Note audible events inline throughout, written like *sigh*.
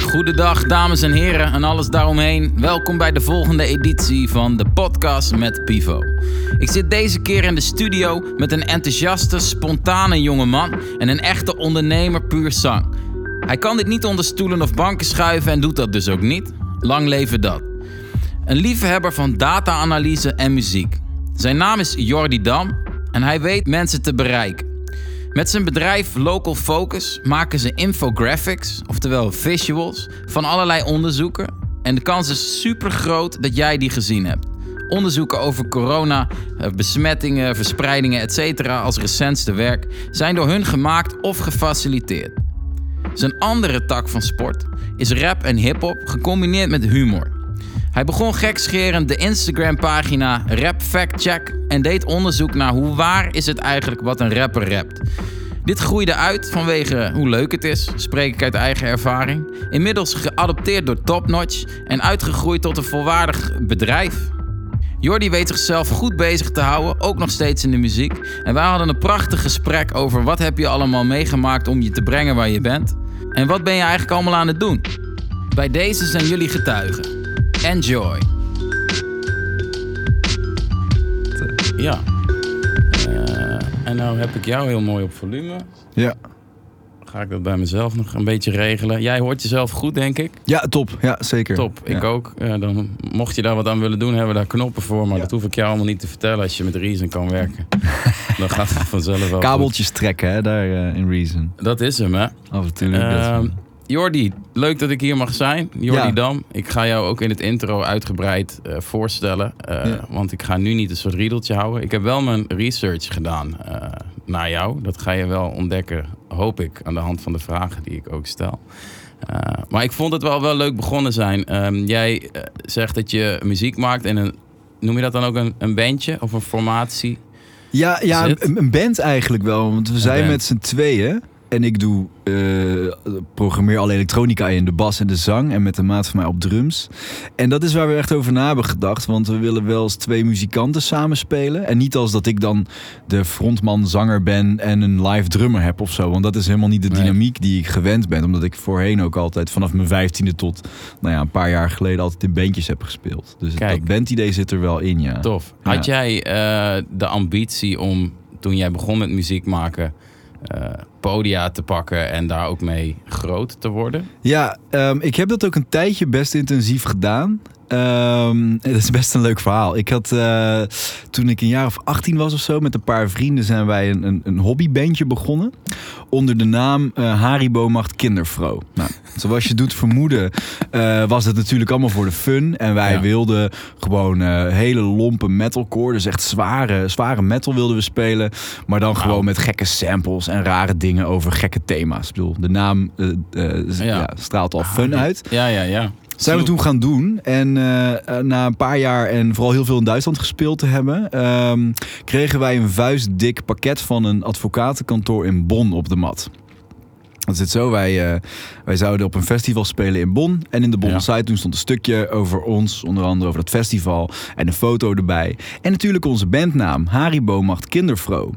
Goedendag dames en heren en alles daaromheen. Welkom bij de volgende editie van de podcast met Pivo. Ik zit deze keer in de studio met een enthousiaste, spontane jongeman en een echte ondernemer puur zang. Hij kan dit niet onder stoelen of banken schuiven en doet dat dus ook niet. Lang leven dat. Een liefhebber van data-analyse en muziek. Zijn naam is Jordi Dam en hij weet mensen te bereiken. Met zijn bedrijf Local Focus maken ze infographics, oftewel visuals, van allerlei onderzoeken. En de kans is super groot dat jij die gezien hebt. Onderzoeken over corona, eh, besmettingen, verspreidingen, etc. als recentste werk zijn door hun gemaakt of gefaciliteerd. Zijn andere tak van sport is rap en hip-hop gecombineerd met humor. Hij begon gekscherend de Instagram-pagina Rap Fact Check en deed onderzoek naar hoe waar is het eigenlijk wat een rapper rapt. Dit groeide uit vanwege hoe leuk het is, spreek ik uit eigen ervaring. Inmiddels geadopteerd door Topnotch en uitgegroeid tot een volwaardig bedrijf. Jordi weet zichzelf goed bezig te houden, ook nog steeds in de muziek. En wij hadden een prachtig gesprek over wat heb je allemaal meegemaakt om je te brengen waar je bent. En wat ben je eigenlijk allemaal aan het doen? Bij deze zijn jullie getuigen. Enjoy. Ja. Uh, en nou heb ik jou heel mooi op volume. Ja. Ga ik dat bij mezelf nog een beetje regelen. Jij hoort jezelf goed, denk ik. Ja, top. Ja, zeker. Top. Ik Ja. ook. Uh, dan mocht je daar wat aan willen doen, hebben we daar knoppen voor. Maar Ja. dat hoef ik jou allemaal niet te vertellen als je met Reason kan werken. *laughs* dan gaat het vanzelf wel goed. Kabeltjes trekken, hè, daar eh, in Reason. Dat is hem, hè? Af en toe. Jordi, leuk dat ik hier mag zijn. Jordi Ja. Dam. Ik ga jou ook in het intro uitgebreid eh, voorstellen. eh, Ja. Want ik ga nu niet een soort riedeltje houden. Ik heb wel mijn research gedaan eh, naar jou. Dat ga je wel ontdekken, hoop ik, aan de hand van de vragen die ik ook stel. Maar ik vond het wel, wel leuk begonnen zijn. Ehm, jij zegt dat je muziek maakt in een... Noem je dat dan ook een, een bandje of een formatie? Ja, ja een, een band eigenlijk wel. Want we zijn met z'n tweeën. En ik doe, eh, programmeer alle elektronica in, de bas en de zang. En met de maat van mij op drums. En dat is waar we echt over na hebben gedacht. Want we willen wel eens twee muzikanten samenspelen. En niet als dat ik dan de frontman, zanger ben en een live drummer heb of zo. Want dat is helemaal niet de dynamiek die ik gewend ben. Omdat ik voorheen ook altijd vanaf mijn vijftiende tot nou ja, een paar jaar geleden altijd in bandjes heb gespeeld. Dus Kijk. dat bandidee zit er wel in, ja. Tof. Ja. Had jij eh, de ambitie om, toen jij begon met muziek maken, eh, podia te pakken en daar ook mee groot te worden? Ja, ehm, ik heb dat ook een tijdje best intensief gedaan. Ehm, *laughs* dat is best een leuk verhaal. Ik had eh, toen ik een jaar of 18 was of zo, met een paar vrienden zijn wij een, een, een hobbybandje begonnen. Onder de naam eh, Haribo Macht Kindervrouw. Nou, zoals je doet vermoeden, eh, was het natuurlijk allemaal voor de fun. En wij Ja. wilden gewoon hele lompe metalcore. Dus echt zware, zware metal wilden we spelen. Maar dan gewoon met gekke samples en rare dingen over gekke thema's. Ik bedoel, de naam eh, eh, Ja. ja, straalt al fun uit. Ja, ja, ja. Zijn we toen gaan doen. En eh, na een paar jaar en vooral heel veel in Duitsland gespeeld te hebben, ehm, kregen wij een vuistdik pakket van een advocatenkantoor in Bonn op de mat. Dat zit zo, wij, wij zouden op een festival spelen in Bonn. En in de Bonn Ja. site toen stond een stukje over ons, onder andere over dat festival. En een foto erbij. En natuurlijk onze bandnaam, Haribo Macht Kindervrouw.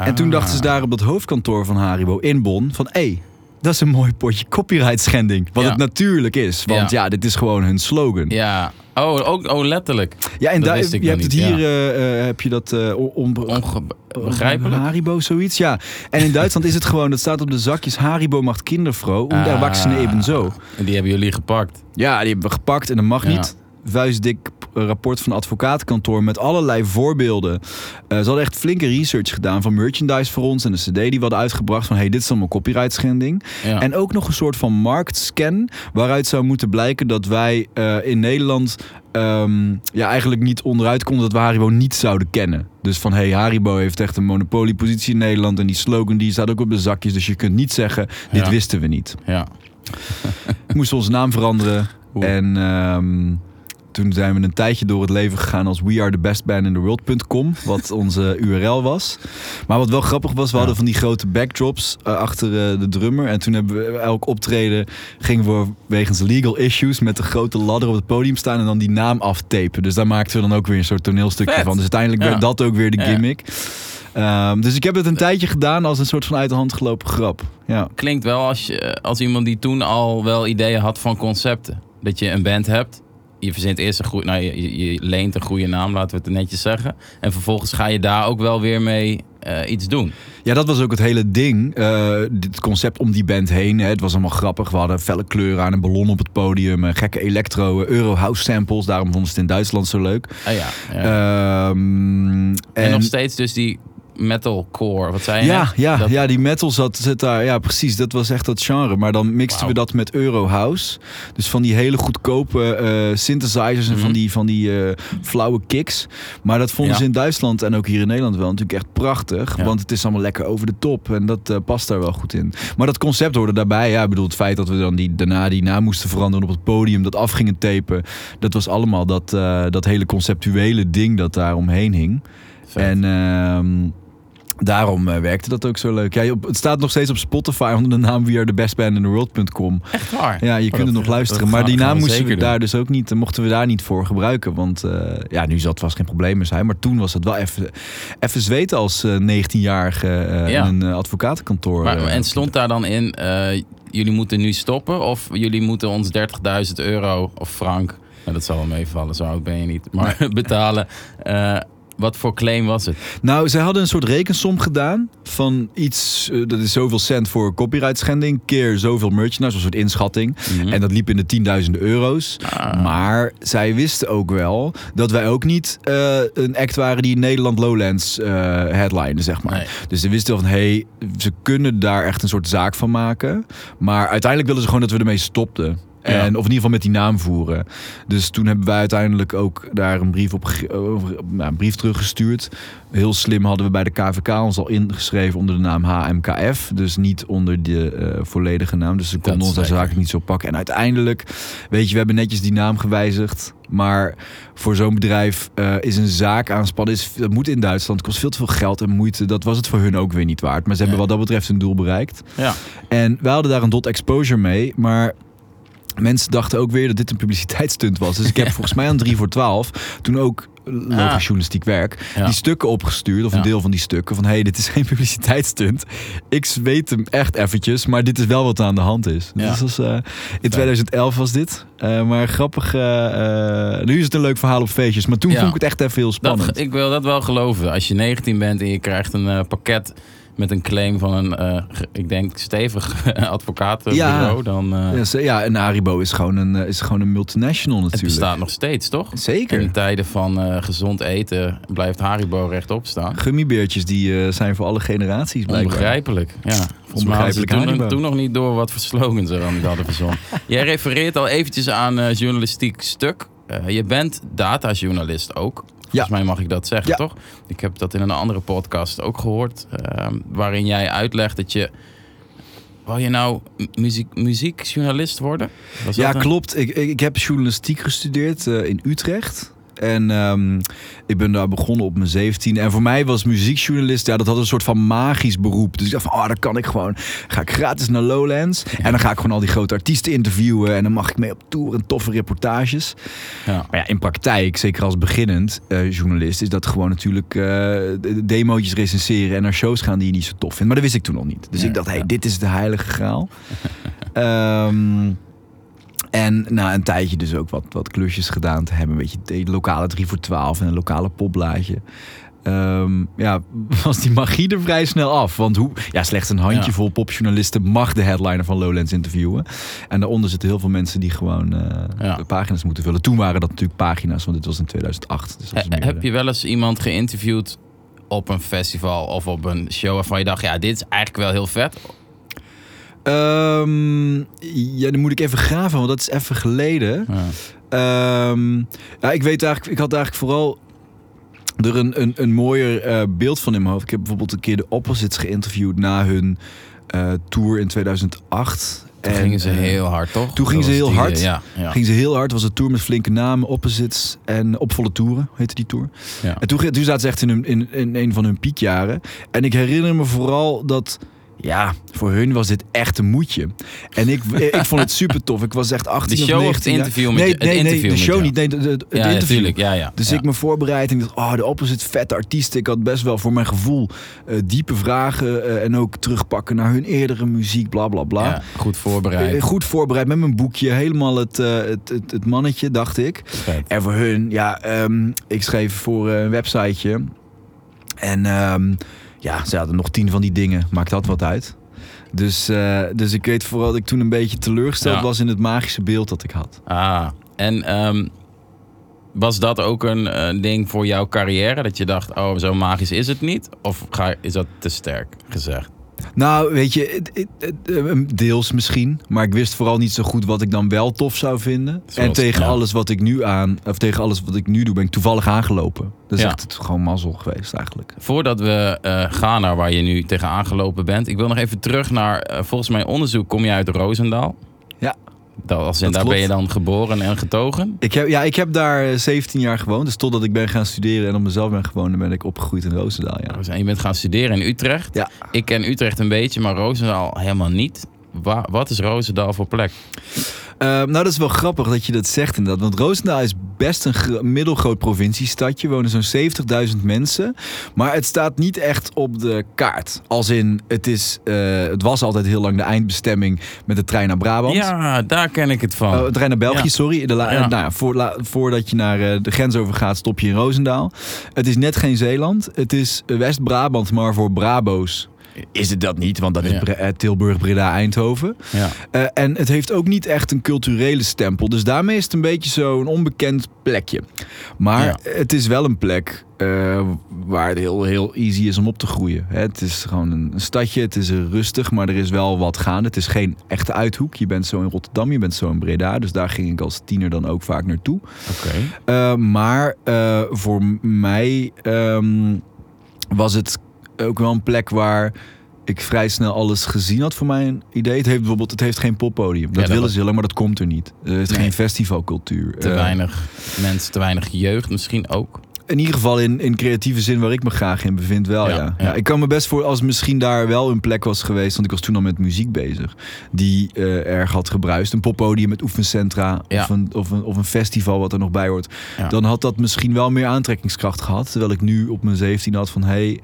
En toen dachten ze daar op dat hoofdkantoor van Haribo in Bonn van... hé, hey, dat is een mooi potje copyright schending. Wat Ja. het natuurlijk is. Want ja. dit is gewoon hun slogan. Ja, Ja. Oh, ook, oh letterlijk. en Dat daar, je hebt niet, het hier, ja. eh, eh, heb je dat eh on, Onbegrijpelijk. Haribo, zoiets, ja. En in Duitsland is het gewoon, dat staat op de zakjes... Haribo macht Kindervrouw und Ah. Erwachsene ebenso. En die hebben jullie gepakt. Ja, die hebben we gepakt en dat mag Ja. niet. Vuistdik rapport van advocatenkantoor met allerlei voorbeelden. Eh, ze hadden echt flinke research gedaan van merchandise voor ons en de cd die we hadden uitgebracht van hey, dit is allemaal copyright schending. Ja. En ook nog een soort van marktscan waaruit zou moeten blijken dat wij eh, in Nederland ehm, ja, eigenlijk niet onderuit konden dat we Haribo niet zouden kennen. Dus van hey, Haribo heeft echt een monopoliepositie in Nederland en die slogan die staat ook op de zakjes. Dus je kunt niet zeggen, dit Ja. wisten we niet. ja. *laughs* Moesten onze naam veranderen. Oeh. En ehm, toen zijn we een tijdje door het leven gegaan als we are the best band in the world.com, wat *laughs* onze URL was. Maar wat wel grappig was, we Ja. hadden van die grote backdrops eh, achter eh, de drummer. En toen hebben we elk optreden gingen we wegens legal issues met de grote ladder op het podium staan en dan die naam aftapen. Dus daar maakten we dan ook weer een soort toneelstukje Vet. van. Dus uiteindelijk Ja. werd dat ook weer de gimmick. Ehm, dus ik heb het een tijdje gedaan als een soort van uit de hand gelopen grap. Ja. Klinkt wel als, je, als iemand die toen al wel ideeën had van concepten. Dat je een band hebt. Je verzint eerst een goede, nou, je, leent een goede naam, laten we het netjes zeggen. En vervolgens ga je daar ook wel weer mee eh, iets doen. ja, dat was ook het hele ding. Eh, dit concept om die band heen. Hè. Het was allemaal grappig. We hadden felle kleuren aan een ballon op het podium. eh, gekke electro, eh, Eurohouse samples. Daarom vonden ze het in Duitsland zo leuk. Ah ja. ja. Ehm, en, nog steeds dus die metalcore, wat zei je? Ja, net? ja, Dat- ja, die metal zat, zit daar. Ja, precies. Dat was echt dat genre. Maar dan mixten we dat met Eurohouse. Dus van die hele goedkope eh, synthesizers en van Mhm. die, van die eh, flauwe kicks. Maar dat vonden Ja. ze in Duitsland en ook hier in Nederland wel natuurlijk echt prachtig. Ja. Want het is allemaal lekker over de top. En dat eh, past daar wel goed in. Maar dat concept hoorde daarbij. Ja, ik bedoel, het feit dat we dan die, daarna die naam moesten veranderen op het podium. Dat af gingen tapen. Dat was allemaal dat, dat hele conceptuele ding dat daar omheen hing. Vet. En ehm, daarom eh, werkte dat ook zo leuk. Ja, op- het staat nog steeds op Spotify onder de naam We Are The Best Band in the World.com. Echt waar? Ja, je Oh, kunt het nog luisteren. dat Maar die naam moesten we doen. daar dus ook niet, mochten we daar niet voor gebruiken. Want eh, ja, nu zal het vast geen probleem meer zijn. Maar toen was het wel even, even zweten als eh, 19-jarige eh, Ja. in een eh, advocatenkantoor. Maar, eh, en stond daar dan in, eh, jullie moeten nu stoppen of jullie moeten ons 30.000 euro of frank, nou, dat zal wel meevallen, zo oud ben je niet, maar *laughs* betalen. Wat voor claim was het? Nou, zij hadden een soort rekensom gedaan van iets, eh, dat is zoveel cent voor copyright schending, keer zoveel merchandise, een soort inschatting. Mhm. En dat liep in de tienduizenden euro's. Ah. Maar zij wisten ook wel dat wij ook niet eh, een act waren die Nederland Lowlands eh headline, zeg maar. Nee. Dus ze wisten wel van, hé, hey, ze kunnen daar echt een soort zaak van maken. Maar uiteindelijk willen ze gewoon dat we ermee stopten. En, Ja. Of in ieder geval met die naam voeren. Dus toen hebben wij uiteindelijk ook daar een brief, op, nou, een brief teruggestuurd. Heel slim hadden we bij de KVK ons al ingeschreven onder de naam HMKF. Dus niet onder de eh, volledige naam. Dus ze konden ons daar zaken niet zo pakken. En uiteindelijk, weet je, we hebben netjes die naam gewijzigd. Maar voor zo'n bedrijf eh, is een zaak aanspannen. Is, dat moet in Duitsland. Kost veel te veel geld en moeite. Dat was het voor hun ook weer niet waard. Maar ze hebben wat dat betreft hun doel bereikt. Ja. En wij hadden daar een dot exposure mee. Maar mensen dachten ook weer dat dit een publiciteitsstunt was. Dus ik heb volgens mij aan 3 voor 12 toen ook logisch Ah. journalistiek werk Ja. die stukken opgestuurd of een Ja. deel van die stukken van hey dit is geen *laughs* publiciteitsstunt. Ik weet hem echt eventjes, maar dit is wel wat aan de hand is. Ja. Dus was, eh, in 2011 was dit, Eh, maar grappig. eh, nu is het een leuk verhaal op feestjes, maar toen vond ik het echt even heel spannend. Dat, ik wil dat wel geloven. Als je 19 bent en je krijgt een pakket met een claim van een, eh, ik denk, stevig *laughs* advocatenbureau, Ja. dan uh, ja, ja, en Haribo is gewoon een, eh, is gewoon een multinational het natuurlijk. bestaat nog steeds, toch? Zeker. In tijden van eh, gezond eten blijft Haribo rechtop staan. Gummibeertjes die eh, zijn voor alle generaties blijkbaar. Onbegrijpelijk. Ja. Onbegrijpelijk toen, Haribo. toen nog niet door wat voor slogans ze dan niet hadden verzonnen. *laughs* Jij refereert al eventjes aan eh, journalistiek stuk. Eh, je bent datajournalist ook. Volgens mij mag ik dat zeggen, Ja. toch? Ik heb dat in een andere podcast ook gehoord. eh, waarin jij uitlegt dat je... Wou je nou mu- muziek, muziekjournalist worden? Was Ja, dat een- klopt. Ik, ik, ik heb journalistiek gestudeerd eh, in Utrecht. En ehm, ik ben daar begonnen op mijn 17. En voor mij was muziekjournalist, ja, dat had een soort van magisch beroep. Dus ik dacht van, oh, dan kan ik gewoon. Ga ik gratis naar Lowlands. En dan ga ik gewoon al die grote artiesten interviewen. En dan mag ik mee op tour en toffe reportages. Ja. Maar ja, in praktijk, zeker als beginnend eh, journalist, is dat gewoon natuurlijk de- demootjes recenseren en naar shows gaan die je niet zo tof vindt. Maar dat wist ik toen nog niet. Dus Nee, ik dacht, hé, hey, ja. dit is de heilige graal. *laughs* Ehm, en na een tijdje dus ook wat, wat klusjes gedaan te hebben. Weet je, de lokale 3 voor 12 en een lokale popblaadje. Ehm, ja, *laughs* was die magie er vrij snel af. Want hoe, ja, slechts een handjevol Ja. popjournalisten mag de headliner van Lowlands interviewen. En daaronder zitten heel veel mensen die gewoon eh, Ja. de pagina's moeten vullen. Toen waren dat natuurlijk pagina's, want dit was in 2008. Dus was He- meer, heb je wel eens iemand geïnterviewd op een festival of op een show waarvan je dacht, ja, dit is eigenlijk wel heel vet. Ehm, ja, dan moet ik even graven, want dat is even geleden. Ja. Ehm, ja, ik weet eigenlijk, ik had eigenlijk vooral er een, een, een mooier eh, beeld van in mijn hoofd. Ik heb bijvoorbeeld een keer de Opposites geïnterviewd na hun eh, tour in 2008. Toen En, gingen ze eh, heel hard, toch? toen gingen ze heel die, hard. Ja, ja. Ging ze heel hard. Het was een tour met flinke namen, Opposites en Opvolle Toeren, heette die tour. Ja. En toen, toen zaten ze echt in, hun, in, in een van hun piekjaren. En ik herinner me vooral dat ja, voor hun was dit echt een moedje. En ik, *laughs* ik vond het super tof. Ik was echt 18 De show of 19 het interview met nee, je- nee, de show niet. Nee, de, de- het ja, interview. natuurlijk. Ja, ja. Dus ja. ik me voorbereid en ik dacht, oh, de opposite vette artiesten. Ik had best wel voor mijn gevoel eh, diepe vragen eh, en ook terugpakken naar hun eerdere muziek, bla bla bla. Ja, goed voorbereid. Eh, Goed voorbereid met mijn boekje, helemaal het, het, het, het mannetje, dacht ik. En voor hun, ja, ehm, ik schreef voor een websiteje. En ehm, ja, ze hadden nog tien van die dingen. Maakt dat wat uit? Dus, eh, dus ik weet vooral dat ik toen een beetje teleurgesteld Ja. was in het magische beeld dat ik had. Ah, en ehm, was dat ook een eh, ding voor jouw carrière? Dat je dacht, oh, zo magisch is het niet? Of ga, is dat te sterk gezegd? Nou, weet je, het- het- het, eh, deels misschien. Maar ik wist vooral niet zo goed wat ik dan wel tof zou vinden. Zoals- en tegen ja. alles wat ik nu aan, of tegen alles wat ik nu doe, ben ik toevallig aangelopen. Dat is Ja. echt het, gewoon mazzel geweest eigenlijk. Voordat we eh, gaan naar waar je nu tegenaan gelopen bent, ik wil nog even terug naar, eh, volgens mijn onderzoek kom je uit Roosendaal. Ja. Dat, als Dat daar klopt. ben je dan geboren en getogen. Ik heb, ja, ik heb daar eh, 17 jaar gewoond. Dus totdat ik ben gaan studeren en op mezelf ben gewoond, ben ik opgegroeid in Roosendaal. Ja. En je bent gaan studeren in Utrecht. Ja. Ik ken Utrecht een beetje, maar Roosendaal helemaal niet. Wa- wat is Roosendaal voor plek? Eh, nou, dat is wel grappig dat je dat zegt inderdaad. Want Roosendaal is best een gro- middelgroot provinciestadje. Er wonen zo'n 70.000 mensen. Maar het staat niet echt op de kaart. Als in, het, is, eh, het was altijd heel lang de eindbestemming met de trein naar Brabant. Ja, daar ken ik het van. Oh, de trein naar België, Ja. sorry. De la- Ja. Nou ja, voor, la- voordat je naar eh, de grens overgaat, stop je in Roosendaal. Het is net geen Zeeland. Het is West-Brabant, maar voor Brabo's is het dat niet. Want dat is Ja. Eh, Tilburg, Breda, Eindhoven. ja. Eh, en het heeft ook niet echt een culturele stempel. Dus daarmee is het een beetje zo'n onbekend plekje. Maar Ja. het is wel een plek eh, waar het heel, heel easy is om op te groeien. Het is gewoon een, stadje. Het is rustig, maar er is wel wat gaande. Het is geen echte uithoek. Je bent zo in Rotterdam, je bent zo in Breda. Dus daar ging ik als tiener dan ook vaak naartoe. Oké. Maar voor mij ehm, was het ook wel een plek waar ik vrij snel alles gezien had voor mijn idee. Het heeft bijvoorbeeld het heeft geen poppodium. Dat, dat willen was- ze heel maar dat komt er niet. Het heeft Nee. geen festivalcultuur. Te Eh, weinig mensen, te weinig jeugd misschien ook. in ieder geval in, in creatieve zin waar ik me graag in bevind wel, Ja, ja. ik kan me best voor als misschien daar wel een plek was geweest... want ik was toen al met muziek bezig... die eh, erg had gebruist. Een poppodium met oefencentra of, een, of, een, of een festival wat er nog bij hoort. Dan had dat misschien wel meer aantrekkingskracht gehad. Terwijl ik nu op mijn 17 had van... hey,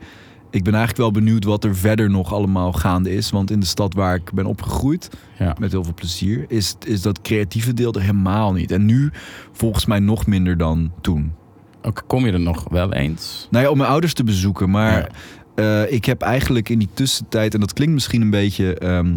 ik ben eigenlijk wel benieuwd wat er verder nog allemaal gaande is. Want in de stad waar ik ben opgegroeid, Ja. met heel veel plezier... is, is dat creatieve deel er helemaal niet. En nu volgens mij nog minder dan toen. Ook kom je er nog wel eens? Nou ja, om mijn ouders te bezoeken. Maar eh, ik heb eigenlijk in die tussentijd... en dat klinkt misschien een beetje... ehm,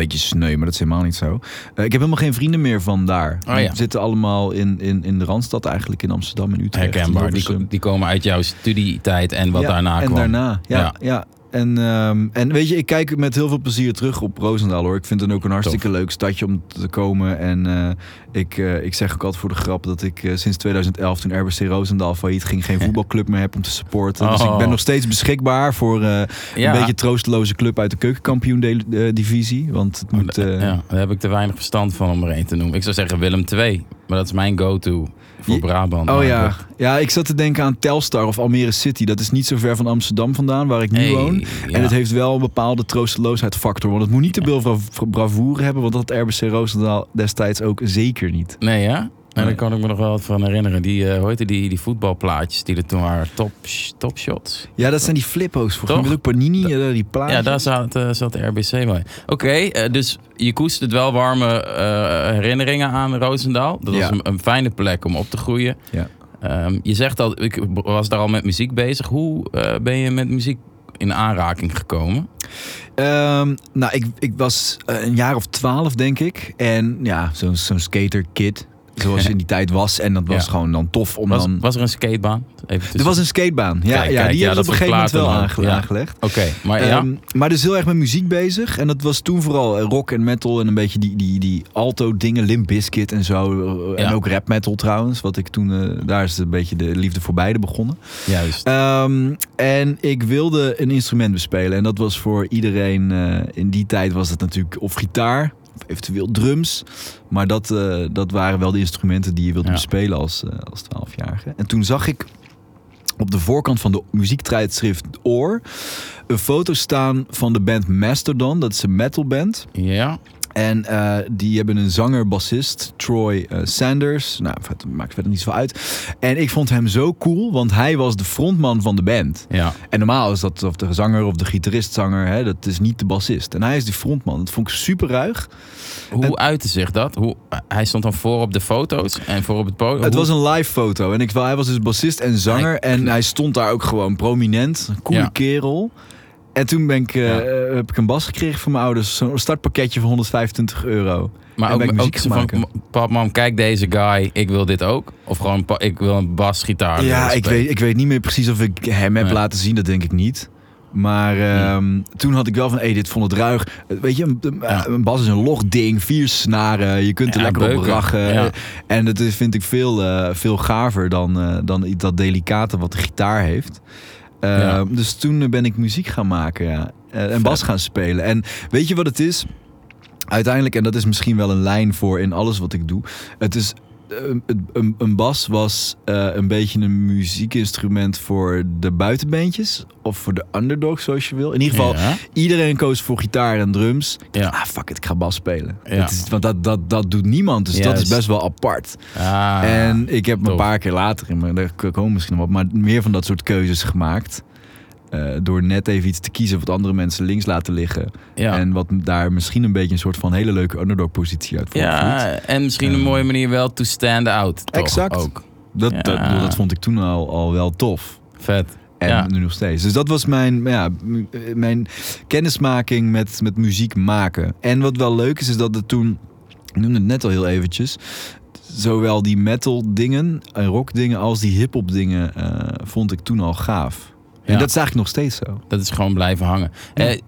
een beetje sneu, maar dat is helemaal niet zo. Eh, ik heb helemaal geen vrienden meer van daar. Oh ja. Die zitten allemaal in, in, in de Randstad eigenlijk, in Amsterdam en Utrecht. Herkenbaar. Die, die komen uit jouw studietijd en wat Ja, daarna en kwam. daarna, ja. Ja. ja. En, ehm, en weet je, ik kijk met heel veel plezier terug op Roosendaal hoor. Ik vind het ook een hartstikke leuk stadje om te komen. En eh, ik, eh, ik zeg ook altijd voor de grap dat ik eh, sinds 2011, toen RBC Roosendaal failliet ging, geen *laughs* voetbalclub meer heb om te supporten. Dus Oh. ik ben nog steeds beschikbaar voor Ja. een beetje troosteloze club uit de keukenkampioen divisie. Want het moet... ja, daar heb ik te weinig verstand van om er één te noemen. Ik zou zeggen Willem II. Maar dat is mijn go-to voor Brabant. Oh ja. ja, ik zat te denken aan Telstar of Almere City. Dat is niet zo ver van Amsterdam vandaan, waar ik nu Hey, woon. ja. En het heeft wel een bepaalde troosteloosheidfactor. Want het moet niet te veel bra- bravoure hebben. Want dat had RBC Roosendaal destijds ook zeker niet. Nee, ja? En daar kan ik me nog wel wat van herinneren. Die, eh hoe heette die, die voetbalplaatjes die er toen waren. Top, top shots. Ja, dat zijn die flippo's. Volgens mij ook Panini, eh, die plaatjes. Ja, daar zat, eh, zat de RBC bij. Oké, dus je koestert wel warme herinneringen aan Roosendaal. Dat was een, een fijne plek om op te groeien. Ja. Ehm, je zegt al, ik was daar al met muziek bezig. Hoe ben je met muziek in aanraking gekomen? Ehm, nou, ik, ik was een jaar of twaalf, denk ik. En ja, zo'n zo'n skaterkid. Zoals in die tijd was. En dat was Ja. gewoon dan tof om Was, dan... was er een skatebaan? Even Er was een skatebaan. Ja, Kijk, ja kijk, die ja, hebben ze op een gegeven moment wel aangelegd. Oké, maar ja. Ehm, maar dus heel erg met muziek bezig. En dat was toen vooral eh, rock en metal en een beetje die, die, die alto dingen, Limp Bizkit en zo. Eh, En ook rap metal trouwens. Wat ik toen, eh, daar is een beetje de liefde voor beide begonnen. Juist. Ehm, en ik wilde een instrument bespelen. En dat was voor iedereen, in die tijd was het natuurlijk of gitaar, eventueel drums. Maar dat, eh, dat waren wel de instrumenten die je wilde Ja. bespelen als, eh, als 12-jarige. En toen zag ik op de voorkant van de muziektijdschrift Oor een foto staan van de band Mastodon. Dat is een metalband. Ja. En eh, die hebben een zanger, bassist, Troy eh, Sanders. Nou, het maakt verder niet zo uit. En ik vond hem zo cool, want hij was de frontman van de band. Ja. En normaal is dat of de zanger of de gitarist-zanger, hè, dat is niet de bassist. En hij is die frontman. Dat vond ik super ruig. Hoe En- uitte zich dat? Hoe, hij stond dan voor op de foto's en voor op het podium. Het was een live foto. En ik, hij was dus bassist en zanger. Hij- En hij stond daar ook gewoon prominent. Een coole Ja. kerel. En toen ben ik, eh, Ja. eh, heb ik een bas gekregen van mijn ouders. Zo'n startpakketje van 125 euro. Maar en ben ik ook, ook muziek zo van, maken. pap, mam, kijk deze guy, ik wil dit ook. Of gewoon, pa- ik wil een basgitaar. ja, ik weet, ik weet niet meer precies of ik hem heb Nee. laten zien. Dat denk ik niet. Maar ehm, toen had ik wel van, hé, dit vond het ruig. Eh, Weet je, een, een- Ja. een bas is een log ding, vier snaren. Je kunt er Ja, lekker op rachen. Ja. En dat vind ik veel, veel gaver dan, eh, dan dat delicate wat de gitaar heeft. Eh, Ja. Dus toen ben ik muziek gaan maken ja. Eh, en Vet. bas gaan spelen. En weet je wat het is? Uiteindelijk, en dat is misschien wel een lijn voor in alles wat ik doe. Het is een, een, een bas was eh, een beetje een muziekinstrument voor de buitenbeentjes. Of voor de underdog, zoals je wil. In ieder geval, Ja. iedereen koos voor gitaar en drums. Ja. Ah, fuck it, ik ga bas spelen. Ja. Dat is, want dat, dat, dat doet niemand. Dus dat is best wel apart. Ah, en ik heb me een paar keer later, in mijn, daar komen misschien nog op, maar meer van dat soort keuzes gemaakt. Eh, door net even iets te kiezen wat andere mensen links laten liggen. ja. En wat daar misschien een beetje een soort van hele leuke underdog positie uit ja, en misschien een Eh. mooie manier wel to stand out. Toch? Exact. Ook. Dat, Ja. dat, dat vond ik toen al, al wel tof. Vet. En Ja. nu nog steeds. Dus dat was mijn, ja, m- mijn kennismaking met, met muziek maken. En wat wel leuk is, is dat het toen... Ik noemde het net al heel eventjes. Zowel die metal dingen en rock dingen als die hip-hop dingen eh, vond ik toen al gaaf. En dat is eigenlijk nog steeds zo. Dat is gewoon blijven hangen. Ja. Eh,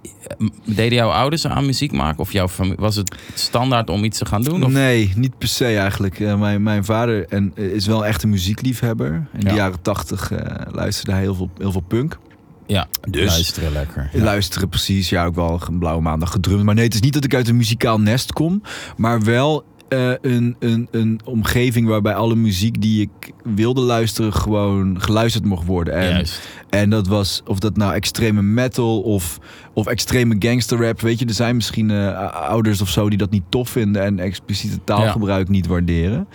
deden jouw ouders aan muziek maken? Of jouw familie? Was het standaard om iets te gaan doen? Of? Nee, niet per se eigenlijk. Eh, mijn, mijn vader en, eh, is wel echt een muziekliefhebber. In de jaren tachtig eh, luisterde hij heel veel, heel veel punk. Ja, Dus- luisteren lekker. Ja. Luisteren precies, ja, ook wel een blauwe maandag gedrumd. Maar nee, het is niet dat ik uit een muzikaal nest kom, maar wel eh, een, een, een omgeving waarbij alle muziek die ik wilde luisteren gewoon geluisterd mocht worden. En, Juist. en dat was, of dat nou extreme metal of, of extreme gangster rap, weet je, er zijn misschien eh, ouders of zo die dat niet tof vinden en expliciete taalgebruik niet waarderen.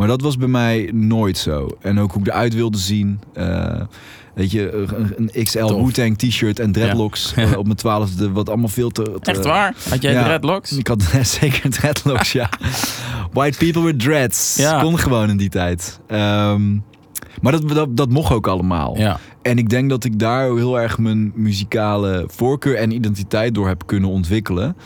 Maar dat was bij mij nooit zo. En ook hoe ik eruit wilde zien. eh, weet je, een, XL. Wu-Tang t-shirt en dreadlocks Ja. op mijn twaalfde, wat allemaal veel te... te- Echt waar? Had jij ja. dreadlocks? Ik had *laughs* zeker dreadlocks, ja. White people with dreads. Ja. Kon gewoon in die tijd. Ehm, maar dat, dat, dat mocht ook allemaal. Ja. En ik denk dat ik daar heel erg mijn muzikale voorkeur en identiteit door heb kunnen ontwikkelen.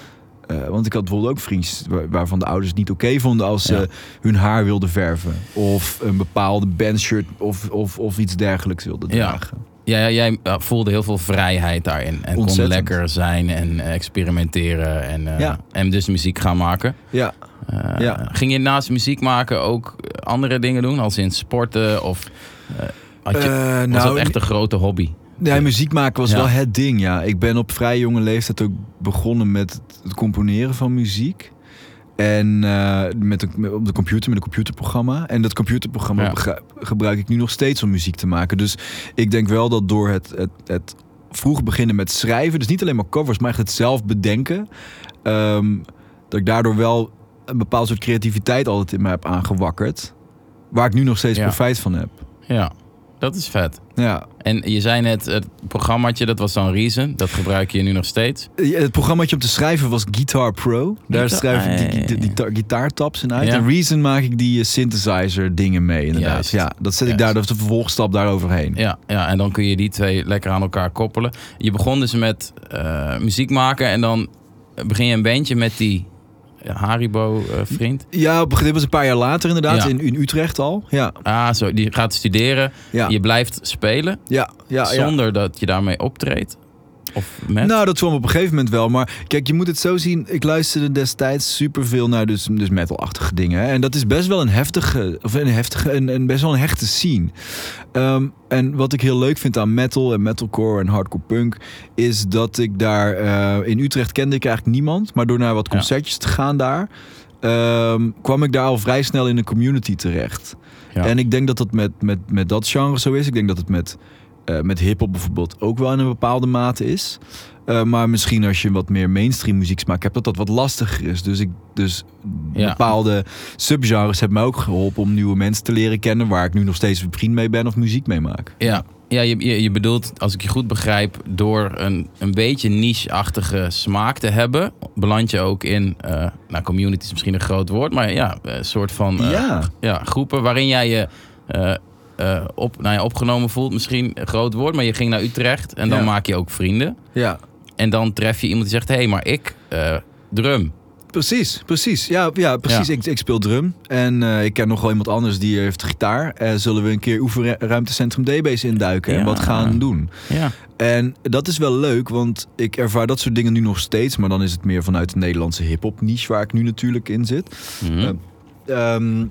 Eh, want ik had bijvoorbeeld ook vriendjes waar- waarvan de ouders het niet oké vonden als ze hun haar wilden verven. Of een bepaalde bandshirt of, of, of iets dergelijks wilden dragen. Ja, ja, jij eh, voelde heel veel vrijheid daarin. En kon lekker zijn en experimenteren. En, eh, Ja. en dus muziek gaan maken. Ja. Eh, Ja. Ging je naast muziek maken ook andere dingen doen? Als in sporten? Of eh, had je, Eh, was nou, dat echt een grote hobby? Ja, muziek maken was Ja. wel het ding, ja. Ik ben op vrij jonge leeftijd ook begonnen met het componeren van muziek. En eh, met op de computer, met een computerprogramma. En dat computerprogramma Ja. gebruik ik nu nog steeds om muziek te maken. Dus ik denk wel dat door het, het, het vroeg beginnen met schrijven... dus niet alleen maar covers, maar echt het zelf bedenken... ehm, dat ik daardoor wel een bepaald soort creativiteit altijd in me heb aangewakkerd. Waar ik nu nog steeds Ja. profijt van heb. Ja, dat is vet. Ja. En je zei net, het programmaatje, dat was dan Reason. Dat gebruik je nu nog steeds. Ja, Het programmaatje om te schrijven was Guitar Pro. Daar Guitar- schrijf ik die, ah, die, die, gitaartaps in uit. Ja. En Reason maak ik die eh, synthesizer dingen mee inderdaad. Ja, dat zet ik daar, dat is de vervolgstap daaroverheen. Ja, ja, en dan kun je die twee lekker aan elkaar koppelen. Je begon dus met eh, muziek maken en dan begin je een bandje met die Haribo-vriend. Ja, op- dit was een paar jaar later inderdaad, Ja. in, in Utrecht al. Ja, ah, zo, die gaat studeren. ja, Je blijft spelen ja, ja. ja. zonder dat je daarmee optreedt. Of met. Nou, dat kwam op een gegeven moment wel. Maar kijk, je moet het zo zien. Ik luisterde destijds superveel naar dus, dus metalachtige dingen. Hè. En dat is best wel een heftige, of een heftige, een, best wel een hechte scene. Ehm, en wat ik heel leuk vind aan metal en metalcore en hardcore punk... is dat ik daar... eh, in Utrecht kende ik eigenlijk niemand. Maar door naar wat Ja. concertjes te gaan daar... ehm, kwam ik daar al vrij snel in een community terecht. Ja. En ik denk dat dat met, met, met dat genre zo is. Ik denk dat het met eh, met hip-hop bijvoorbeeld ook wel in een bepaalde mate is. Eh, maar misschien als je wat meer mainstream muzieksmaak hebt, dat dat wat lastiger is. Dus, ik, dus Ja. bepaalde subgenres hebben mij ook geholpen om nieuwe mensen te leren kennen. Waar ik nu nog steeds vriend mee ben of muziek mee maak. Ja, ja je, je, je bedoelt, als ik je goed begrijp, door een, een beetje niche-achtige smaak te hebben, beland je ook in, eh, nou, community is misschien een groot woord, maar ja, een soort van ja. ja, groepen waarin jij je eh, op, nou ja, opgenomen voelt, misschien een groot woord, maar je ging naar Utrecht en dan Ja. maak je ook vrienden. ja, En dan tref je iemand die zegt, hé, hey, maar ik, eh, drum. Precies, precies. Ja, ja precies. Ja. Ik, ik speel drum. En eh, ik ken nog wel iemand anders die heeft gitaar. Eh, zullen we een keer oefenruimtecentrum D-Base induiken en wat gaan doen? Ja, En dat is wel leuk, want ik ervaar dat soort dingen nu nog steeds. Maar dan is het meer vanuit de Nederlandse hip-hop niche waar ik nu natuurlijk in zit. Mhm. Ehm,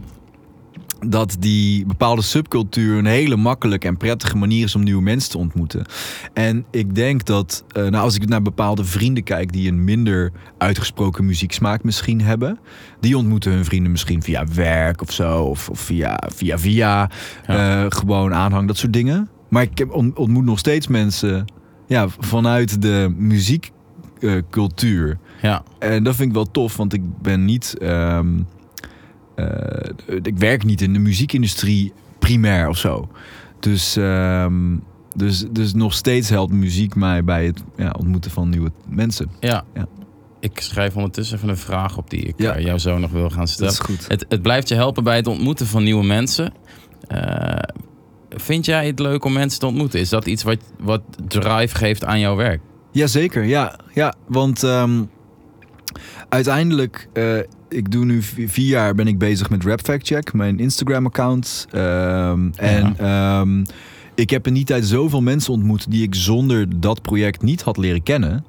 dat die bepaalde subcultuur een hele makkelijke en prettige manier is om nieuwe mensen te ontmoeten. En ik denk dat, eh, nou, als ik naar bepaalde vrienden kijk die een minder uitgesproken muzieksmaak misschien hebben, die ontmoeten hun vrienden misschien via werk of zo, of, of via via via Ja. eh, gewoon aanhang, dat soort dingen. Maar ik heb on- ontmoet nog steeds mensen ja, vanuit de muziekcultuur. ja, En dat vind ik wel tof, want ik ben niet. ehm, eh, ik werk niet in de muziekindustrie primair of zo. Dus, ehm, dus, dus nog steeds helpt muziek mij bij het ja, ontmoeten van nieuwe mensen. ja. Ja. Ik schrijf ondertussen even een vraag op die ik Ja. eh, jou zo nog wil gaan Dat stellen. is goed. Het, het blijft je helpen bij het ontmoeten van nieuwe mensen. Eh, vind jij het leuk om mensen te ontmoeten? Is dat iets wat, wat drive geeft aan jouw werk? Jazeker, ja. ja want ehm, uiteindelijk, ik doe nu vi- vier jaar ben ik bezig met Rap Fact Check, mijn Instagram account. Ehm, en ehm, ik heb in die tijd zoveel mensen ontmoet die ik zonder dat project niet had leren kennen.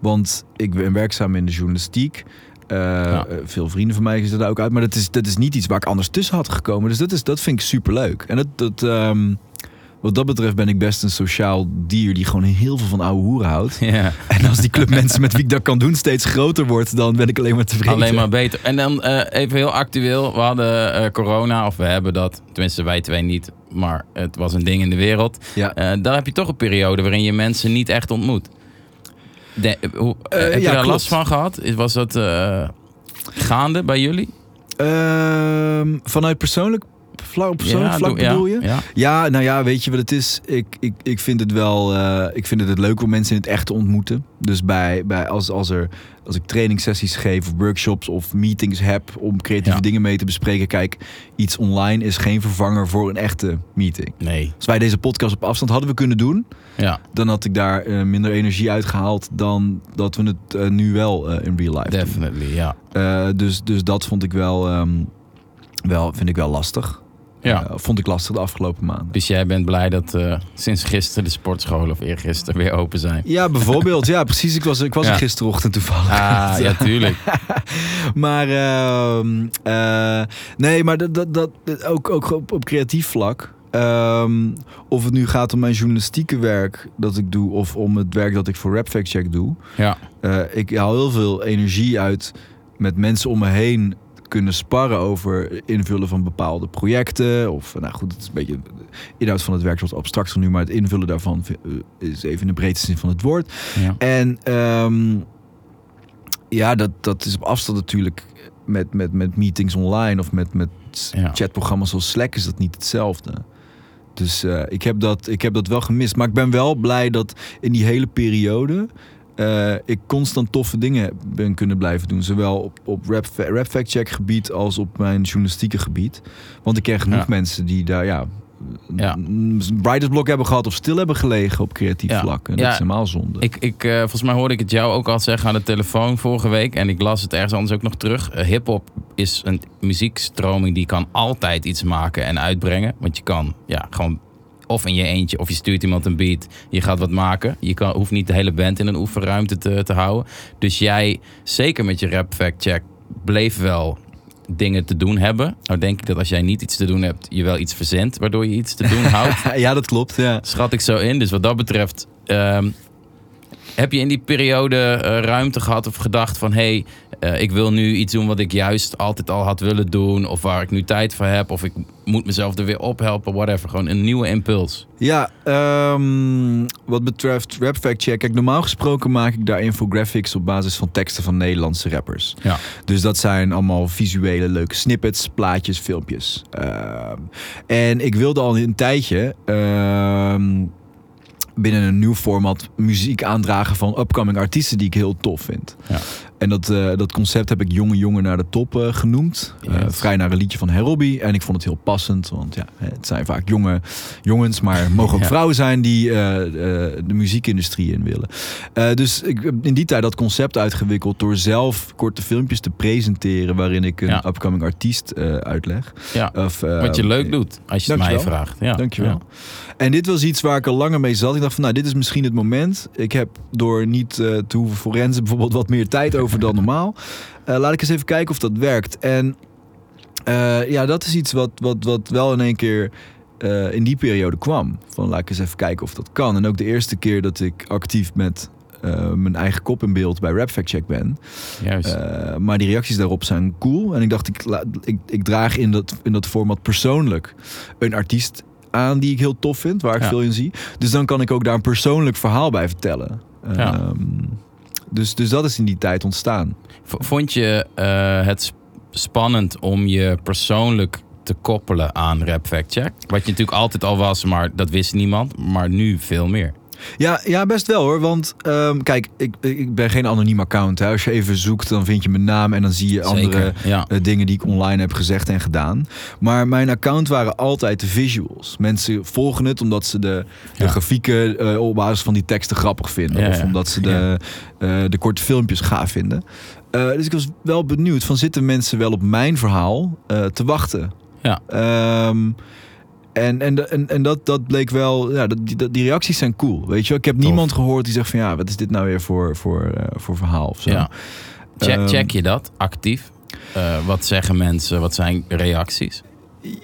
Want ik ben werkzaam in de journalistiek. Eh, Ja. eh, Veel vrienden van mij zitten daar ook uit. Maar dat is, dat is niet iets waar ik anders tussen had gekomen. Dus dat, is, dat vind ik superleuk. En dat, dat, ehm, wat dat betreft ben ik best een sociaal dier die gewoon heel veel van oude hoeren houdt. Ja, En als die club mensen met wie ik dat kan doen steeds groter wordt, dan ben ik alleen maar tevreden. alleen maar beter. En dan eh, even heel actueel. We hadden eh, corona, of we hebben dat. Tenminste, wij twee niet. Maar het was een ding in de wereld. Ja. Daar heb je toch een periode waarin je mensen niet echt ontmoet. De, hoe, heb je ja, daar klopt. last van gehad? Was dat gaande bij jullie? Ehm, vanuit persoonlijk, op persoonlijk Ja, vlak doe- ja, bedoel je? Ja. Ja, nou ja, weet je wat het is? Ik, ik, ik vind het wel. eh, ik vind het, het leuk om mensen in het echt te ontmoeten. Dus bij, bij als, als, er, als ik trainingssessies geef, of workshops of meetings heb om creatieve Ja. dingen mee te bespreken. Kijk, iets online is geen vervanger voor een echte meeting. Nee. Als wij deze podcast op afstand hadden we kunnen doen, Ja, dan had ik daar eh, minder energie uitgehaald dan dat we het eh, nu wel eh, in real life doen. definitely. Ja. Eh, dus, dus dat vond ik wel, ehm, wel, vind ik wel lastig. Ja. Eh, vond ik lastig de afgelopen maanden. Dus jij bent blij dat eh, sinds gisteren de sportscholen of eergisteren weer open zijn? Ja, bijvoorbeeld. ja, precies. Ik was, ik was Ja. er gisterochtend toevallig. Ah, ja, *laughs* tuurlijk. *laughs* Maar ehm, eh, nee, maar dat, dat, dat, ook, ook op, op creatief vlak. Ehm, of het nu gaat om mijn journalistieke werk dat ik doe, of om het werk dat ik voor Rap Fact Check doe. Ja, ik haal heel veel energie uit met mensen om me heen kunnen sparren over invullen van bepaalde projecten. Of nou goed, het is een beetje de inhoud van het werk wat abstracter nu, maar het invullen daarvan eh, is even in de breedste zin van het woord. ja. En ehm, ja, dat, dat is op afstand natuurlijk met, met, met meetings online of met, met Ja. chatprogramma's zoals Slack is dat niet hetzelfde. Dus eh, ik, heb dat, ik heb dat wel gemist. Maar ik ben wel blij dat in die hele periode eh, ik constant toffe dingen ben kunnen blijven doen. Zowel op, op rap, rap fact check gebied als op mijn journalistieke gebied. Want ik ken genoeg Ja. mensen die daar ja, Ja. een writer's blok hebben gehad of stil hebben gelegen op creatief Ja. vlak. En dat Ja. is helemaal zonde. Ik, ik, eh, volgens mij hoorde ik het jou ook al zeggen aan de telefoon vorige week. En ik las het ergens anders ook nog terug. Eh, Hip-hop is een muziekstroming die kan altijd iets maken en uitbrengen. Want je kan ja, gewoon of in je eentje of je stuurt iemand een beat. Je gaat wat maken. Je kan, hoeft niet de hele band in een oefenruimte te, te houden. Dus jij, zeker met je rap fact check, bleef wel dingen te doen hebben. Nou denk ik dat als jij niet iets te doen hebt, je wel iets verzint waardoor je iets te doen houdt. *laughs* ja, dat klopt. Ja. Schat ik zo in. Dus wat dat betreft, ehm, heb je in die periode eh, ruimte gehad of gedacht van... hé, hey, ik wil nu iets doen wat ik juist altijd al had willen doen... of waar ik nu tijd voor heb, of ik moet mezelf er weer ophelpen, whatever. Gewoon een nieuwe impuls. Ja, ehm, wat betreft Rap Fact Check. Kijk, normaal gesproken maak ik daar infographics op basis van teksten van Nederlandse rappers. Ja. Dus dat zijn allemaal visuele leuke snippets, plaatjes, filmpjes. Ehm, en ik wilde al een tijdje ehm, binnen een nieuw format muziek aandragen van upcoming artiesten die ik heel tof vind. Ja. En dat, uh, dat concept heb ik Jonge Jongen naar de top uh, genoemd. Uh, vrij naar een liedje van Herobi. En ik vond het heel passend. Want ja, het zijn vaak jonge jongens. Maar *laughs* mogen ook ja. vrouwen zijn die de muziekindustrie in willen. dus ik heb in die tijd dat concept uitgewikkeld. Door zelf korte filmpjes te presenteren. Waarin ik een ja. upcoming artiest uitleg. Ja. Of, Wat je leuk doet. Als je het mij vraagt. Ja. Dankjewel. En dit was iets waar ik al langer mee zat. Ik dacht van nou, dit is misschien het moment. Ik heb door niet te hoeven forensen bijvoorbeeld wat meer tijd over dan normaal. Uh, laat ik eens even kijken of dat werkt. En uh, ja, dat is iets wat, wat, wat wel in één keer in die periode kwam. Van laat ik eens even kijken of dat kan. En ook de eerste keer dat ik actief met mijn eigen kop in beeld bij Rap Fact Check ben. Juist. maar die reacties daarop zijn cool. En ik dacht, ik, ik, ik draag in dat, in dat format persoonlijk een artiest aan die ik heel tof vind, waar ik ja. veel in zie. Dus dan kan ik ook daar een persoonlijk verhaal bij vertellen. Ja. Um, dus, dus dat is in die tijd ontstaan. Vond je uh, het spannend om je persoonlijk te koppelen aan Rap Fact Check? Wat je natuurlijk altijd al was, maar dat wist niemand. Maar nu veel meer. Ja, ja, best wel hoor. Want um, kijk, ik, ik ben geen anoniem account. Hè. Als je even zoekt, dan vind je mijn naam en dan zie je Zeker, andere ja. uh, dingen die ik online heb gezegd en gedaan. Maar mijn account waren altijd de visuals. Mensen volgen het omdat ze de, de grafieken uh, op basis van die teksten grappig vinden. Ja, of omdat ze de, uh, de korte filmpjes gaaf vinden. Dus ik was wel benieuwd van zitten mensen wel op mijn verhaal te wachten. Ja. Um, en, en, en, en dat, dat bleek wel, ja, dat, die, die reacties zijn cool. Weet je? Ik heb Tof. niemand gehoord die zegt van ja, wat is dit nou weer voor, voor, uh, voor verhaal of zo. Ja. Check, Ehm, check je dat actief? Uh, wat zeggen mensen? Wat zijn reacties?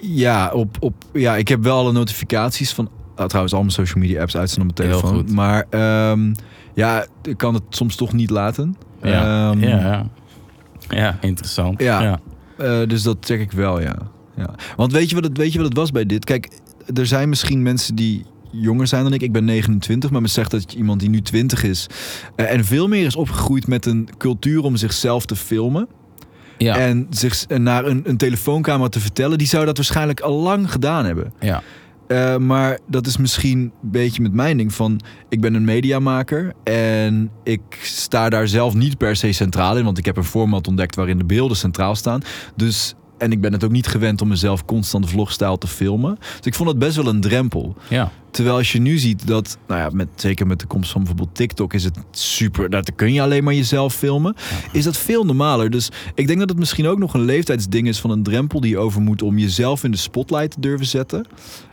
Ja, op, op, ja, ik heb wel alle notificaties van ah, trouwens al mijn social media apps uitstaan op mijn Heel telefoon. goed. Maar um, ja, ik kan het soms toch niet laten. Ja, Um, ja, ja. ja interessant. Ja. ja. Uh, dus dat check ik wel, ja. Ja. Want weet je, wat het, weet je wat het was bij dit? Kijk, er zijn misschien mensen die jonger zijn dan ik. Ik ben 29, maar men zegt dat iemand die nu 20 is... Uh, en veel meer is opgegroeid met een cultuur om zichzelf te filmen... Ja. en zich naar een, een telefooncamera te vertellen... die zou dat waarschijnlijk al lang gedaan hebben. ja. Uh, maar dat is misschien een beetje met mijn ding van... ik ben een mediamaker en ik sta daar zelf niet per se centraal in... want ik heb een format ontdekt waarin de beelden centraal staan. Dus, en ik ben het ook niet gewend om mezelf constant vlogstijl te filmen. Dus ik vond dat best wel een drempel. ja. Terwijl als je nu ziet dat, nou ja, met, zeker met de komst van bijvoorbeeld TikTok is het super. Daar kun je alleen maar jezelf filmen. Is dat veel normaler. Dus ik denk dat het misschien ook nog een leeftijdsding is van een drempel die je over moet om jezelf in de spotlight te durven zetten.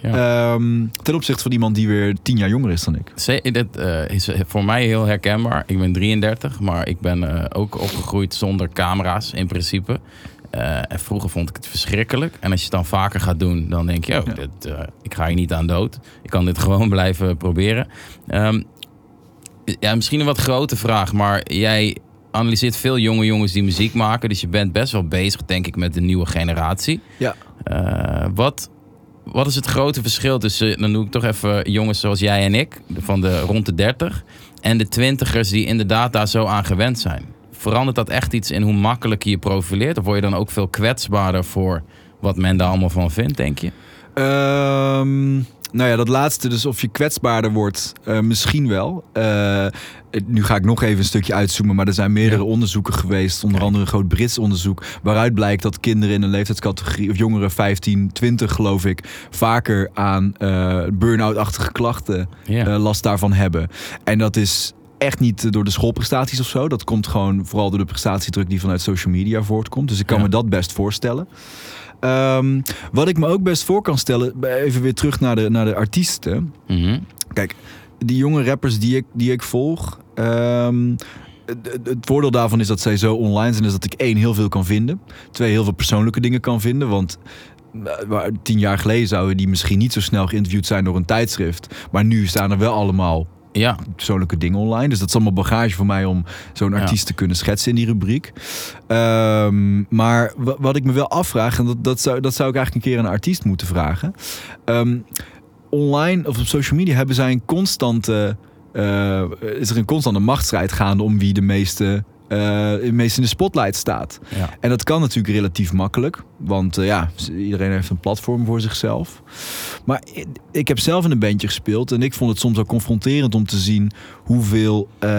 Ja. Um, ten opzichte van iemand die weer tien jaar jonger is dan ik. Zee, dit uh, is voor mij heel herkenbaar. Ik ben 33, maar ik ben uh, ook opgegroeid zonder camera's in principe. Uh, en vroeger vond ik het verschrikkelijk. En als je het dan vaker gaat doen, dan denk je... Oh, ja. dit, uh, ik ga hier niet aan dood. Ik kan dit *laughs* gewoon blijven proberen. Um, ja, misschien een wat grote vraag, maar jij analyseert veel jonge jongens die muziek maken. Dus je bent best wel bezig, denk ik, met de nieuwe generatie. Ja. Uh, wat, wat is het grote verschil tussen... Dan doe ik toch even jongens zoals jij en ik, van de rond de 30... en de twintigers die inderdaad daar zo aan gewend zijn verandert dat echt iets in hoe makkelijk je je profileert? Of word je dan ook veel kwetsbaarder voor wat men daar allemaal van vindt, denk je? Um, nou ja, dat laatste, dus of je kwetsbaarder wordt, uh, misschien wel. Uh, nu ga ik nog even een stukje uitzoomen, maar er zijn meerdere ja. onderzoeken geweest. Onder andere een groot Brits onderzoek. Waaruit blijkt dat kinderen in een leeftijdscategorie, of jongeren 15, 20 geloof ik, vaker aan uh, burn-out-achtige klachten ja. last daarvan hebben. En dat is echt niet door de schoolprestaties of zo. Dat komt gewoon vooral door de prestatiedruk die vanuit social media voortkomt. Dus ik kan Ja. me dat best voorstellen. Ehm, wat ik me ook best voor kan stellen, even weer terug naar de, naar de artiesten. Mhm. Kijk, die jonge rappers die ik, die ik volg. ehm, het, voordeel daarvan is dat zij zo online zijn, is dat ik één heel veel kan vinden. Twee, heel veel persoonlijke dingen kan vinden. Want eh, waar- tien jaar geleden zouden die misschien niet zo snel geïnterviewd zijn door een tijdschrift. Maar nu staan er wel allemaal Ja, persoonlijke dingen online. Dus dat is allemaal bagage voor mij om zo'n Ja. artiest te kunnen schetsen in die rubriek. Ehm, maar wa- wat ik me wel afvraag, en dat, dat, zou, dat zou ik eigenlijk een keer aan een artiest moeten vragen. Ehm, online of op social media hebben zij een constante. eh, is er een constante machtsstrijd gaande om wie de meeste. Het meest in de spotlight staat. ja. En dat kan natuurlijk relatief makkelijk. Want eh, ja, iedereen heeft een platform voor zichzelf. Maar ik heb zelf in een bandje gespeeld. En ik vond het soms ook confronterend om te zien hoeveel eh,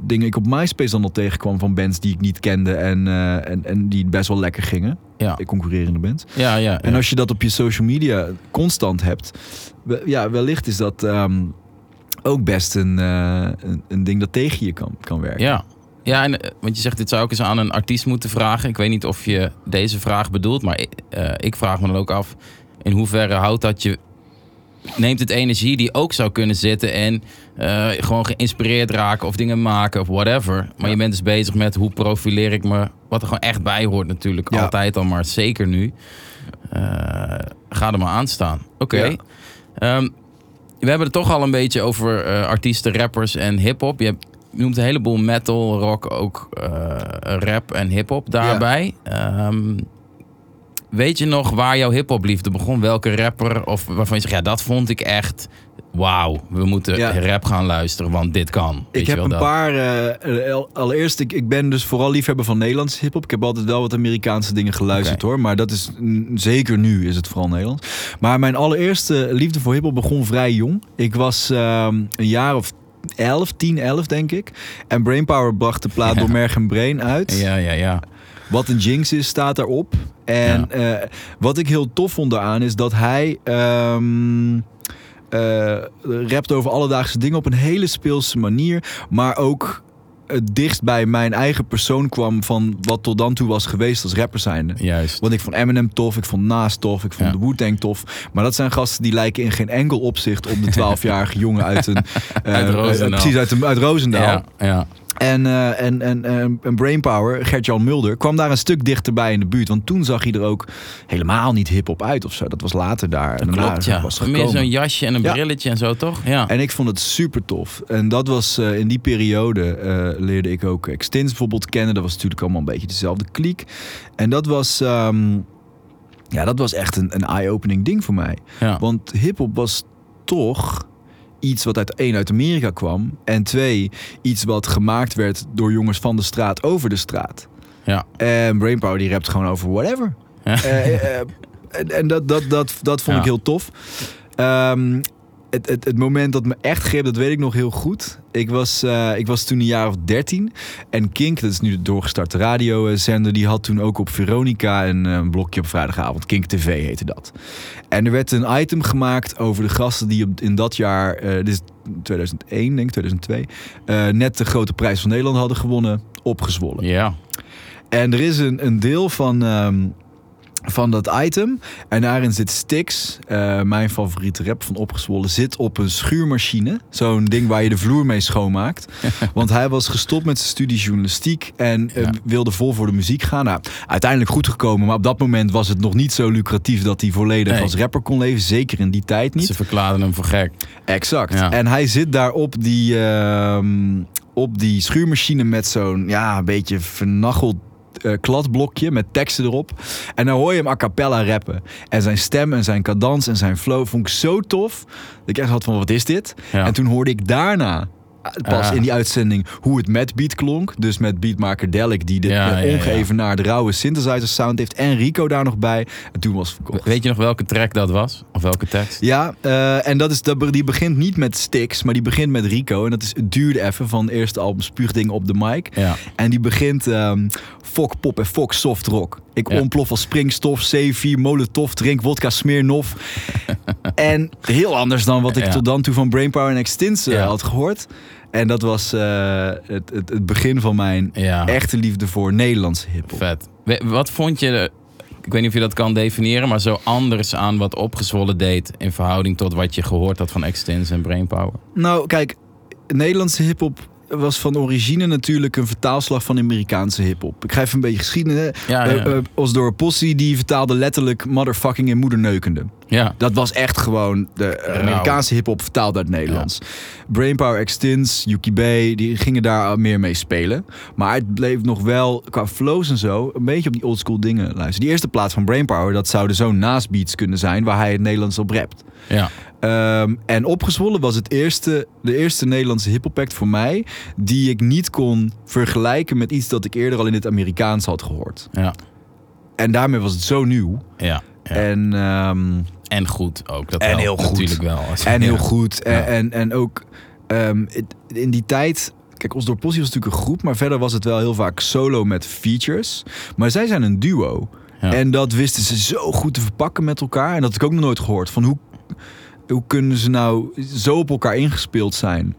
dingen ik op MySpace dan al tegenkwam van bands die ik niet kende. En, en, en die best wel lekker gingen. Ja. De concurrerende bands. Ja, ja, En als je dat op je social media constant hebt. Ja, wellicht is dat ehm, ook best een, een, een ding dat tegen je kan, kan werken. Ja. Ja, en, eh, want je zegt dit zou ik eens aan een artiest moeten vragen. Ik weet niet of je deze vraag bedoelt, maar ik, eh, ik vraag me dan ook af in hoeverre houdt dat je. Neemt het energie die ook zou kunnen zitten en eh, gewoon geïnspireerd raken of dingen maken of whatever. Maar Ja. je bent dus bezig met hoe profileer ik me, wat er gewoon echt bij hoort natuurlijk. Ja. Altijd al, maar zeker nu. Ga er maar aan staan. Oké. Ja. Ehm, we hebben het toch al een beetje over artiesten, rappers en hip-hop. Je, hebt- noemt een heleboel metal, rock, ook eh, rap en hip-hop daarbij. Ehm, weet je nog waar jouw hip-hop liefde begon? Welke rapper of waarvan je zegt, ja, dat vond ik echt. Wauw, we moeten Ja. rap gaan luisteren, want dit kan. Weet Ik heb wel een dat? paar. eh, al- allereerst, ik, ik ben dus vooral liefhebber van Nederlandse hip-hop. Ik heb altijd wel wat Amerikaanse dingen geluisterd hoor. Maar dat is zeker nu is het vooral Nederlands. Maar mijn allereerste liefde voor hip-hop begon vrij jong. Ik was ehm, een jaar of 11, 10, 11 denk ik. En Brainpower bracht de plaat Ja. door Merg en Brain uit. Ja, ja, ja. Wat een jinx is, staat daarop. En eh, wat ik heel tof vond daaraan is dat hij eh, rapt over alledaagse dingen op een hele speelse manier. Maar ook het dichtst bij mijn eigen persoon kwam van wat tot dan toe was geweest als rapper zijnde. Juist. Want ik vond Eminem tof, ik vond Nas tof, ik vond Ja. de Wu-Tang tof. Maar dat zijn gasten die lijken in geen enkel opzicht op de *laughs* 12-jarige jongen uit een... eh, Uit eh, Roosendaal. precies, uit, een- uit Roosendaal. Ja, ja. En, eh, en, en, en, en Brainpower, Gert-Jan Mulder, kwam daar een stuk dichterbij in de buurt. Want toen zag hij er ook helemaal niet hip-hop uit of zo. Dat was later daar. Dat klopt, ja. Was Meer zo'n jasje en een Ja. brilletje en zo, toch? Ja. En ik vond het super tof. En dat was eh, in die periode eh, leerde ik ook Extins bijvoorbeeld kennen. Dat was natuurlijk allemaal een beetje dezelfde kliek. En dat was, ehm, ja, dat was echt een, een eye-opening ding voor mij. ja. Want hip-hop was toch iets wat uit één uit Amerika kwam. En twee, iets wat gemaakt werd door jongens van de straat over de straat. Ja. En Brainpower die rapt gewoon over whatever. Ja. Eh, eh, en en dat, dat, dat, dat vond Ja. ik heel tof. Ehm, het, het, het moment dat me echt greep, dat weet ik nog heel goed. Ik was, eh, ik was toen een jaar of dertien. En Kink, dat is nu de doorgestarte radiozender... die had toen ook op Veronica een, eh, een blokje op vrijdagavond. Kink TV heette dat. En er werd een item gemaakt over de gasten die op, in dat jaar... eh dit is 2001, denk ik, 2002... eh, net de grote prijs van Nederland hadden gewonnen, opgezwollen. ja. En er is een, een deel van, ehm, van dat item. En daarin zit Stix, eh, mijn favoriete rap van Opgezwollen, zit op een schuurmachine. Zo'n ding waar je de vloer mee schoonmaakt. *laughs* Want hij was gestopt met zijn studie journalistiek en eh, Ja. wilde vol voor de muziek gaan. Nou, uiteindelijk goed gekomen, maar op dat moment was het nog niet zo lucratief dat hij volledig Nee. als rapper kon leven. Zeker in die tijd niet. Ze verklaarden hem voor gek. Exact. Ja. En hij zit daar op die, ehm, op die schuurmachine met zo'n ja, een beetje vernacheld eh, kladblokje met teksten erop. En dan hoor je hem a cappella rappen. En zijn stem en zijn cadans en zijn flow vond ik zo tof. Dat ik echt had van, wat is dit? Ja. En toen hoorde ik daarna pas Ah. in die uitzending hoe het met beat klonk. Dus met beatmaker Delic die de Ja, ja, ja. ongeëvenaarde rauwe synthesizer sound heeft. En Rico daar nog bij. En toen was verkocht. Weet je nog welke track dat was? Of welke tekst? Ja, eh, en dat is, dat, die begint niet met Stix, maar die begint met Rico. En dat is, het duurde even van het eerste album Spuugding op de mic. Ja. En die begint ehm fok pop en fok soft rock. Ik Ja. ontplof als springstof, C4, molotov, drink wodka, smeernof. *laughs* en heel anders dan wat ik Ja. tot dan toe van Brainpower en Extins eh, had gehoord. En dat was eh, het, het, het begin van mijn Ja. echte liefde voor Nederlandse hiphop. Vet. Wat vond je, ik weet niet of je dat kan definiëren, maar zo anders aan wat opgezwollen deed in verhouding tot wat je gehoord had van Extins en Brainpower? Nou, kijk, Nederlandse hip-hop was van origine natuurlijk een vertaalslag van Amerikaanse hip-hop. Ik ga even een beetje geschiedenis. Ja, Eh, ja. eh, Osdorp Possie die vertaalde letterlijk motherfucking en moederneukende. Ja. Dat was echt gewoon de eh, Amerikaanse hip-hop vertaald uit het Nederlands. Brainpower Extins, Yuki B, die gingen daar meer mee spelen. Maar het bleef nog wel qua flows en zo een beetje op die oldschool dingen luisteren. Die eerste plaats van Brainpower, dat zouden zo'n naastbeats kunnen zijn waar hij het Nederlands op rapt. Ja. Ehm, en opgezwollen was het eerste, de eerste Nederlandse hip act voor mij. Die ik niet kon vergelijken met iets dat ik eerder al in het Amerikaans had gehoord. Ja. En daarmee was het zo nieuw. Ja. ja. En, ehm, en goed ook. Dat en heel goed. Natuurlijk wel. *laughs* en heel Ja. goed. En, Ja. en, en ook ehm, in die tijd. Kijk, ons door Possie was natuurlijk een groep, maar verder was het wel heel vaak solo met features. Maar zij zijn een duo. Ja. En dat wisten ze zo goed te verpakken met elkaar. En dat had ik ook nog nooit gehoord. Van hoe, hoe kunnen ze nou zo op elkaar ingespeeld zijn?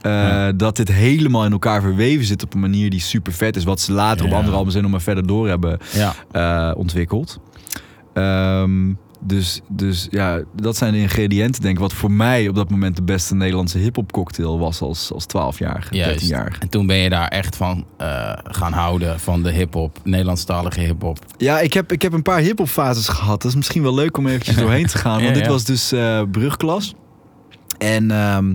eh, Ja. Dat dit helemaal in elkaar verweven zit op een manier die super vet is. Wat ze later op andere albums en nog maar verder door hebben eh, ontwikkeld. Ehm, dus, dus ja, dat zijn de ingrediënten, denk ik. Wat voor mij op dat moment de beste Nederlandse hip-hop cocktail was als, als 12-jarige, Juist. 13-jarige. En toen ben je daar echt van eh, gaan houden, van de hip-hop, Nederlandstalige hip-hop. Ja, ik heb, ik heb een paar hip-hop fases gehad. Dat is misschien wel leuk om eventjes *laughs* doorheen te gaan. Want Ja, dit was dus eh, brugklas. En ehm,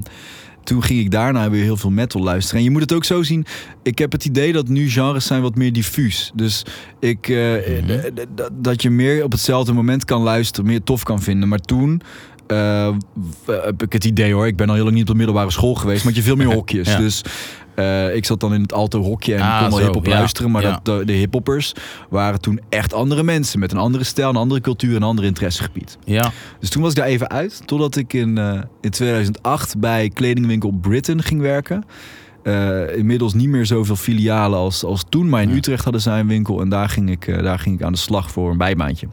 toen ging ik daarna weer heel veel metal luisteren. En je moet het ook zo zien. Ik heb het idee dat nu genres zijn wat meer diffuus. Dus ik, eh, Mhm. d- dat je meer op hetzelfde moment kan luisteren, meer tof kan vinden. Maar toen eh, w- heb ik het idee hoor. Ik ben al heel lang niet op de middelbare school geweest, maar je veel meer *laughs* hokjes. Ja. Dus eh, ik zat dan in het alto hokje en Ah, kon wel hip-hop ja. luisteren. Maar Ja. dat, de, de hiphoppers waren toen echt andere mensen met een andere stijl, een andere cultuur, een ander interessegebied. Ja. Dus toen was ik daar even uit, totdat ik in, eh, in 2008 bij kledingwinkel Britain ging werken. Eh, inmiddels niet meer zoveel filialen als, als toen, maar in. Utrecht hadden zij een winkel en daar ging, ik, eh, daar ging ik aan de slag voor een bijbaantje.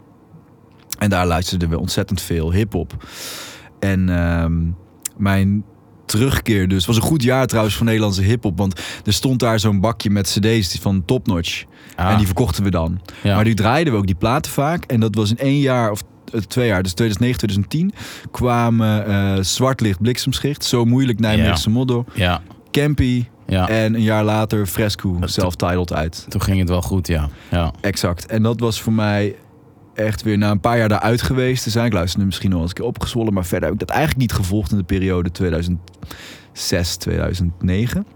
En daar luisterden we ontzettend veel hip-hop. En ehm, mijn terugkeer dus was een goed jaar trouwens voor Nederlandse hip-hop, want er stond daar zo'n bakje met CD's van Top Notch. Ah, En die verkochten we dan. ja. Maar die draaiden we ook die platen vaak. En dat was in één jaar of eh, twee jaar, dus 2009, 2010, kwamen eh Zwartlicht, Bliksemschicht, Zo Moeilijk, Nijmeegse Modder, ja. Campy Ja. en een jaar later Fresco, Dat- self-titled uit. Toen ging het wel goed, ja. Ja. Exact. En dat was voor mij echt weer na een paar jaar daaruit geweest te zijn. Ik luisterde misschien nog eens een keer opgezwollen, maar verder heb ik dat eigenlijk niet gevolgd in de periode 2006, 2009.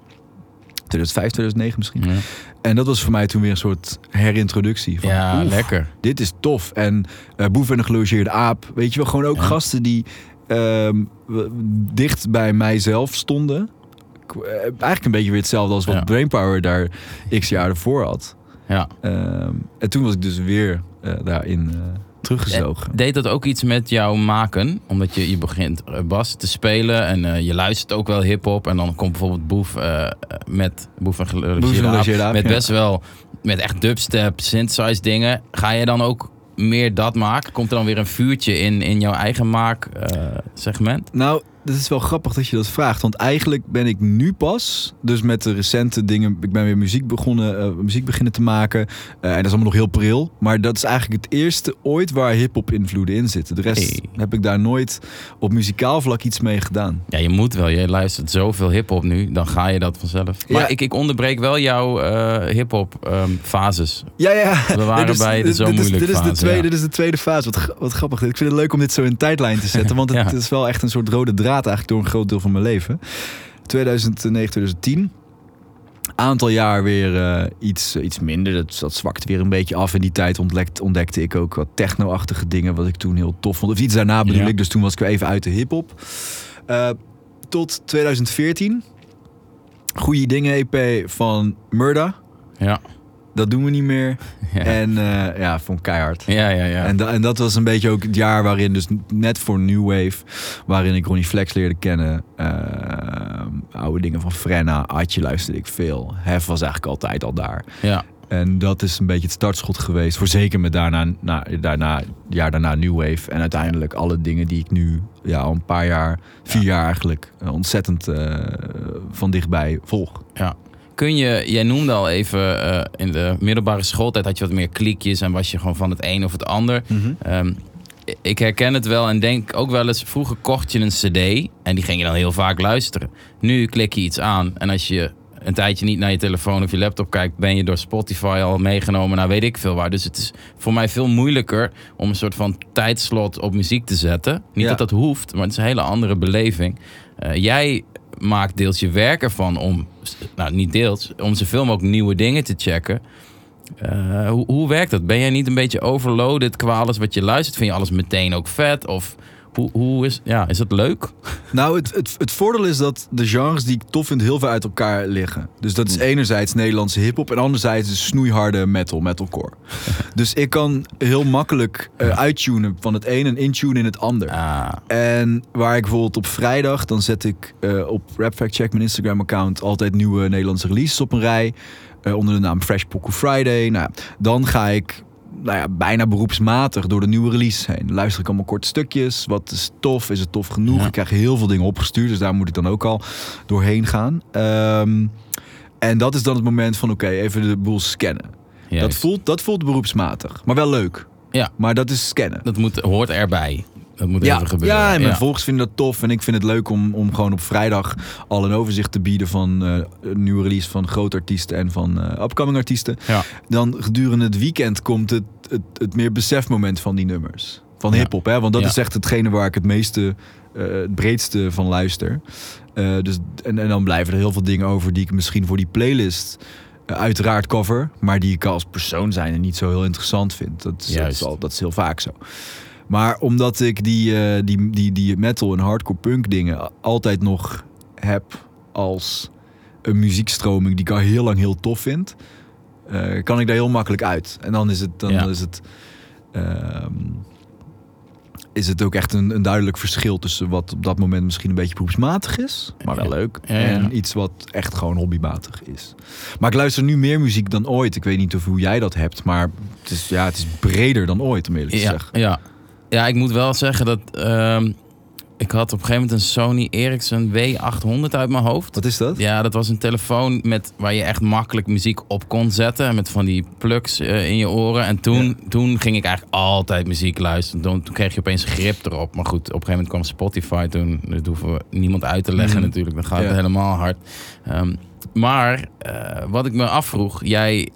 2005, 2009 misschien. Ja, En dat was voor mij toen weer een soort herintroductie. Van, ja oef, lekker. dit is tof. En eh Boef en de gelogeerde aap. Weet je wel, gewoon ook Ja. gasten die ehm, dicht bij mijzelf stonden. Eh, Eigenlijk een beetje weer hetzelfde als wat. Brainpower daar x jaar ervoor had. Ja. Ehm, en toen was ik dus weer eh, daarin eh, teruggezogen. Deed dat ook iets met jouw maken? Omdat je, je begint eh, bas te spelen en eh, je luistert ook wel hip-hop. En dan komt bijvoorbeeld Boef eh, met Boef en Met ja. best wel, met echt dubstep, synthesize dingen. Ga je dan ook meer dat maken? Komt er dan weer een vuurtje in, in jouw eigen maak eh, segment? Nou, het is wel grappig dat je dat vraagt. Want eigenlijk ben ik nu pas, dus met de recente dingen, ik ben weer muziek begonnen, eh, muziek beginnen te maken. Eh, en dat is allemaal nog heel pril. Maar dat is eigenlijk het eerste ooit waar hip-hop invloeden in zitten. De rest Hey. heb ik daar nooit op muzikaal vlak iets mee gedaan. Ja, je moet wel. Je luistert zoveel hip-hop nu, dan ga je dat vanzelf. Maar Ja. ik, ik onderbreek wel jouw eh, hip-hop ehm, fases. Ja, ja. We waren Dit is- bij de dit- zo dit moeilijk dit is, de fase, tweede, ja. dit is de tweede fase. Wat, wat grappig. Ik vind het leuk om dit zo in een tijdlijn te zetten. *laughs* Want het Ja. is wel echt een soort rode draad eigenlijk door een groot deel van mijn leven. 2009, 2010. Aantal jaar weer eh, iets, iets minder. Dat, dat zwakte weer een beetje af. In die tijd ontdekte, ontdekte ik ook wat techno-achtige dingen. Wat ik toen heel tof vond. Of iets daarna bedoel Ja. ik. Dus toen was ik weer even uit de hip-hop. Eh, tot 2014. Goeie dingen EP van Murda. Ja, Dat doen we niet meer. *laughs* ja, En eh, ja, vond ik keihard. ja. ja, ja. En, da- en dat was een beetje ook het jaar waarin, dus net voor New Wave, waarin ik Ronnie Flex leerde kennen. Eh, oude dingen van Frenna, Atje luisterde ik veel. Hef was eigenlijk altijd al daar. ja. En dat is een beetje het startschot geweest. Voor zeker met daarna, na, daarna, jaar daarna New Wave. En uiteindelijk alle dingen die ik nu ja, al een paar jaar, vier jaar eigenlijk, eh, ontzettend eh, van dichtbij volg. Kun je, jij noemde al even eh, in de middelbare schooltijd had je wat meer kliekjes en was je gewoon van het een of het ander. Ehm, ik herken het wel en denk ook wel eens, vroeger kocht je een cd en die ging je dan heel vaak luisteren. Nu klik je iets aan en als je een tijdje niet naar je telefoon of je laptop kijkt, ben je door Spotify al meegenomen naar weet ik veel waar. Dus het is voor mij veel moeilijker om een soort van tijdslot op muziek te zetten. Niet Ja. dat dat hoeft, maar het is een hele andere beleving. Eh, jij maakt deels je werk ervan om, nou niet deels, om zoveel mogelijk nieuwe dingen te checken. Eh, hoe, hoe werkt dat? Ben jij niet een beetje overloaded qua alles wat je luistert? Vind je alles meteen ook vet? Of hoe, hoe is, ja, is het leuk? Nou, het, het, het voordeel is dat de genres die ik tof vind heel veel uit elkaar liggen. Dus dat is Hmm. enerzijds Nederlandse hip-hop en anderzijds de snoeiharde metal, metalcore. *laughs* dus ik kan heel makkelijk eh, uittunen van het een en intunen in het ander. Ah, En waar ik bijvoorbeeld op vrijdag, dan zet ik eh, op Rap Fact Check, mijn Instagram-account, altijd nieuwe Nederlandse releases op een rij. eh, onder de naam Fresh Poku Friday. Nou, dan ga ik nou ja, bijna beroepsmatig door de nieuwe release heen. Luister ik allemaal korte stukjes. Wat is tof? Is het tof genoeg? Ja. Ik krijg heel veel dingen opgestuurd, dus daar moet ik dan ook al doorheen gaan. Ehm, en dat is dan het moment van, oké, even de boel scannen. Dat voelt, dat voelt beroepsmatig, maar wel leuk. Ja. Maar dat is scannen. dat moet, hoort erbij. Dat moet Ja, even gebeuren. ja, en mijn volgers vinden dat tof. En ik vind het leuk om, om gewoon op vrijdag al een overzicht te bieden van eh, een nieuwe release van grote artiesten en van eh, upcoming artiesten. Ja. Dan gedurende het weekend komt het, het, het meer besefmoment van die nummers. Van Ja. hip-hop, hè? Want dat Ja. is echt hetgene waar ik het meeste, eh, het breedste van luister. Eh, dus, en, en dan blijven er heel veel dingen over die ik misschien voor die playlist uiteraard cover. Maar die ik als persoon zijn en niet zo heel interessant vind. Dat is, dat is, al, dat is heel vaak zo. Maar omdat ik die, eh, die, die, die metal en hardcore punk dingen altijd nog heb als een muziekstroming die ik al heel lang heel tof vind, eh, kan ik daar heel makkelijk uit. En dan is het, dan Ja. is het, ehm, is het ook echt een, een duidelijk verschil tussen wat op dat moment misschien een beetje beroepsmatig is, maar wel leuk, Ja, ja. en iets wat echt gewoon hobbymatig is. Maar ik luister nu meer muziek dan ooit. Ik weet niet of hoe jij dat hebt, maar het is, ja, het is breder dan ooit, om eerlijk te ja, zeggen. ja. Ja, ik moet wel zeggen dat ehm, ik had op een gegeven moment een Sony Ericsson W800 uit mijn hoofd. Wat is dat? Ja, dat was een telefoon met, waar je echt makkelijk muziek op kon zetten. Met van die plugs eh, in je oren. En toen, toen ging ik eigenlijk altijd muziek luisteren. Toen, toen kreeg je opeens grip erop. Maar goed, op een gegeven moment kwam Spotify toen. Dat hoeven we niemand uit te leggen Mhm. natuurlijk. Dan gaat Ja. het helemaal hard. Ehm, maar eh, wat ik me afvroeg. Jij...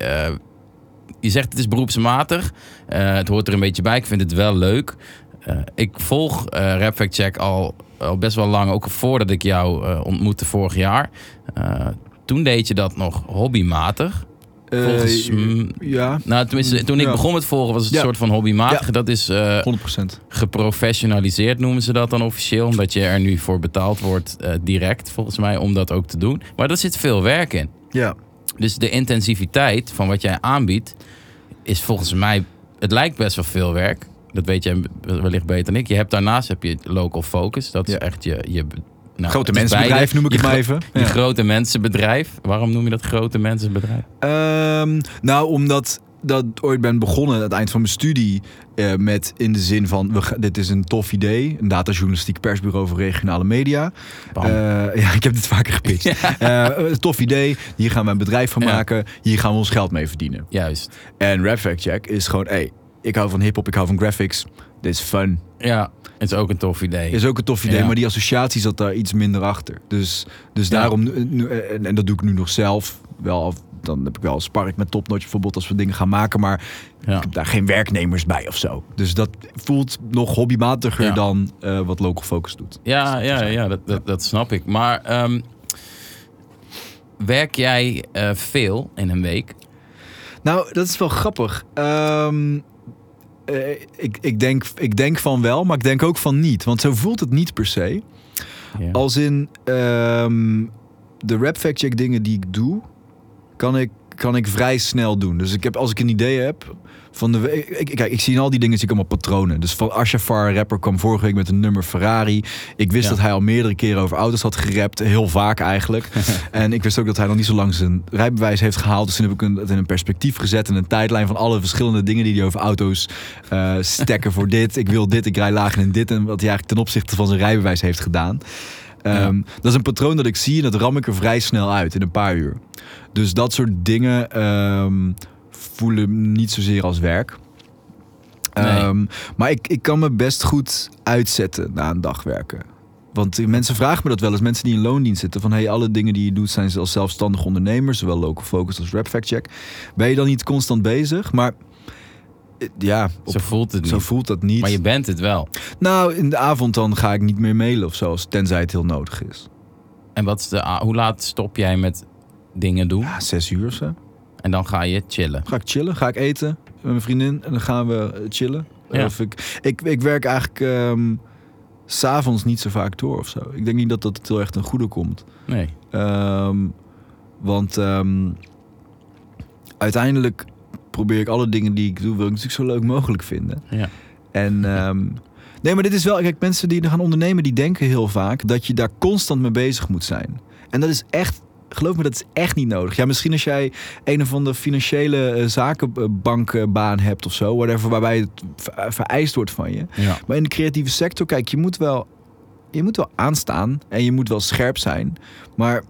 je zegt het is beroepsmatig. Eh, het hoort er een beetje bij. Ik vind het wel leuk. Eh, ik volg eh Rap Fact Check al, al best wel lang. Ook voordat ik jou eh, ontmoette vorig jaar. Eh, toen deed je dat nog hobbymatig. Volgens, mm, ja, Nou, tenminste, toen ik Ja. begon met volgen was het Ja. een soort van hobbymatig. Dat is eh, 100%. geprofessionaliseerd noemen ze dat dan officieel. Omdat je er nu voor betaald wordt eh, direct, volgens mij, om dat ook te doen. Maar er zit veel werk in. Ja. Dus de intensiviteit van wat jij aanbiedt is volgens mij... Het lijkt best wel veel werk. Dat weet jij wellicht beter dan ik. Je hebt daarnaast heb je local focus. Dat is Ja. echt je... je nou, Grote mensenbedrijf beide. noem ik Je het maar even. Je Ja. grote mensenbedrijf. Waarom noem je dat grote mensenbedrijf? Ehm, nou, omdat dat ooit ben begonnen aan het eind van mijn studie eh, met in de zin van we, dit is een tof idee, een datajournalistiek persbureau voor regionale media. Eh, ja, *laughs* ik heb dit vaker gepitcht. *laughs* Eh, een tof idee, hier gaan we een bedrijf van Ja. maken, hier gaan we ons geld mee verdienen. Juist. En Rap Fact Check is gewoon, hey, ik hou van hip-hop, ik hou van graphics, dit is fun. Ja, het is ook een tof idee. Is ook een tof idee, Ja. maar die associatie zat daar iets minder achter. Dus, dus Ja. daarom, nu- en, en dat doe ik nu nog zelf. Wel, af- dan heb ik wel spark met Topnotch bijvoorbeeld als we dingen gaan maken, maar Ja. ik heb daar geen werknemers bij of zo. Dus dat voelt nog hobbymatiger Ja. dan eh, wat Local Focus doet. Ja, ja, ja dat, dat, dat snap ik. Maar ehm, werk jij eh, veel in een week? Nou, dat is wel grappig. Ehm, eh, ik, ik, denk, ik denk van wel, maar ik denk ook van niet. Want zo voelt het niet per se. Ja. Als in ehm, de rap fact check dingen die ik doe, kan ik, kan ik vrij snel doen. Dus ik heb, als ik een idee heb van de ik, ik- kijk, ik zie in al die dingen zie ik allemaal patronen. Dus van Ashafar, rapper, kwam vorige week met een nummer Ferrari. Ik wist Ja. dat hij al meerdere keren over auto's had gerapt, heel vaak eigenlijk. *laughs* en ik wist ook dat hij nog niet zo lang zijn rijbewijs heeft gehaald. Dus toen heb ik een- het in een perspectief gezet en een tijdlijn van alle verschillende dingen die hij over auto's eh stekken voor dit. Ik wil dit, ik rij lager in dit en wat hij eigenlijk ten opzichte van zijn rijbewijs heeft gedaan. Ehm, Dat is een patroon dat ik zie en dat ram ik er vrij snel uit in een paar uur. Dus dat soort dingen ehm, voelen niet zozeer als werk. Nee. Ehm, maar ik, ik kan me best goed uitzetten na een dag werken. Want mensen vragen me dat wel eens, mensen die in loondienst zitten, van hey, alle dingen die je doet zijn als zelfstandig ondernemer, zowel local focus als rap fact check. Ben je dan niet constant bezig? Maar ja, op- Zo voelt het zo niet. voelt dat niet. Maar je bent het wel. Nou, in de avond dan ga ik niet meer mailen of zo, tenzij het heel nodig is. En wat is de, hoe laat stop jij met dingen doen? Ja, zes uur of zo. En dan ga je chillen. Ga ik chillen, ga ik eten met mijn vriendin en dan gaan we eh, chillen. Ja. Of ik, ik, ik werk eigenlijk s s'avonds niet zo vaak door of zo. Ik denk niet dat dat heel echt ten goede komt. Nee. Ehm, want ehm, uiteindelijk probeer ik alle dingen die ik doe, wil ik natuurlijk zo leuk mogelijk vinden. Ja. En ehm, nee, maar dit is wel, kijk, mensen die er gaan ondernemen, die denken heel vaak dat je daar constant mee bezig moet zijn. En dat is echt, geloof me, dat is echt niet nodig. Ja, misschien als jij een of andere financiële eh, zakenbankbaan hebt of zo, whatever, waarbij het ver- vereist wordt van je. Ja. Maar in de creatieve sector, kijk, je moet wel, je moet wel aanstaan en je moet wel scherp zijn. Maar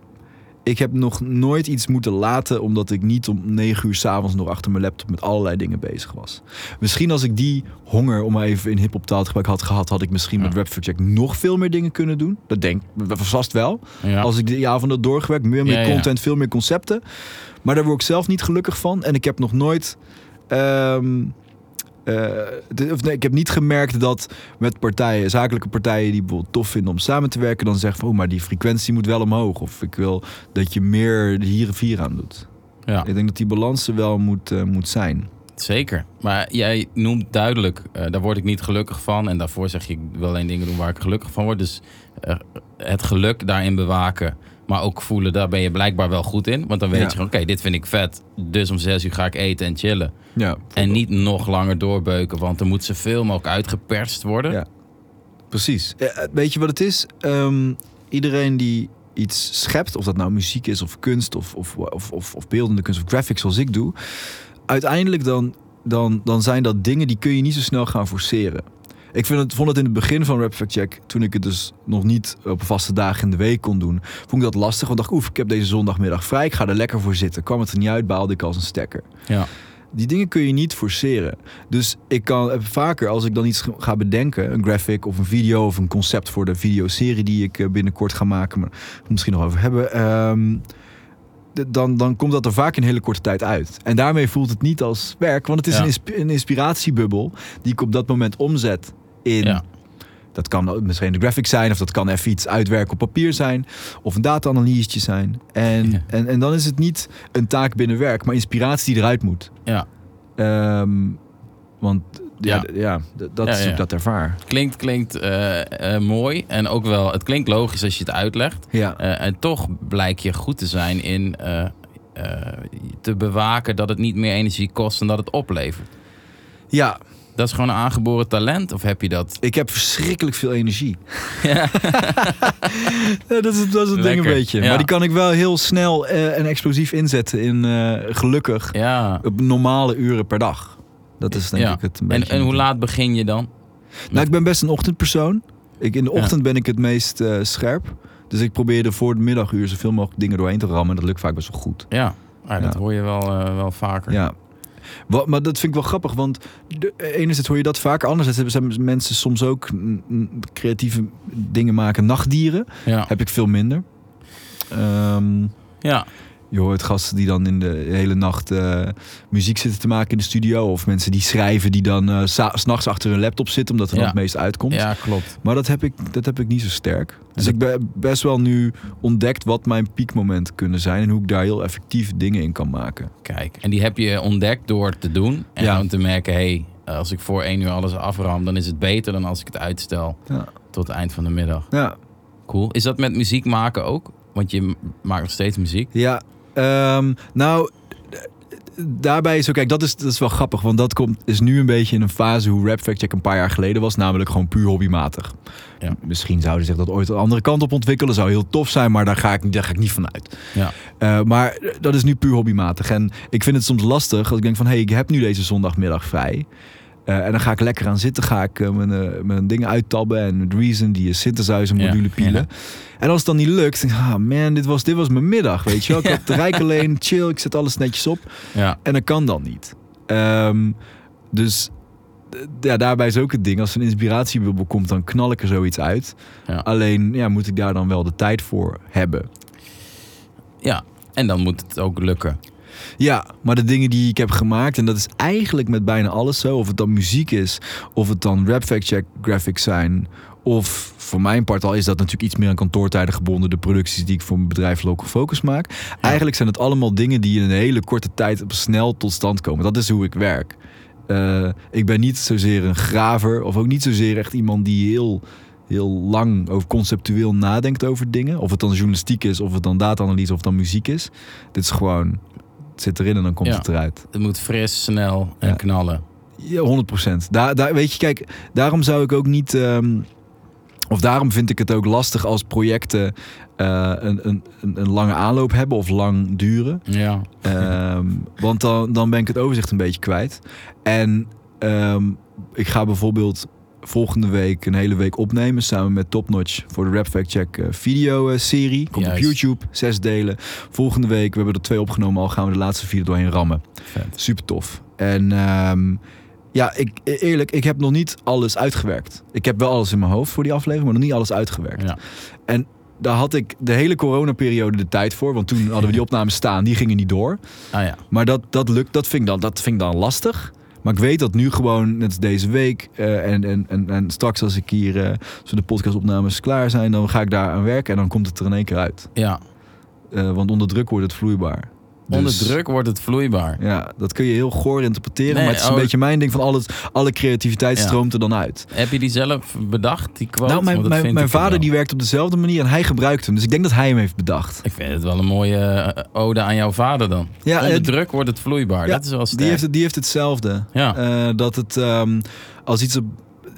ik heb nog nooit iets moeten laten omdat ik niet om negen uur s'avonds nog achter mijn laptop met allerlei dingen bezig was. Misschien als ik die honger, om maar even in hip-hop taal te gebruiken, had gehad, had ik misschien Ja. met Rap for Check nog veel meer dingen kunnen doen. Dat denk ik vast wel. Ja. Als ik die avond had doorgewerkt, meer, meer Ja, content, veel meer concepten. Maar daar word ik zelf niet gelukkig van. En ik heb nog nooit. ehm, eh, de- of nee, ik heb niet gemerkt dat met partijen, zakelijke partijen die bijvoorbeeld tof vinden om samen te werken, dan zeggen van, oh, maar die frequentie moet wel omhoog. Of ik wil dat je meer hier en vier aan doet. ja. Ik denk dat die balans er wel moet, eh, moet zijn. Zeker. Maar jij noemt duidelijk, eh, daar word ik niet gelukkig van. En daarvoor zeg je, ik wil alleen dingen doen waar ik gelukkig van word. Dus het geluk daarin bewaken, maar ook voelen, daar ben je blijkbaar wel goed in. Want dan weet Ja. je gewoon, oké, dit vind ik vet. Dus om zes uur ga ik eten en chillen. Ja, En niet nog langer doorbeuken, want er moet zoveel mogelijk uitgeperst worden. Ja. Precies. Weet je wat het is? Ehm, iedereen die iets schept, of dat nou muziek is of kunst of, of, of, of, of beeldende kunst of graphics zoals ik doe, uiteindelijk dan, dan, dan zijn dat dingen die kun je niet zo snel gaan forceren. Ik vind het, vond het in het begin van Rap Fact Check, toen ik het dus nog niet op vaste dagen in de week kon doen, vond ik dat lastig. Want ik dacht, oef, ik heb deze zondagmiddag vrij, ik ga er lekker voor zitten. Kwam het er niet uit, baalde ik als een stekker. Ja. Die dingen kun je niet forceren. Dus ik kan vaker, als ik dan iets ga bedenken, een graphic of een video of een concept voor de videoserie die ik eh, binnenkort ga maken, maar misschien nog over hebben, ehm, dan, dan komt dat er vaak in hele korte tijd uit. En daarmee voelt het niet als werk, want het is Ja. een, insp- een inspiratiebubbel die ik op dat moment omzet in. Ja. Dat kan misschien de graphic zijn, of dat kan even iets uitwerken op papier zijn, of een data-analyse zijn. En, Ja. en, en dan is het niet een taak binnen werk, maar inspiratie die eruit moet. Ja. Ehm, want ja, Ja. dat Ja, is hoe ja. ik dat ervaar. Klinkt, klinkt eh, eh, mooi. En ook wel, het klinkt logisch als je het uitlegt. Ja, Eh, en toch blijk je goed te zijn in te bewaken dat het niet meer energie kost en dat het oplevert. ja, Dat is gewoon een aangeboren talent, of heb je dat? ik heb verschrikkelijk veel energie. *laughs* *laughs* Ja, dat is, het- dat is het ding een beetje. ja. Maar die kan ik wel heel snel eh, en explosief inzetten in eh, gelukkig Ja. op normale uren per dag. Dat is denk ik het een En, beetje. en hoe laat begin je dan? Nou, ik ben best een ochtendpersoon. Ik, in de ochtend ben ik het meest eh, scherp. Dus ik probeer er voor de middaguur zoveel mogelijk dingen doorheen te rammen. En dat lukt vaak best wel goed. Ja, Ah, dat hoor je wel, wel vaker. Ja. Wat, maar dat vind ik wel grappig, want de, enerzijds hoor je dat vaker. Anderzijds hebben mensen soms ook creatieve dingen maken. Nachtdieren Ja. heb ik veel minder. Ehm, ja. Je hoort gasten die dan in de hele nacht eh, muziek zitten te maken in de studio. Of mensen die schrijven die dan eh, sa- 's s'nachts achter hun laptop zitten, omdat er dan Ja. het meest uitkomt. ja, klopt. Maar dat heb, ik, dat heb ik niet zo sterk. Dus dat- ik ben best wel nu ontdekt wat mijn piekmomenten kunnen zijn. En hoe ik daar heel effectief dingen in kan maken. Kijk, en die heb je ontdekt door te doen. En Ja. gewoon te merken, hé, hey, als ik voor één uur alles afram, dan is het beter dan als ik het uitstel Ja. tot het eind van de middag. Ja, Cool. Is dat met muziek maken ook? Want je maakt nog steeds muziek. Ja, ehm, nou, daarbij is ook, kijk, dat is, dat is wel grappig, want dat komt, is nu een beetje in een fase hoe Rap Fact Check een paar jaar geleden was, namelijk gewoon puur hobbymatig. Ja. Misschien zouden zich dat ooit een andere kant op ontwikkelen, zou heel tof zijn, maar daar ga ik, daar ga ik niet van uit. Ja. Eh, maar dat is nu puur hobbymatig. En ik vind het soms lastig als ik denk van, hé, hey, ik heb nu deze zondagmiddag vrij. Eh, en dan ga ik lekker aan zitten, ga ik eh, mijn, eh, mijn dingen uittabben en met Reason, die synthesizer module Ja, pielen. ja. En als het dan niet lukt, denk ik, ah man, dit was, dit was mijn middag, weet je wel. Ik *laughs* had de rijk alleen, chill, ik zet alles netjes op. Ja. En dat kan dan niet. Ehm, dus ja, daarbij is ook het ding. Als een inspiratiebubbel komt, dan knal ik er zoiets uit. Ja. Alleen ja, moet ik daar dan wel de tijd voor hebben. Ja, en dan moet het ook lukken. Ja, maar de dingen die ik heb gemaakt, en dat is eigenlijk met bijna alles zo, of het dan muziek is, of het dan rap fact check graphics zijn, of voor mijn part al is dat natuurlijk iets meer aan kantoortijden gebonden, de producties die ik voor mijn bedrijf Local Focus maak. Eigenlijk zijn het allemaal dingen die in een hele korte tijd snel tot stand komen. Dat is hoe ik werk. Uh, ik ben niet zozeer een graver, of ook niet zozeer echt iemand die heel heel lang over conceptueel nadenkt over dingen. Of het dan journalistiek is, of het dan data-analyse, of het dan muziek is. Dit is gewoon het zit erin en dan komt Ja. het eruit. Het moet fris, snel en Ja. knallen. Ja, 100%. Daar, daar, weet je, kijk, daarom zou ik ook niet. ehm, of daarom vind ik het ook lastig als projecten eh, een, een, een, een lange aanloop hebben of lang duren. Ja. Ehm, want dan, dan ben ik het overzicht een beetje kwijt. En ehm, ik ga bijvoorbeeld volgende week een hele week opnemen samen met Topnotch voor de Rap Fact Check eh, video eh, serie. Komt Juist. op YouTube, zes delen. Volgende week, we hebben er twee opgenomen al, gaan we de laatste vier er doorheen rammen. Vet. Super tof. En ehm, ja, ik, eerlijk, ik heb nog niet alles uitgewerkt. Ik heb wel alles in mijn hoofd voor die aflevering, maar nog niet alles uitgewerkt. Ja. Daar had ik de hele coronaperiode de tijd voor, want toen hadden we die opnames staan, die gingen niet door. Ah ja. Maar dat, dat lukt, dat vind, ik dan, dat vind ik dan lastig. Maar ik weet dat nu gewoon, net als deze week eh, en, en, en, en straks als ik hier, zo de podcastopnames klaar zijn, dan ga ik daar aan werken en dan komt het er in één keer uit. ja. Eh, want onder druk wordt het vloeibaar. Onder Dus- druk wordt het vloeibaar. Ja, dat kun je heel goor interpreteren, Nee, maar het is een oh. beetje mijn ding van alles, alle creativiteit Ja. stroomt er dan uit. Heb je die zelf bedacht, die quote? nou, mijn, mijn, er vader wel. die werkt op dezelfde manier en hij gebruikt hem. Dus ik denk dat hij hem heeft bedacht. Ik vind het wel een mooie eh, ode aan jouw vader dan. Ja, Onder druk wordt het vloeibaar. Ja, dat is wel sterk. Die heeft, het, die heeft hetzelfde. Ja. Eh, dat het ehm, als iets op.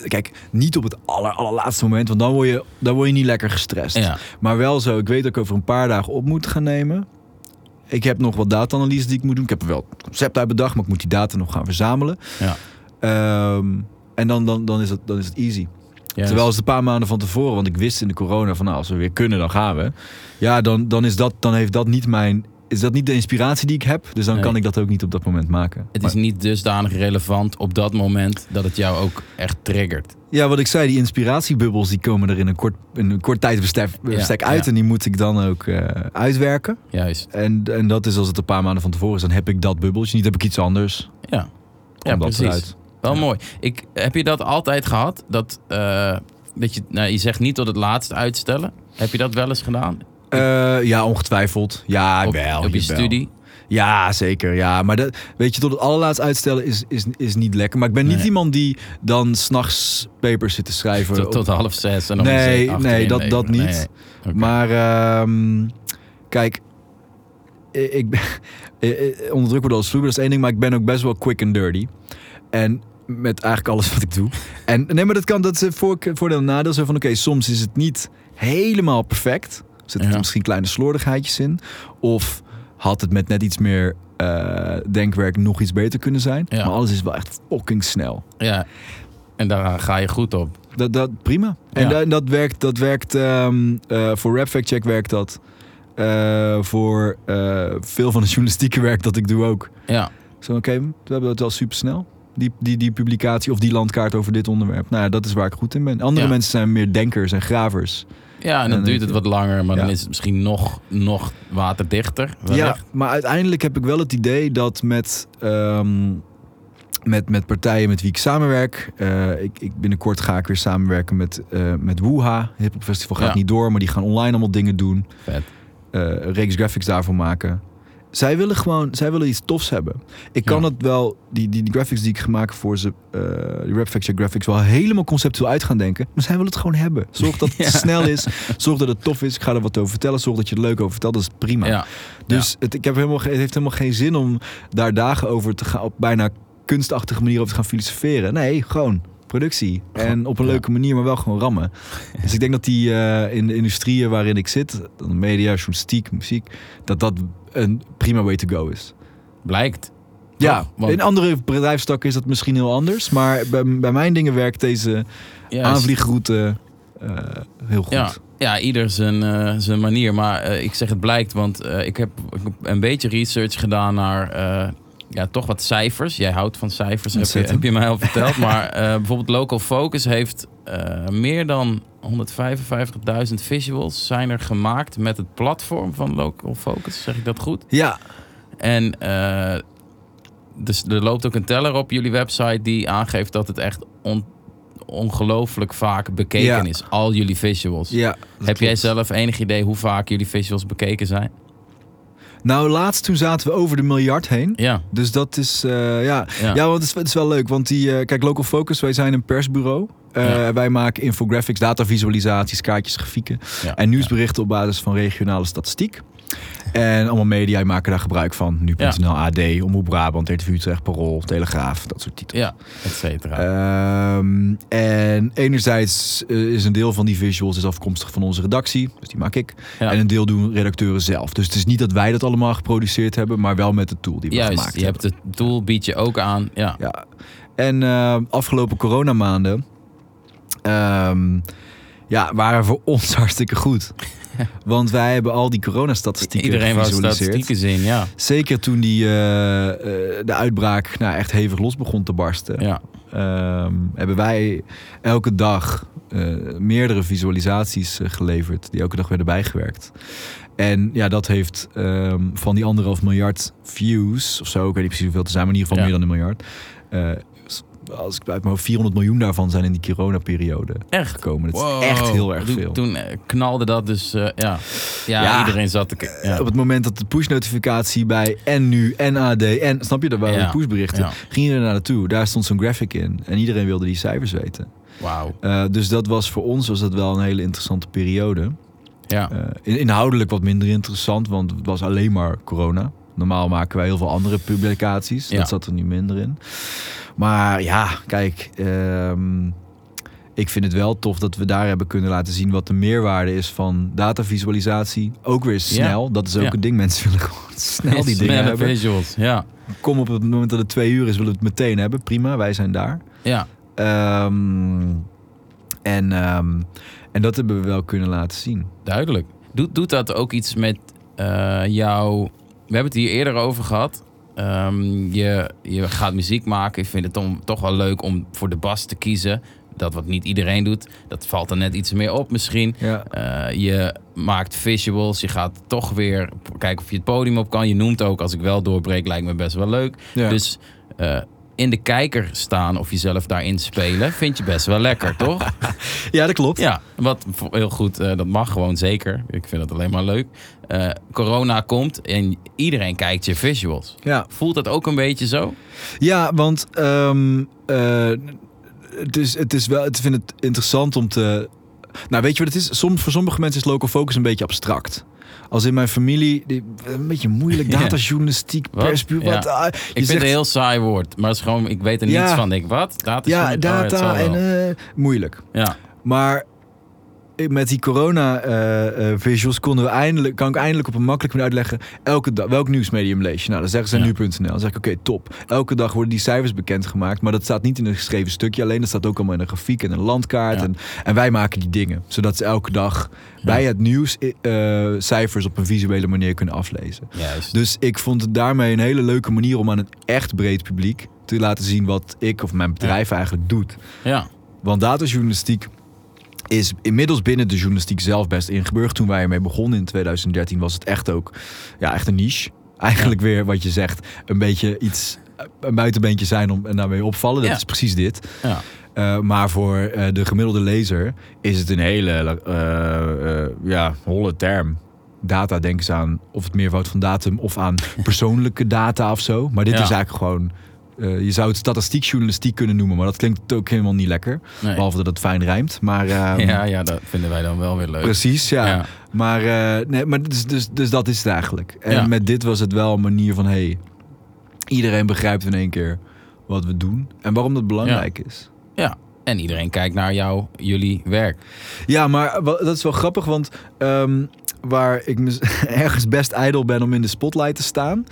Kijk, niet op het aller, allerlaatste moment, want dan word, je, dan word je niet lekker gestrest. ja. Maar wel zo, ik weet dat ik over een paar dagen op moet gaan nemen. Ik heb nog wat data-analyse die ik moet doen. Ik heb wel het concept uit bedacht, maar ik moet die data nog gaan verzamelen. Ja. Ehm, en dan, dan, dan, is het, dan is het easy. Terwijl het een paar maanden van tevoren, want ik wist in de corona van nou, als we weer kunnen, dan gaan we. Ja, dan, dan, is dat, dan heeft dat niet mijn. Is dat niet de inspiratie die ik heb? Dus dan Nee. kan ik dat ook niet op dat moment maken. Het Maar- is niet dusdanig relevant op dat moment dat het jou ook echt triggert. Ja, wat ik zei, die inspiratiebubbels die komen er in een kort, in een kort tijdsbestek bestek uit. ja. En die moet ik dan ook eh, uitwerken. Juist. En, en dat is als het een paar maanden van tevoren is, dan heb ik dat bubbeltje. Niet heb ik iets anders. Ja. Komt Ja, precies. eruit. Wel Ja. mooi. Ik, heb je dat altijd gehad? Dat, eh, dat je, nou, je zegt niet tot het laatst uitstellen. Heb je dat wel eens gedaan? Eh, ja, ongetwijfeld. Ja, op, wel. op je studie? Ja, zeker. Ja, maar dat, weet je, tot het allerlaatst uitstellen is, is, is niet lekker. Maar ik ben niet Nee. iemand die dan s'nachts papers zit te schrijven. Tot, half zes en dan Nee, nee, dat- dat niet. Nee. Maar ehm, kijk, ik, ben *laughs* onder druk worden als vloeibaar, dat is één ding, maar ik ben ook best wel quick and dirty. En met eigenlijk alles wat ik doe. En nee, maar dat kan, dat is voor, voordeel en nadeel. Zo van, oké, soms is het niet helemaal perfect. Er zitten Ja. misschien kleine slordigheidjes in. Of had het met net iets meer eh, denkwerk nog iets beter kunnen zijn. Maar alles is wel echt fucking snel. Ja, en daar ga je goed op. Dat, dat, prima. En dat werkt, dat werkt ehm, eh, voor Rap Fact Check werkt dat. Eh, voor veel van het journalistieke werk dat ik doe ook. Ja, Zo, oké, we hebben het wel super snel. Die, die, die publicatie of die landkaart over dit onderwerp. Nou ja, dat is waar ik goed in ben. Andere Ja. mensen zijn meer denkers en gravers. Ja en dan duurt het wat langer, maar dan is het misschien nog, nog waterdichter. Ja, maar uiteindelijk heb ik wel het idee dat met, ehm, met, met partijen met wie ik samenwerk. eh, ik, ik binnenkort ga ik weer samenwerken met, eh met Woeha. Hip Hop Festival gaat Ja. niet door, maar die gaan online allemaal dingen doen. Vet. eh, reeks graphics daarvoor maken. Zij willen gewoon, zij willen iets tofs hebben. Ik kan Ja. het wel, die, die, die graphics die ik gemaakt voor ze, eh die Rap Fact Check graphics, wel helemaal conceptueel uit gaan denken. Maar zij willen het gewoon hebben. Zorg dat *laughs* het Ja. snel is. Zorg dat het tof is. Ik ga er wat over vertellen. Zorg dat je er leuk over vertelt. Dat is prima. Ja, Dus het, ik heb helemaal, het heeft helemaal geen zin om daar dagen over te gaan, op bijna kunstachtige manier over te gaan filosoferen. Nee, gewoon productie. En op een leuke manier, maar wel gewoon rammen. *laughs* Dus ik denk dat die eh, in de industrieën waarin ik zit, dan media, journalistiek, muziek, dat dat een prima way to go is. blijkt. Ja? Want- in andere bedrijfstakken is dat misschien heel anders. Maar bij, bij mijn dingen werkt deze aanvliegroute eh, heel goed. Ja, ja ieder zijn, eh, zijn manier. Maar eh, ik zeg het blijkt, want ik, heb, een beetje research gedaan naar ja, toch wat cijfers. Jij houdt van cijfers, heb je, heb je mij al verteld. *laughs* maar bijvoorbeeld Local Focus heeft eh, meer dan 155.000 visuals zijn er gemaakt met het platform van Local Focus. Zeg ik dat goed? Ja, En eh, dus er loopt ook een teller op jullie website die aangeeft dat het echt on- ongelooflijk vaak bekeken Ja. is. Al jullie visuals. ja. Heb jij zelf enig idee hoe vaak jullie visuals bekeken zijn? Nou, laatst toen zaten we over de miljard heen. Ja. Dus dat is, eh, ja. Ja. Ja, want het is, het is wel leuk. Want die, kijk, Local Focus, wij zijn een persbureau. Eh, Ja. Wij maken infographics, datavisualisaties, kaartjes, grafieken. En nieuwsberichten op basis van regionale statistiek. En allemaal media maken daar gebruik van. Nu.nl, AD, Omroep Brabant, RTV Utrecht, Parool, Telegraaf, dat soort titels. Ja, et cetera. Ehm, en enerzijds eh, is een deel van die visuals is afkomstig van onze redactie. Dus die maak ik. Ja. En een deel doen redacteuren zelf. Dus het is niet dat wij dat allemaal geproduceerd hebben, maar wel met de tool die we Juist, gemaakt je hebben. hebt het tool, bied je ook aan. Ja, Ja. En eh, afgelopen coronamaanden ehm, ja, waren voor *laughs* ons hartstikke goed. *laughs* Want wij hebben al die coronastatistieken iedereen statistieken zien. Ja, Zeker toen die, eh, eh, de uitbraak nou, echt hevig los begon te barsten. ja. ehm, hebben wij elke dag eh, meerdere visualisaties geleverd. Die elke dag werden bijgewerkt. En ja, dat heeft ehm, van die anderhalf miljard views of zo, ik weet niet precies hoeveel het zijn, maar in ieder geval Ja. meer dan een miljard. Eh, als ik uit mijn hoofd 400 miljoen daarvan zijn in die coronaperiode Echt? gekomen. Dat Wow. is echt heel erg veel. Toen eh, knalde dat dus, eh, ja. ja. Ja. iedereen zat te... Ja. Op het moment dat de push-notificatie bij en nu en AD en snap je, dat waren Ja. de pushberichten, ging je er naar naartoe. Daar stond zo'n graphic in en iedereen wilde die cijfers weten. Wauw. Eh, dus dat was voor ons was dat wel een hele interessante periode. Ja. Eh, in- inhoudelijk wat minder interessant, want het was alleen maar corona. Normaal maken wij heel veel andere publicaties. Ja. Dat zat er nu minder in. Maar ja, kijk. ehm, ik vind het wel tof dat we daar hebben kunnen laten zien wat de meerwaarde is van datavisualisatie. Ook weer snel. Dat is ook Ja. een ding. Mensen willen gewoon *laughs* snel die dingen hebben. visuals. Ja. Kom op het moment dat het twee uur is, willen we het meteen hebben. Prima, wij zijn daar. Ja. Ehm, en, ehm, en dat hebben we wel kunnen laten zien. Duidelijk. Doet, doet dat ook iets met eh jou... We hebben het hier eerder over gehad. Ehm, je, je gaat muziek maken. Ik vind het om, toch wel leuk om voor de bas te kiezen. Dat wat niet iedereen doet. Dat valt er net iets meer op misschien. Ja. Eh, je maakt visuals. Je gaat toch weer kijken of je het podium op kan. Je noemt ook, als ik wel doorbreek, lijkt me best wel leuk. Ja. Dus eh, in de kijker staan of jezelf daarin spelen, vind je best wel lekker, *laughs* toch? ja, dat klopt. Ja, wat heel goed, eh, dat mag gewoon zeker. Ik vind het alleen maar leuk. Eh, corona komt en iedereen kijkt je visuals. Ja. Voelt dat ook een beetje zo? Ja, want eh, het, is, het is wel. Ik vind het interessant om te. Nou, weet je wat het is? Soms, voor sommige mensen is local focus een beetje abstract. Als in mijn familie, die, een beetje moeilijk, *laughs* datajournalistiek, Wat? Ja. Wat, ah, Ik vind zegt- het een heel saai woord, maar het is gewoon, ik weet er Ja. niets van. Ik, wat? Data? Ja, Oh, data en eh, moeilijk. ja. Maar met die corona eh, eh, visuals konden we eindelijk, kan ik eindelijk op een makkelijke manier uitleggen. Elke dag, welk nieuwsmedium lees je? Nou, dan zeggen ze Ja. nu.nl. Dan zeg ik, oké, top. Elke dag worden die cijfers bekendgemaakt. Maar dat staat niet in een geschreven stukje alleen. Dat staat ook allemaal in een grafiek en een landkaart. Ja. En, en wij maken die dingen. Zodat ze elke dag bij het nieuws eh, cijfers op een visuele manier kunnen aflezen. Juist. Dus ik vond het daarmee een hele leuke manier om aan een echt breed publiek te laten zien wat ik of mijn bedrijf eigenlijk doet. ja. Want datajournalistiek is inmiddels binnen de journalistiek zelf best ingeburgd. Toen wij ermee begonnen in 2013 was het echt ook ja, echt een niche. Eigenlijk weer wat je zegt, een beetje iets, een buitenbeentje zijn om en daarmee opvallen. Dat Ja. is precies dit. ja. Uh, maar voor uh, de gemiddelde lezer is het een hele uh, ja, holle term. Data denken ze aan of het meervoud van datum of aan *laughs* persoonlijke data of zo. Maar dit is eigenlijk gewoon uh, je zou het statistiekjournalistiek kunnen noemen, maar dat klinkt ook helemaal niet lekker. Nee. Behalve dat het fijn rijmt. Maar, uh, ja, ja, dat vinden wij dan wel weer leuk. Precies, ja. Ja. Maar, uh, nee, maar dus, dus, dus dat is het eigenlijk. En Ja. met dit was het wel een manier van... hey, iedereen begrijpt in één keer wat we doen. En waarom dat belangrijk is. Ja, en iedereen kijkt naar jou, jullie werk. Ja, maar dat is wel grappig, want... ehm, waar ik *laughs* ergens best ijdel ben om in de spotlight te staan.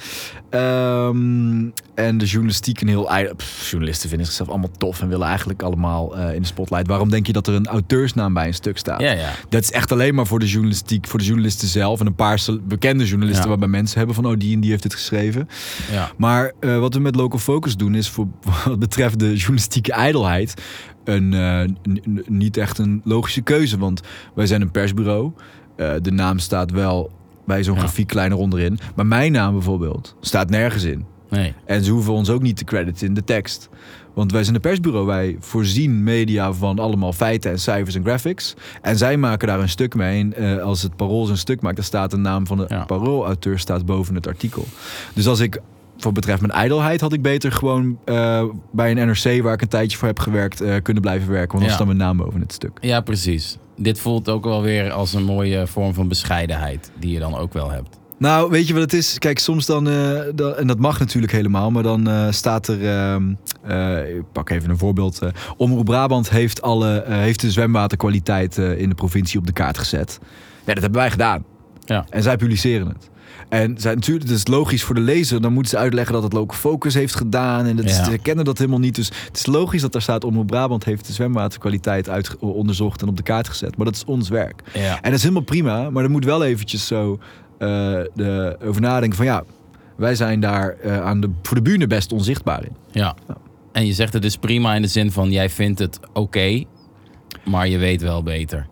Ehm, en de journalistiek een heel ijdel... pff, journalisten vinden zichzelf allemaal tof en willen eigenlijk allemaal eh, in de spotlight. Waarom denk je dat er een auteursnaam bij een stuk staat? Ja, ja. Dat is echt alleen maar voor de journalistiek, voor de journalisten zelf en een paar bekende journalisten Ja. waarbij mensen hebben van oh die en die heeft dit geschreven. ja. Maar eh, wat we met Local Focus doen is voor *laughs* wat betreft de journalistieke ijdelheid een, eh, niet echt een logische keuze. Want wij zijn een persbureau. Eh, de naam staat wel bij zo'n Ja. grafiek kleiner onderin. Maar mijn naam bijvoorbeeld staat nergens in. Nee. En ze hoeven ons ook niet te crediten in de tekst. Want wij zijn een persbureau. Wij voorzien media van allemaal feiten en cijfers en graphics. En zij maken daar een stuk mee. En eh, als het parool zijn stuk maakt, dan staat de naam van de Ja. paroolauteur staat boven het artikel. Dus als ik, voor betreft mijn ijdelheid, had ik beter gewoon eh, bij een NRC, waar ik een tijdje voor heb gewerkt, kunnen blijven werken. Want dan Ja. staat mijn naam boven het stuk. Ja, precies. Dit voelt ook wel weer als een mooie vorm van bescheidenheid die je dan ook wel hebt. Nou, weet je wat het is? Kijk, soms dan, eh, dan- en dat mag natuurlijk helemaal, maar dan eh, staat er, ehm, eh, ik pak even een voorbeeld. Omroep Brabant heeft, alle, heeft de zwemwaterkwaliteit in de provincie op de kaart gezet. Ja, dat hebben wij gedaan. Ja. En zij publiceren het. En zij, natuurlijk, het is logisch voor de lezer. Dan moeten ze uitleggen dat het Local Focus heeft gedaan. En dat is, Ja. ze kennen dat helemaal niet. Dus het is logisch dat daar staat... Omroep Brabant heeft de zwemwaterkwaliteit uit, onderzocht en op de kaart gezet. Maar dat is ons werk. Ja. En dat is helemaal prima, maar er moet wel eventjes zo eh, de, over nadenken van ja, wij zijn daar eh, aan de, voor de bühne best onzichtbaar in. ja. En je zegt het dus prima in de zin van jij vindt het oké, maar je weet wel beter.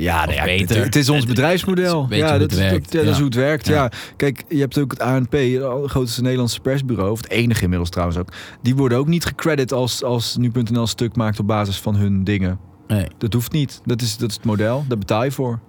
Ja, nou ja, beter. Het, het is ons bedrijfsmodel. is ja, dat, ja, is Ja. hoe het werkt. Ja. Ja. Kijk, je hebt ook het ANP, het grootste Nederlandse persbureau, of het enige inmiddels trouwens ook. Die worden ook niet gecredit als, als nu.nl stuk maakt op basis van hun dingen. Nee. Dat hoeft niet. Dat is, dat is het model. Daar betaal je voor.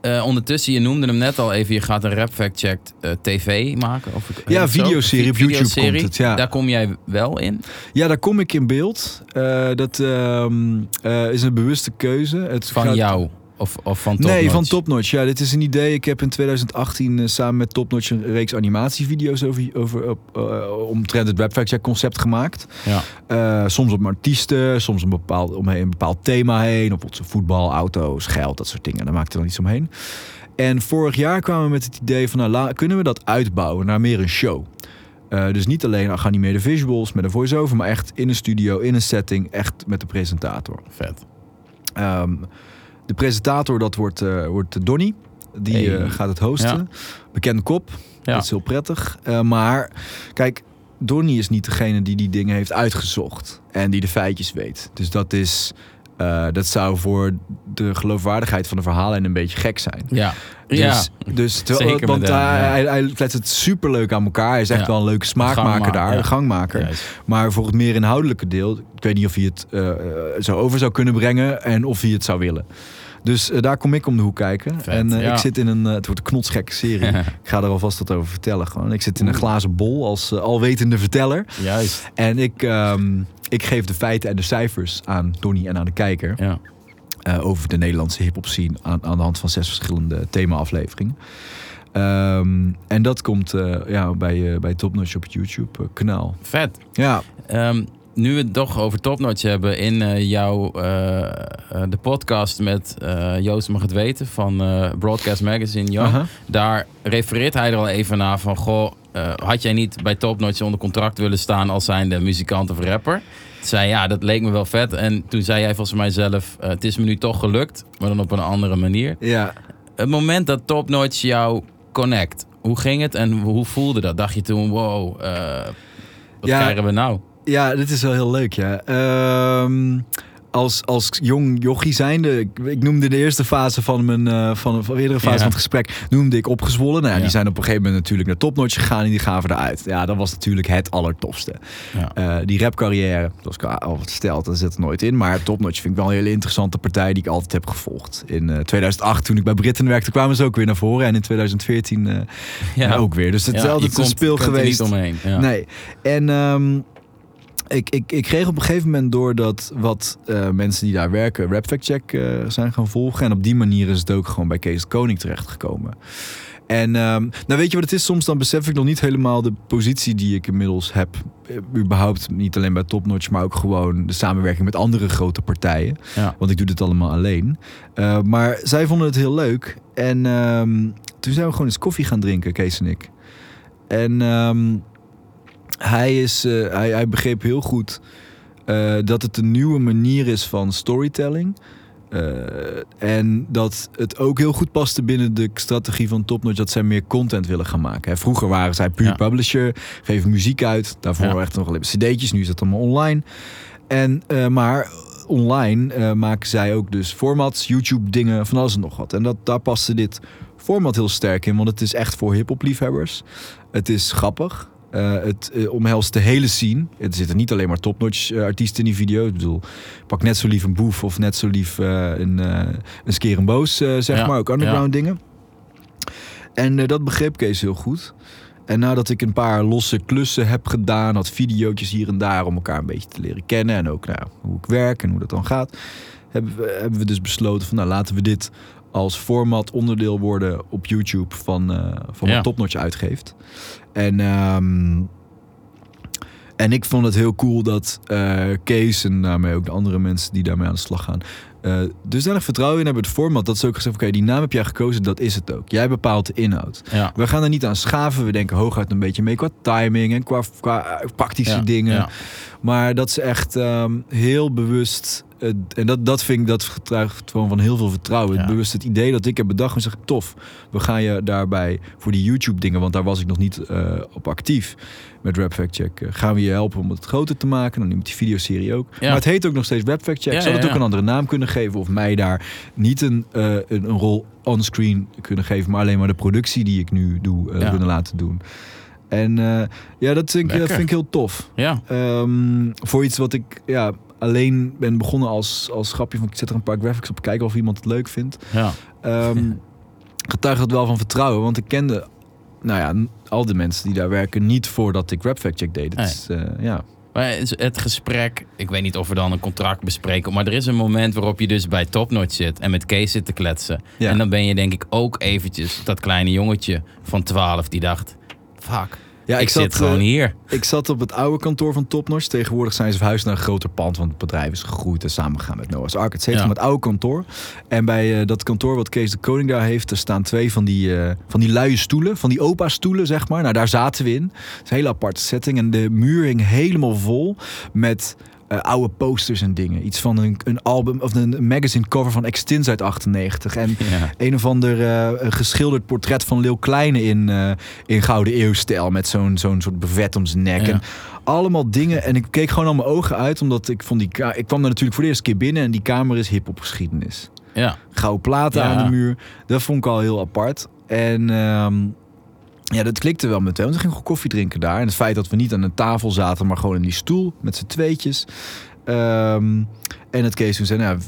Eh, ondertussen, je noemde hem net al even, je gaat een Rap Fact Check eh, TV maken. Of, Ja, zo? videoserie op YouTube videoserie. komt het, ja. Daar kom jij wel in. Ja, daar kom ik in beeld. Eh, dat ehm, eh, is een bewuste keuze. Het Van gaat- jou. Of, of van Top Nee, van Topnotch. Ja, dit is een idee. Ik heb in 2018 eh, samen met Topnotch een reeks animatievideo's over, over, op, eh, omtrent het Rap Fact Check concept gemaakt. Ja. Eh, soms op artiesten, soms een bepaald, omheen een bepaald thema heen. Bijvoorbeeld voetbal, auto's, geld, dat soort dingen. Daar maakte dan iets omheen. En vorig jaar kwamen we met het idee van, nou, la- kunnen we dat uitbouwen naar meer een show? Dus niet alleen geanimeerde visuals met een voice-over, maar echt in een studio, in een setting, echt met de presentator. Vet. Ehm, de presentator, dat wordt, eh, wordt Donny. Die Hey. eh, gaat het hosten. Ja. Bekende kop. Dat is heel prettig. Eh, maar kijk, Donny is niet degene die die dingen heeft uitgezocht. En die de feitjes weet. Dus dat is... dat zou voor de geloofwaardigheid van de verhalen een beetje gek zijn. Ja. Dus, ja. dus terwijl- Zeker want hem, hij, ja. hij, hij kletst het superleuk aan elkaar. Hij is echt Ja. wel een leuke smaakmaker daar, een gangmaker. Juist. Maar voor het meer inhoudelijke deel, ik weet niet of hij het eh, zo over zou kunnen brengen en of hij het zou willen. Dus eh, daar kom ik om de hoek kijken. Vet, en eh, ja. ik zit in een, eh, het wordt een knotsgekke serie. ik ga er alvast wat over vertellen. Gewoon. Ik zit in een glazen bol als alwetende verteller. Juist. En ik, ehm, ik geef de feiten en de cijfers aan Donnie en aan de kijker. Ja. over de Nederlandse hip-hop scene aan, aan de hand van zes verschillende thema-afleveringen. Ehm, en dat komt ja, bij, eh bij Topnotch op het YouTube-kanaal. Vet. Ja, Ehm, nu we het toch over Topnotch hebben in eh, jouw eh, eh, de podcast met Joost mag het weten van Broadcast Magazine. Daar refereert hij er al even naar van goh, had jij niet bij Topnotch onder contract willen staan als zijnde muzikant of rapper? Toen zei ja, dat leek me wel vet. En toen zei jij volgens mij zelf, het is me nu toch gelukt, maar dan op een andere manier. ja. Het moment dat Topnotch jou connect, hoe ging het en hoe voelde dat? Dacht je toen, wow, wat Ja. krijgen we nou? Ja, dit is wel heel leuk, ja. Ehm, als, als jong jochie zijnde, ik, ik noemde de eerste fase van mijn, eh, van, van de eerdere fase Ja. van het gesprek, noemde ik opgezwollen. Nou, ja, Ja. Die zijn op een gegeven moment natuurlijk naar Topnotch gegaan en die gaven eruit. Ja, dat was natuurlijk het allertofste. Ja. Eh, die rapcarrière, zoals ik al verteld, dat zit er nooit in. Maar Topnotch vind ik wel een hele interessante partij die ik altijd heb gevolgd. In eh, 2008, toen ik bij Britten werkte, kwamen ze ook weer naar voren. En in 2014 eh, Ja. ook weer. Dus het is altijd een speel er geweest. niet omheen. Nee. En ehm, ik, ik, ik kreeg op een gegeven moment door dat wat eh, mensen die daar werken Rap Fact Check eh, zijn gaan volgen. En op die manier is het ook gewoon bij Kees Koning terechtgekomen. En ehm, nou weet je wat het is? Soms dan besef ik nog niet helemaal de positie die ik inmiddels heb. Eh, Überhaupt niet alleen bij Topnotch, maar ook gewoon de samenwerking met andere grote partijen. Ja. Want ik doe dit allemaal alleen. Maar zij vonden het heel leuk. En ehm, toen zijn we gewoon eens koffie gaan drinken, Kees en ik. En ehm, hij, is, eh, hij, hij begreep heel goed eh, dat het een nieuwe manier is van storytelling. Eh, en dat het ook heel goed paste binnen de strategie van Topnotch dat zij meer content willen gaan maken. Hè, Vroeger waren zij puur Ja. publisher, geven muziek uit. Daarvoor Ja. echt nog alleen cd'tjes, nu is dat allemaal online. En, maar online maken zij ook dus formats, YouTube dingen, van alles en nog wat. En dat, daar paste dit format heel sterk in, want het is echt voor hip-hop liefhebbers. Het is grappig. Eh, het eh, omhelst de hele scene. Er zitten niet alleen maar topnotch eh, artiesten in die video. Ik bedoel, pak net zo lief een boef of net zo lief een, een skeer boos, zeg Ja, maar. Ook underground dingen. En dat begreep Kees heel goed. En nadat ik een paar losse klussen heb gedaan, had videootjes hier en daar om elkaar een beetje te leren kennen. En ook nou, hoe ik werk en hoe dat dan gaat. Hebben we, hebben we dus besloten van nou laten we dit als format onderdeel worden op YouTube van, van Ja. wat Topnotch uitgeeft. En, ehm, en ik vond het heel cool dat eh, Kees en daarmee ook de andere mensen die daarmee aan de slag gaan. eh dusdanig vertrouwen in hebben het format dat ze ook gezegd oké, die naam heb jij gekozen, dat is het ook. Jij bepaalt de inhoud. Ja. We gaan er niet aan schaven. We denken hooguit een beetje mee qua timing en qua, qua eh, praktische Ja, dingen. ja. Maar dat ze echt ehm, heel bewust. En dat, dat vind ik dat getuigt gewoon van heel veel vertrouwen. Ja. Bewust het idee dat ik heb bedacht en zeg tof. We gaan je daarbij voor die YouTube dingen, want daar was ik nog niet eh, op actief met Rap Fact Check. eh, gaan we je helpen om het groter te maken? Dan neemt die videoserie ook. Ja. Maar het heet ook nog steeds Rap Fact Check. Ja, Zou het ook een andere naam kunnen geven of mij daar niet een, eh, een, een rol onscreen kunnen geven, maar alleen maar de productie die ik nu doe kunnen laten doen. En ja, dat vind, ik, dat vind ik heel tof. Ja. Ehm, voor iets wat ik ja, alleen ben begonnen als, als grapje van ik zet er een paar graphics op, kijken of iemand het leuk vindt. Ja. Ehm getuigt dat wel van vertrouwen, want ik kende nou ja, al de mensen die daar werken niet voordat ik Rap Fact Check deed. Is, eh, ja. Maar het- het gesprek, ik weet niet of we dan een contract bespreken, maar er is een moment waarop je dus bij Topnotch zit en met Kees zit te kletsen. Ja. En dan ben je denk ik ook eventjes dat kleine jongetje van 12 die dacht, fuck, Ja, ik, zit gewoon eh, hier. Ik zat op het oude kantoor van Topnotch. Tegenwoordig zijn ze verhuisd naar een groter pand, want het bedrijf is gegroeid en samengegaan met Noah's Ark. Het cetera, Ja. het oude kantoor. En bij eh, dat kantoor wat Kees de Koning daar heeft, er staan twee van die, eh, van die luie stoelen, van die opa-stoelen, zeg maar. Nou, daar zaten we in. Het is een hele aparte setting. En de muur hing helemaal vol met eh, oude posters en dingen. Iets van een, een album of een magazine cover van Extins uit 98. En Ja. een of ander eh, geschilderd portret van Leeuw Kleine in, eh, in Gouden Eeuwstijl. Met zo'n zo'n soort bevet om zijn nek. Ja. En allemaal dingen. En ik keek gewoon al mijn ogen uit. Omdat ik vond die... Ik kwam daar natuurlijk voor de eerste keer binnen. En die kamer is hip-hop geschiedenis. ja. Gouden platen Ja. aan de muur. Dat vond ik al heel apart. En... ehm, ja, dat klikte wel meteen. Want we gingen gewoon koffie drinken daar. En het feit dat we niet aan een tafel zaten, maar gewoon in die stoel met z'n tweetjes. Ehm, en het Kees toen zei, nou,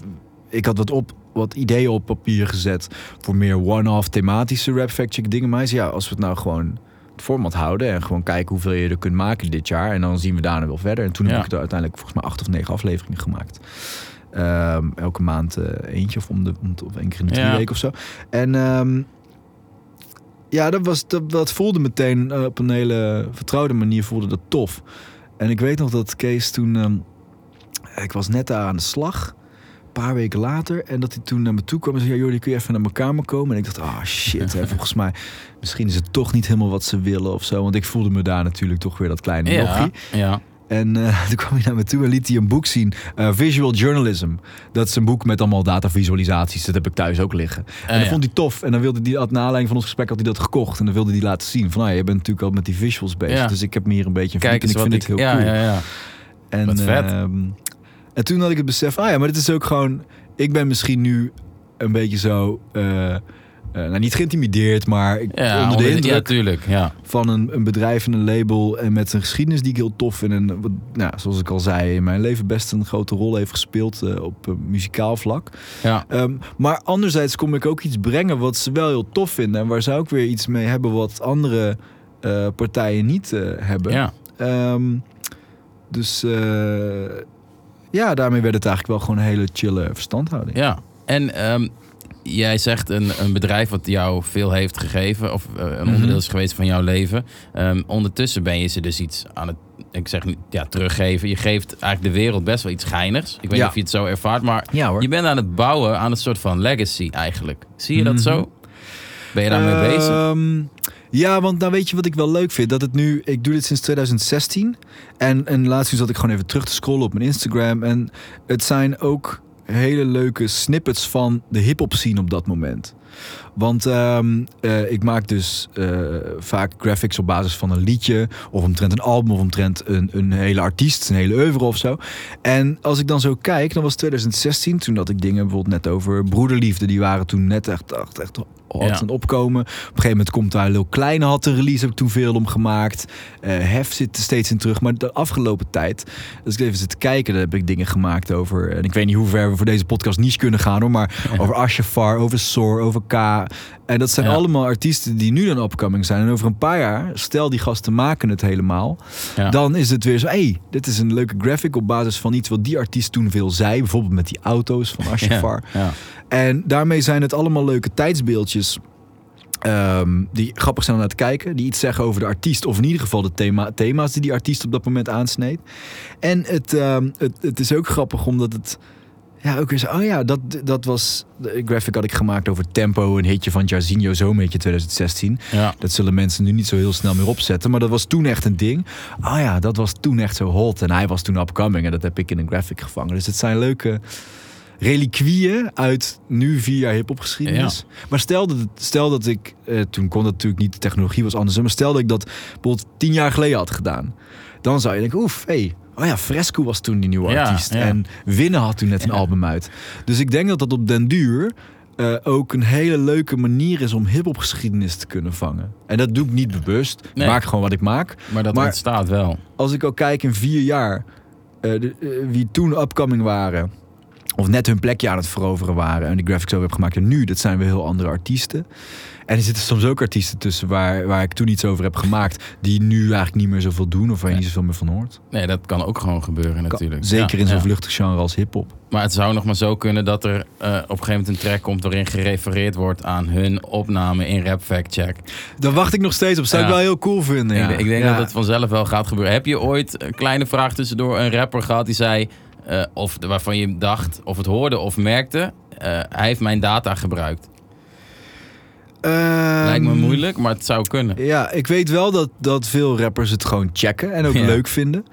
ik had wat, op, wat ideeën op papier gezet voor meer one-off thematische rap fact check dingen. Maar hij zei, ja, als we het nou gewoon het format houden en gewoon kijken hoeveel je er kunt maken dit jaar. En dan zien we daarna wel verder. En toen Ja. heb ik er uiteindelijk volgens mij acht of negen afleveringen gemaakt. Ehm, elke maand eh, eentje of om de om de- of één keer in de drie Ja. weken of zo. En ehm, ja, dat, was, dat, dat voelde meteen eh, op een hele vertrouwde manier voelde dat tof. En ik weet nog dat Kees toen... ehm, ik was net daar aan de slag. Een paar weken later. En dat hij toen naar me toe kwam en zei... Ja, Jordi, kun je even naar mijn kamer komen? En ik dacht, ah shit, hè, volgens mij... Misschien is het toch niet helemaal wat ze willen of zo. Want ik voelde me daar natuurlijk toch weer dat kleine Ja. ja. En eh, *laughs* toen kwam hij naar me toe en liet hij een boek zien. eh, Visual Journalism. Dat is een boek met allemaal datavisualisaties. Dat heb ik thuis ook liggen. en dat Eh, ja. vond hij tof. En dan wilde hij, had, na aanleiding van ons gesprek, had hij dat gekocht. En dan wilde hij laten zien. Van, nou, je bent natuurlijk al met die visuals bezig. Ja. Dus ik heb me hier een beetje in Kijk en ik vind het Ja, heel cool. ja, ja. En, Wat vet. ehm, en toen had ik het besef, ah ja, maar dit is ook gewoon... Ik ben misschien nu een beetje zo... eh, nou, niet geïntimideerd, maar ik, Ja, onder de onder- indruk ja, tuurlijk. Ja. van een, een bedrijf en een label en met een geschiedenis die ik heel tof vind. En wat, nou, zoals ik al zei, in mijn leven best een grote rol heeft gespeeld eh, op eh, muzikaal vlak. Ja. Ehm, maar anderzijds kom ik ook iets brengen wat ze wel heel tof vinden. En waar ze ook weer iets mee hebben wat andere partijen niet hebben. ja. Ehm, dus ja, daarmee werd het eigenlijk wel gewoon een hele chille verstandhouding. Ja, en ehm, jij zegt een, een bedrijf wat jou veel heeft gegeven, of eh, een Mhm. onderdeel is geweest van jouw leven. Ehm, ondertussen ben je ze dus iets aan het, ik zeg niet, ja, teruggeven. Je geeft eigenlijk de wereld best wel iets geinigs. Ik weet Ja. niet of je het zo ervaart, maar Ja je bent aan het bouwen aan een soort van legacy eigenlijk. Zie je dat Mhm. zo? Ben je daarmee bezig? Ehm, Ja, want nou weet je wat ik wel leuk vind? Dat het nu, ik doe dit sinds 2016. En, en laatst zat ik gewoon even terug te scrollen op mijn Instagram. En het zijn ook hele leuke snippets van de hip-hop scene op dat moment. Want ehm, eh, ik maak dus eh, vaak graphics op basis van een liedje, of omtrent een album, of omtrent een, een hele artiest, een hele oeuvre of zo. En als ik dan zo kijk, dan was 2016, toen had ik dingen bijvoorbeeld net over broederliefde, die waren toen net echt, echt, echt aan het opkomen. Op een gegeven moment komt daar Lil Kleine had een release, heb ik toen veel om gemaakt. Eh, Hef zit er steeds in terug, maar de afgelopen tijd, als ik even zit te kijken, dan heb ik dingen gemaakt over, en ik weet niet hoe ver we voor deze podcast niche kunnen gaan hoor, maar *laughs* over Ashafar, over Soar, over K. En dat zijn Ja. allemaal artiesten die nu dan upcoming zijn. En over een paar jaar, stel die gasten maken het helemaal, Ja. dan is het weer zo, hey, dit is een leuke graphic op basis van iets wat die artiest toen veel zei. Bijvoorbeeld met die auto's van *laughs* Ashafar. En daarmee zijn het allemaal leuke tijdsbeeldjes. ehm, die grappig zijn om naar te kijken. Die iets zeggen over de artiest. Of in ieder geval de thema, thema's die die artiest op dat moment aansneed. En het, ehm, het, het is ook grappig omdat het... Ja, ook weer zo. Oh ja, dat, dat was... De graphic had ik gemaakt over Tempo. Een hitje van Jarzinho Zomerhitje 2016. Ja. Dat zullen mensen nu niet zo heel snel meer opzetten. Maar dat was toen echt een ding. Ah ja, dat was toen echt zo hot. En hij was toen upcoming. En dat heb ik in een graphic gevangen. Dus het zijn leuke reliquieën uit nu vier jaar hip-hop geschiedenis. Maar stel dat, stel dat ik, eh, toen kon dat natuurlijk niet, de technologie was anders. Maar stel dat ik dat bijvoorbeeld tien jaar geleden had gedaan. Dan zou je denken, oef, hey, oh ja, Fresco was toen die nieuwe Ja, artiest. ja. En Winnen had toen net een album uit. Dus ik denk dat dat op den duur eh, ook een hele leuke manier is om hip-hop geschiedenis te kunnen vangen. En dat doe ik niet bewust. Ik maak gewoon wat ik maak. Maar dat Maar- ontstaat wel. Als ik ook kijk in vier jaar, de- eh, wie toen upcoming waren, of net hun plekje aan het veroveren waren en die graphics over heb gemaakt. En nu, dat zijn weer heel andere artiesten. En er zitten soms ook artiesten tussen waar, waar ik toen iets over heb gemaakt, die nu eigenlijk niet meer zoveel doen of waar je niet zoveel meer van hoort. Nee, dat kan ook gewoon gebeuren Kan- natuurlijk. Zeker Ja, in zo'n ja. vluchtig genre als hip-hop. Maar het zou nog maar zo kunnen dat er eh, op een gegeven moment een track komt waarin gerefereerd wordt aan hun opname in Rap Fact Check. Daar wacht ik nog steeds op. Zou ik wel heel cool vinden. Ik, ik denk dat het vanzelf wel gaat gebeuren. Heb je ooit een kleine vraag tussendoor een rapper gehad die zei, eh, of waarvan je dacht, of het hoorde of merkte, eh, hij heeft mijn data gebruikt? Lijkt me Ehm, moeilijk, maar het zou kunnen. Ja, ik weet wel dat, dat veel rappers het gewoon checken en ook *laughs* Ja. leuk vinden.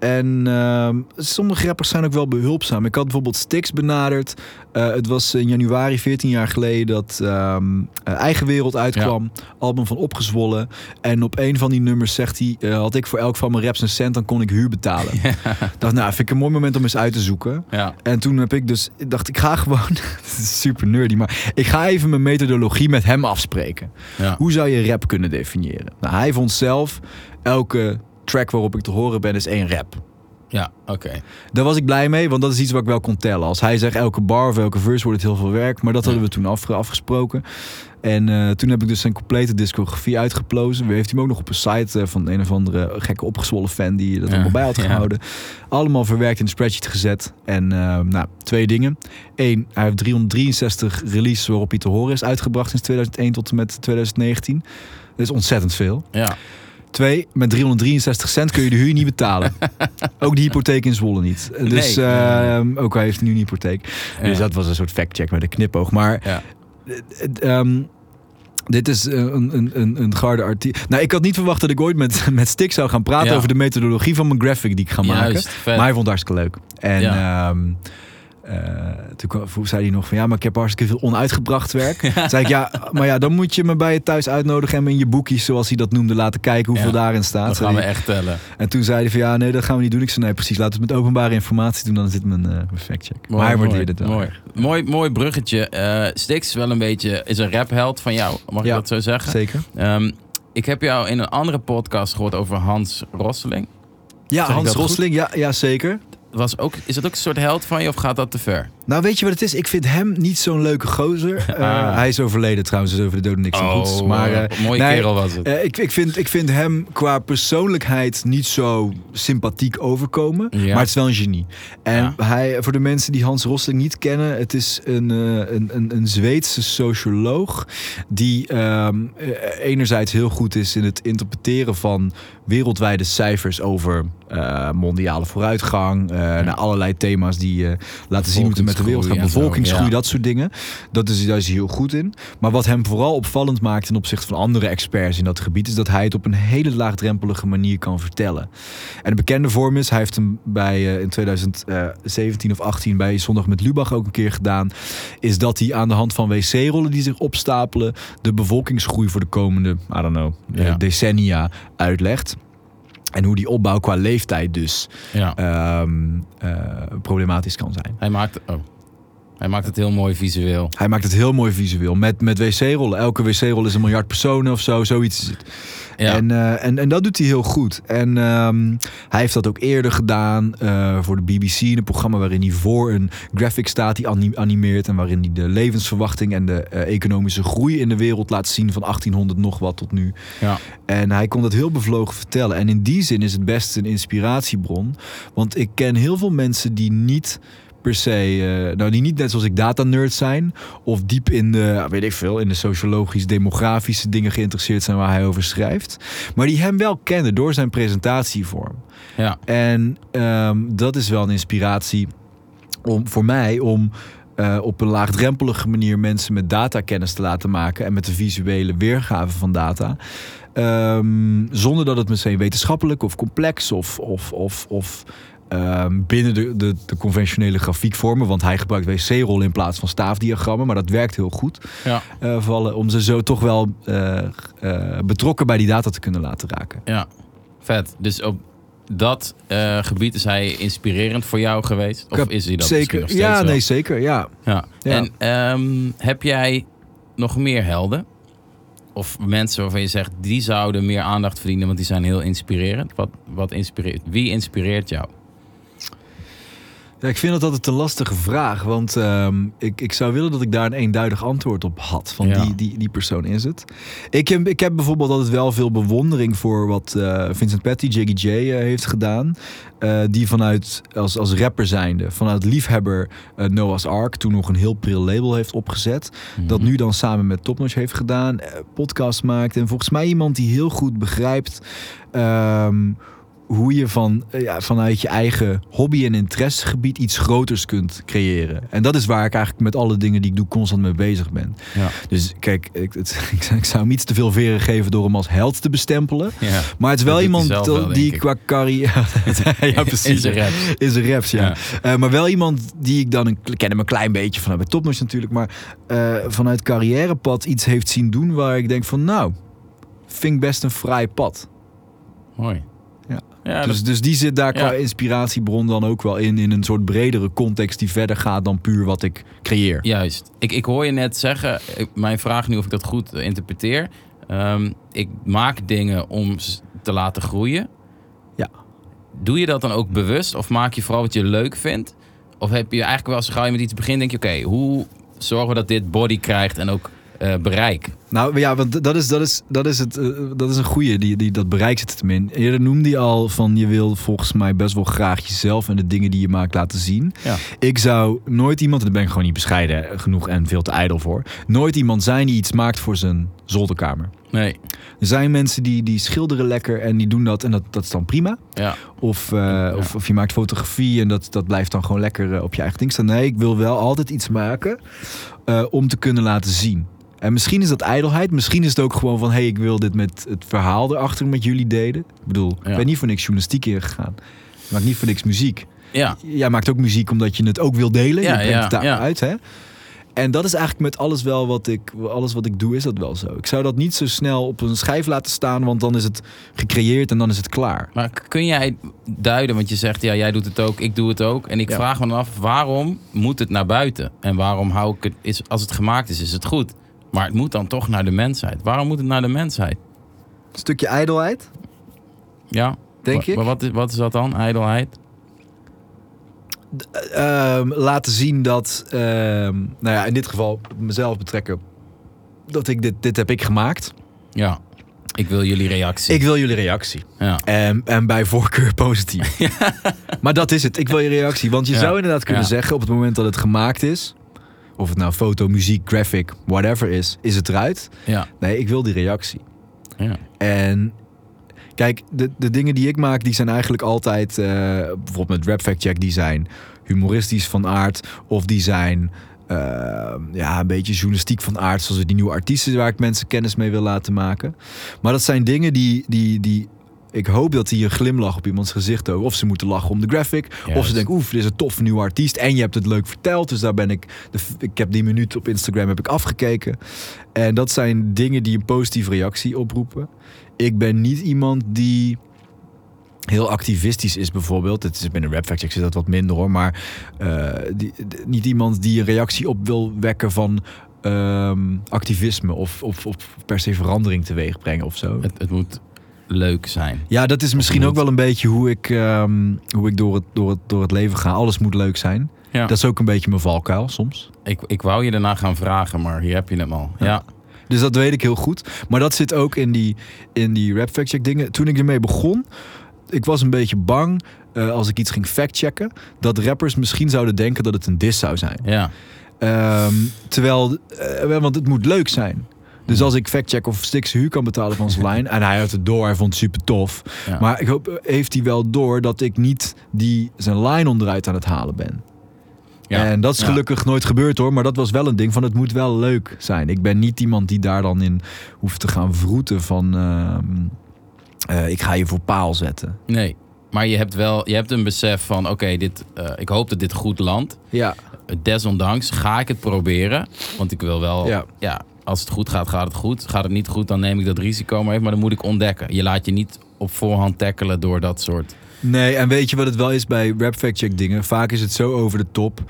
En ehm, sommige rappers zijn ook wel behulpzaam. Ik had bijvoorbeeld Stix benaderd. Eh, het was in januari 14 jaar geleden dat ehm, eh, Eigen Wereld uitkwam. Album van Opgezwollen. En op een van die nummers zegt hij... eh, had ik voor elk van mijn raps een cent, dan kon ik huur betalen. *laughs* Ik dacht, nou, vind ik een mooi moment om eens uit te zoeken. Ja, En toen heb ik dus, dacht ik ga gewoon, *laughs* het is super nerdy, maar ik ga even mijn methodologie met hem afspreken. ja. Hoe zou je rap kunnen definiëren? Nou, hij vond zelf, elke track waarop ik te horen ben is één rap. ja oké. Daar was ik blij mee, want dat is iets wat ik wel kon tellen. Als hij zegt elke bar of elke verse wordt het heel veel werk, maar dat hadden we toen afge- afgesproken. En eh, toen heb ik dus zijn complete discografie uitgeplozen. We heeft hij hem ook nog op een site eh, van een of andere gekke opgezwollen fan die dat Ja, allemaal bij had ja. gehouden. Allemaal verwerkt in de spreadsheet gezet. En eh, nou, twee dingen. Eén, hij heeft 363 releases waarop hij te horen is uitgebracht sinds 2001 tot en met 2019. Dat is ontzettend veel. Ja. Twee, met 363 cent kun je de huur niet betalen. *laughs* ook de hypotheek in Zwolle niet. Dus Nee. ehm, ook hij heeft nu een hypotheek. Dus dat was een soort fact-check met een knipoog. Maar Ja. ehm, dit is eh, een, een, een, een garde artiest. Nou, ik had niet verwacht dat ik ooit met, *laughs* met Stik zou gaan praten Ja. over de methodologie van mijn graphic die ik ga maken. Juist. Maar hij vond het hartstikke leuk. En Ja. Eh, toen zei hij nog van ja, maar ik heb hartstikke veel onuitgebracht werk. *laughs* Toen zei ik ja, maar ja, dan moet je me bij je thuis uitnodigen en me in je boekjes, zoals hij dat noemde, laten kijken hoeveel Ja. daarin staat. Zei gaan we echt tellen. En toen zei hij van ja, nee, dat gaan we niet doen. Ik zei nee, precies, laten we het met openbare informatie doen, dan dit mijn, mijn factcheck. Maar hij waardeerde het wel. Mooi, mooi, mooi bruggetje. Stix is wel een beetje is een rapheld van jou, mag Ja, ik dat zo zeggen? Zeker. Ehm, ik heb jou in een andere podcast gehoord over Hans Rosseling. Ja, Hans dat? Rosling, ja, ja, zeker. Was ook, is dat ook een soort held van je of gaat dat te ver? Nou, weet je wat het is? Ik vind hem niet zo'n leuke gozer. *laughs* Eh, Ah. Hij is overleden trouwens, dus over de doden niks aan goeds. Maar eh, mooie nee, kerel was het. eh, ik, ik, vind, ik vind hem qua persoonlijkheid niet zo sympathiek overkomen. Ja. Maar het is wel een genie. En Ja. hij, voor de mensen die Hans Rosling niet kennen, het is een, een, een, een Zweedse socioloog. Die ehm, eh, enerzijds heel goed is in het interpreteren van wereldwijde cijfers over mondiale vooruitgang. eh, naar allerlei thema's die laten zien hoe het met de wereld gaat. Bevolkingsgroei, ja. dat soort dingen. Dat is, daar is hij heel goed in. Maar wat hem vooral opvallend maakt ten opzichte van andere experts in dat gebied... is dat hij het op een hele laagdrempelige manier kan vertellen. En een bekende vorm is, hij heeft hem bij, eh, in 2017 of 18 bij Zondag met Lubach ook een keer gedaan... is dat hij aan de hand van wc-rollen die zich opstapelen... de bevolkingsgroei voor de komende, I don't know, eh, Ja. decennia uitlegt. En hoe die opbouw qua leeftijd dus Ja. ehm, eh, problematisch kan zijn. Hij maakt, oh. Hij maakt het heel mooi visueel. Hij maakt het heel mooi visueel. Met, met wc-rollen. Elke wc-rol is een miljard personen of zo. Zoiets. Ja. En, eh, en, en dat doet hij heel goed. En ehm, hij heeft dat ook eerder gedaan eh, voor de BBC. Een programma waarin hij voor een graphic staat die ani- animeert. En waarin hij de levensverwachting en de eh, economische groei in de wereld laat zien. Van 1800 nog wat tot nu. ja. En hij kon dat heel bevlogen vertellen. En in die zin is het best een inspiratiebron. Want ik ken heel veel mensen die niet per se, eh, nou die niet net zoals ik data nerd zijn. Of diep in de, weet ik veel, in de sociologisch, demografische dingen geïnteresseerd zijn waar hij over schrijft. Maar die hem wel kennen door zijn presentatievorm. ja. En ehm, dat is wel een inspiratie om, voor mij om eh, op een laagdrempelige manier mensen met datakennis te laten maken en met de visuele weergave van data. Ehm, zonder dat het meteen wetenschappelijk of complex of, of, of, of ehm, binnen de, de, de conventionele grafiekvormen. Want hij gebruikt wc-rollen in plaats van staafdiagrammen. Maar dat werkt heel goed. Ja. eh, vallen, om ze zo toch wel eh, eh, betrokken bij die data te kunnen laten raken. Ja, vet. Dus op dat eh, gebied is hij inspirerend voor jou geweest? Of is hij dat zeker. nog steeds Ja, wel? nee, zeker. Ja. Ja. Ja. En ehm, heb jij nog meer helden? Of mensen waarvan je zegt, die zouden meer aandacht verdienen, want die zijn heel inspirerend. Wat, wat inspireert? Wie inspireert jou? Ja, ik vind dat altijd een lastige vraag. Want ehm, ik, ik zou willen dat ik daar een eenduidig antwoord op had. Van Ja. die, die, die persoon is het. Ik heb, ik heb bijvoorbeeld altijd wel veel bewondering voor wat eh, Vincent Patty, Jiggy J, eh, heeft gedaan. Eh, die vanuit, als, als rapper zijnde, vanuit liefhebber Noah's Ark... toen nog een heel pril label heeft opgezet. Dat Mhm. nu dan samen met Topnotch heeft gedaan. podcast maakt. En volgens mij iemand die heel goed begrijpt... ehm, hoe je van, eh, ja, vanuit je eigen hobby- en interessegebied iets groters kunt creëren. En dat is waar ik eigenlijk met alle dingen die ik doe constant mee bezig ben. Ja. Dus kijk, ik, het, *laughs* ik, zou- hem iets te veel veren geven door hem als held te bestempelen. Ja. Maar het is wel Dat iemand wel, die ik. qua carrière... *laughs* ja, *laughs* precies. Rap. In zijn raps, ja. Eh, maar wel iemand die ik dan, een, ik ken hem een klein beetje vanuit bij Topnotch natuurlijk, maar eh, vanuit carrièrepad iets heeft zien doen waar ik denk van nou, vind ik best een fraai pad. Mooi. Ja. Dus, dus die zit daar qua Ja. inspiratiebron dan ook wel in, in een soort bredere context die verder gaat dan puur wat ik creëer. Juist. Ik, ik hoor je net zeggen, ik- mijn vraag nu of ik dat goed eh, interpreteer. Ehm, ik maak dingen om ze te laten groeien. Ja. Doe je dat dan ook bewust of maak je vooral wat je leuk vindt? Of heb je eigenlijk wel, als gauw je met iets begint, denk je, oké, hoe zorgen we dat dit body krijgt en ook eh, bereik? Nou ja, want dat is, dat is, dat is, het, eh, dat is een goede, die, die, dat bereik zit het hem in. Eerder noemde je al van je wil volgens mij best wel graag jezelf en de dingen die je maakt laten zien. Ja. Ik zou nooit iemand, en daar ben ik gewoon niet bescheiden genoeg en veel te ijdel voor, nooit iemand zijn die iets maakt voor zijn zolderkamer. Nee. Er zijn mensen die, die schilderen lekker en die doen dat en dat, dat is dan prima. Ja. Of, eh, of, of je maakt fotografie en dat, dat blijft dan gewoon lekker op je eigen ding staan. Nee, ik wil wel altijd iets maken eh, om te kunnen laten zien. En misschien is dat ijdelheid. Misschien is het ook gewoon van... hé, hey, ik wil dit met het verhaal erachter met jullie delen. Ik bedoel, Ja. ik ben niet voor niks journalistiek ingegaan. Ik maak niet voor niks muziek. Ja. Jij maakt ook muziek omdat je het ook wil delen. Ja, je brengt het daar ja. uit, hè? En dat is eigenlijk met alles wel wat ik, alles wat ik doe, is dat wel zo. Ik zou dat niet zo snel op een schijf laten staan, want dan is het gecreëerd en dan is het klaar. Maar kun jij duiden, want je zegt, ja, jij doet het ook, ik doe het ook. En ik Ja. vraag me dan af, waarom moet het naar buiten? En waarom hou ik het, is, als het gemaakt is, is het goed. Maar het moet dan toch naar de mensheid. Waarom moet het naar de mensheid? Een stukje ijdelheid, Ja, denk ik. Maar wat is, wat is dat dan? Ijdelheid? Ehm, laten zien dat, ehm, nou ja, in dit geval mezelf betrekken, dat ik dit, dit heb ik gemaakt. Ja, ik wil jullie reactie. Ik wil jullie reactie. ja. En, en bij voorkeur positief. *laughs* Maar dat is het. Ik wil je reactie. Want je Ja. zou inderdaad kunnen Ja. zeggen op het moment dat het gemaakt is. Of het nou foto, muziek, graphic, whatever is. Is het eruit? Ja. Nee, ik wil die reactie. Ja. En kijk, de, de dingen die ik maak, die zijn eigenlijk altijd... eh, bijvoorbeeld met Rap Fact Check, die zijn humoristisch van aard of die zijn eh, ja, een beetje journalistiek van aard, zoals die nieuwe artiesten waar ik mensen kennis mee wil laten maken. Maar dat zijn dingen die, die, die ik hoop dat die een glimlach op iemands gezicht hebben. Of ze moeten lachen om de graphic. Of ze denken, oef, dit is een toffe nieuwe artiest. En je hebt het leuk verteld. Dus daar ben ik. De, ik heb die minuut op Instagram heb ik afgekeken. En dat zijn dingen die een positieve reactie oproepen. Ik ben niet iemand die heel activistisch is bijvoorbeeld. Het is binnen Rap zit dat wat minder hoor. Maar eh, die, niet iemand die een reactie op wil wekken van ehm, activisme. Of, of, of per se verandering teweeg brengen of zo. Het, het moet leuk zijn. Ja, dat is misschien ook wel een beetje hoe ik, ehm, hoe ik door, het, door, het, door het leven ga. Alles moet leuk zijn. Ja. Dat is ook een beetje mijn valkuil soms. Ik, ik wou je daarna gaan vragen, maar hier heb je hem al. Ja. Dus dat weet ik heel goed. Maar dat zit ook in die, in die rap fact check dingen. Toen ik ermee begon, ik was een beetje bang eh, als ik iets ging factchecken, dat rappers misschien zouden denken dat het een diss zou zijn. ja. Ehm, terwijl, eh, want het moet leuk zijn. Dus als ik factcheck of Stix huur kan betalen van zijn lijn. En hij had het door, hij vond het super tof. Ja. Maar ik hoop, heeft hij wel door dat ik niet die zijn line onderuit aan het halen ben. Ja. En dat is Ja. gelukkig nooit gebeurd hoor. Maar dat was wel een ding van het moet wel leuk zijn. Ik ben niet iemand die daar dan in hoeft te gaan vroeten van... ehm, eh, ik ga je voor paal zetten. Nee. Maar je hebt wel je hebt een besef van, oké, dit, eh, ik hoop dat dit goed landt. Ja, Desondanks ga ik het proberen. Want ik wil wel, Ja. ja. Als het goed gaat, gaat het goed. Gaat het niet goed, dan neem ik dat risico maar even. Maar dan moet ik ontdekken. Je laat je niet op voorhand tackelen door dat soort... Nee, en weet je wat het wel is bij rap fact check dingen? Vaak is het zo over de top.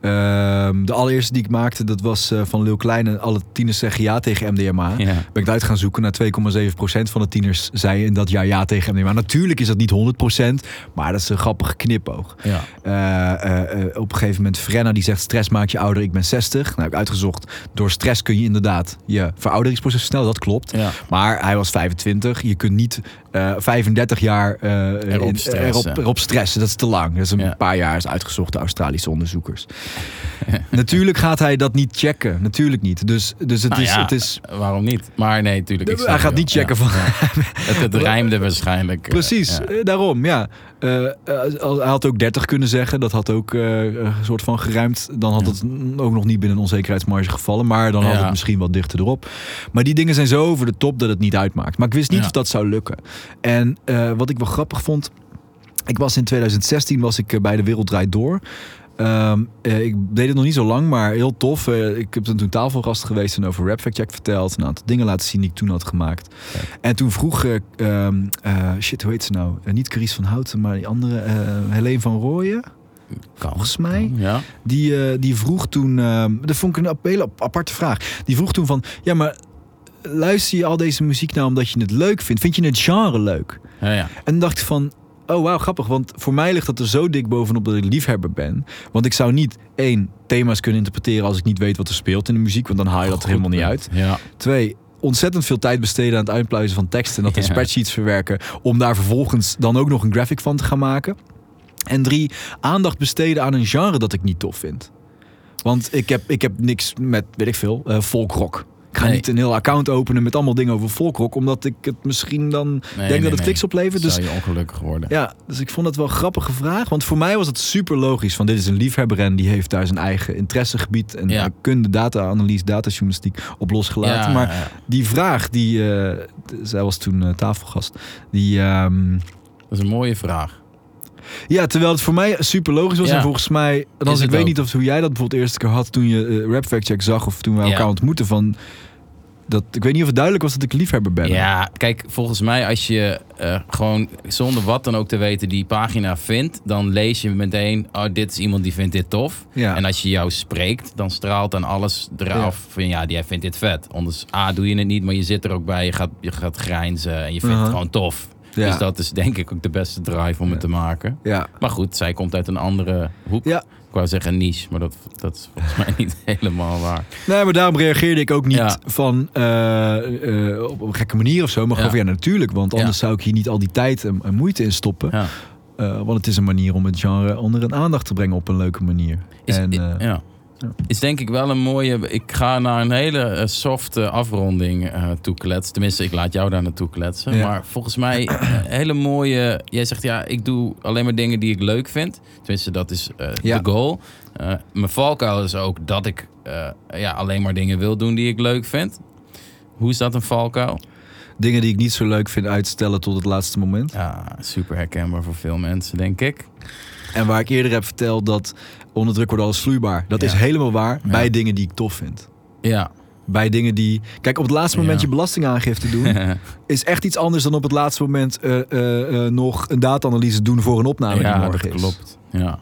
Ehm, de allereerste die ik maakte, dat was eh, van Lil Klein. En alle tieners zeggen ja tegen MDMA. Ja. Ben ik het uit gaan zoeken. Naar 2,7% van de tieners zei in dat jaar ja tegen MDMA. Natuurlijk is dat niet 100%, maar dat is een grappige knipoog. Ja. Eh, eh, op een gegeven moment Frenna die zegt stress maakt je ouder, ik ben 60. Nou, heb ik uitgezocht. Door stress kun je inderdaad je verouderingsproces versnellen, dat klopt. Ja. Maar hij was 25. Je kunt niet eh 35 jaar eh, Erop in- stressen. erop, erop stressen. Dat is te lang. Dat is een Ja. paar jaar is uitgezocht door Australische onderzoekers. *laughs* Natuurlijk gaat hij dat niet checken. Natuurlijk niet. Dus, dus het, Nou is, ja, het is... Waarom niet? Maar nee, tuurlijk. ik Hij gaat niet checken Ja. van... Het, het *laughs* rijmde waarschijnlijk. eh, Precies, eh, daarom, ja. Eh, eh, hij had ook 30 kunnen zeggen. Dat had ook eh, een soort van geruimd. Dan had het ook nog niet binnen een onzekerheidsmarge gevallen. Maar dan had het misschien wat dichter erop. Maar die dingen zijn zo over de top dat het niet uitmaakt. Maar ik wist niet of dat zou lukken. En eh, wat ik wel grappig vond... Ik was in 2016 was ik eh, bij De Wereld Draait Door. Ehm, eh, ik deed het nog niet zo lang, maar heel tof. Ik heb toen tafelgast geweest en over Rap Fact Check verteld. Een aantal dingen laten zien die ik toen had gemaakt. Kijk. En toen vroeg, eh, ehm, eh, shit, hoe heet ze nou? Niet Carice van Houten, maar die andere, Helene van Rooyen. Kan. Volgens mij. Ja. Die, die vroeg toen, ehm, dat vond ik een hele ap- aparte vraag. Die vroeg toen van, ja, maar luister je al deze muziek nou omdat je het leuk vindt? Vind je het genre leuk? Ja, ja. En dacht ik van, oh wauw, grappig. Want voor mij ligt dat er zo dik bovenop dat ik liefhebber ben. Want ik zou niet, één, thema's kunnen interpreteren als ik niet weet wat er speelt in de muziek. Want dan haal je dat er helemaal niet uit. Ja. Twee, ontzettend veel tijd besteden aan het uitpluizen van teksten en dat in Ja. spreadsheets verwerken. Om daar vervolgens dan ook nog een graphic van te gaan maken. En drie, aandacht besteden aan een genre dat ik niet tof vind. Want ik heb, ik heb niks met, weet ik veel, eh folkrock. Ik ga Nee. niet een heel account openen met allemaal dingen over folkrock. Omdat ik het misschien dan Nee, denk nee, dat het kliks oplevert. Dus Zou je ongelukkig worden. ja, dus ik vond het wel een grappige vraag. Want voor mij was het super logisch. Van dit is een liefhebber en die heeft daar zijn eigen interessegebied. En Ja. kunde data-analyse, datajournalistiek op losgelaten. Ja, maar ja. die vraag, die, eh, zij was toen eh, tafelgast. Die, ehm, dat is een mooie vraag. Ja, terwijl het voor mij super logisch was. Ja. En volgens mij, Is ik weet ook. niet of hoe jij dat bijvoorbeeld de eerste keer had toen je eh, Rap Fact Check zag of toen we elkaar ontmoetten van. Dat, ik weet niet of het duidelijk was dat ik liefhebber ben. Ja, kijk, volgens mij als je eh, gewoon zonder wat dan ook te weten die pagina vindt, dan lees je meteen, oh, dit is iemand die vindt dit tof. Ja. En als je jou spreekt, dan straalt dan alles eraf van, ja, die vindt dit vet. Anders, A, doe je het niet, maar je zit er ook bij, je gaat, je gaat grijnzen en je vindt het gewoon tof. Ja. Dus dat is denk ik ook de beste drive om Ja. het te maken. ja. Maar goed, zij komt uit een andere hoek. Ja. Ik wou zeggen niche, maar dat, dat is volgens mij *laughs* niet helemaal waar. Nee, maar daarom reageerde ik ook niet Ja. van eh, eh, op een gekke manier of zo. Maar gewoon Ja. natuurlijk. Want anders zou ik hier niet al die tijd en, en moeite in stoppen. Ja. Eh, want het is een manier om het genre onder een aandacht te brengen op een leuke manier. Is, en, i- ja. Is denk ik wel een mooie. Ik ga naar een hele eh, softe afronding eh toe kletsen. Tenminste, ik laat jou daar naartoe kletsen. Ja. Maar volgens mij eh, hele mooie. Jij zegt ja, ik doe alleen maar dingen die ik leuk vind. Tenminste, dat is eh, Ja. de goal. Eh, mijn valkuil is ook dat ik eh, ja, alleen maar dingen wil doen die ik leuk vind. Hoe is dat een valkuil? Dingen die ik niet zo leuk vind uitstellen tot het laatste moment. Ja, super herkenbaar voor veel mensen, denk ik. En waar ik eerder heb verteld dat onder druk wordt alles vloeibaar. Dat Ja. is helemaal waar Ja. bij dingen die ik tof vind. Ja. Bij dingen die... Kijk, op het laatste moment je belastingaangifte doen... *laughs* is echt iets anders dan op het laatste moment eh, eh, eh, nog een data-analyse doen voor een opname die ja, morgen dat is. klopt. Ja.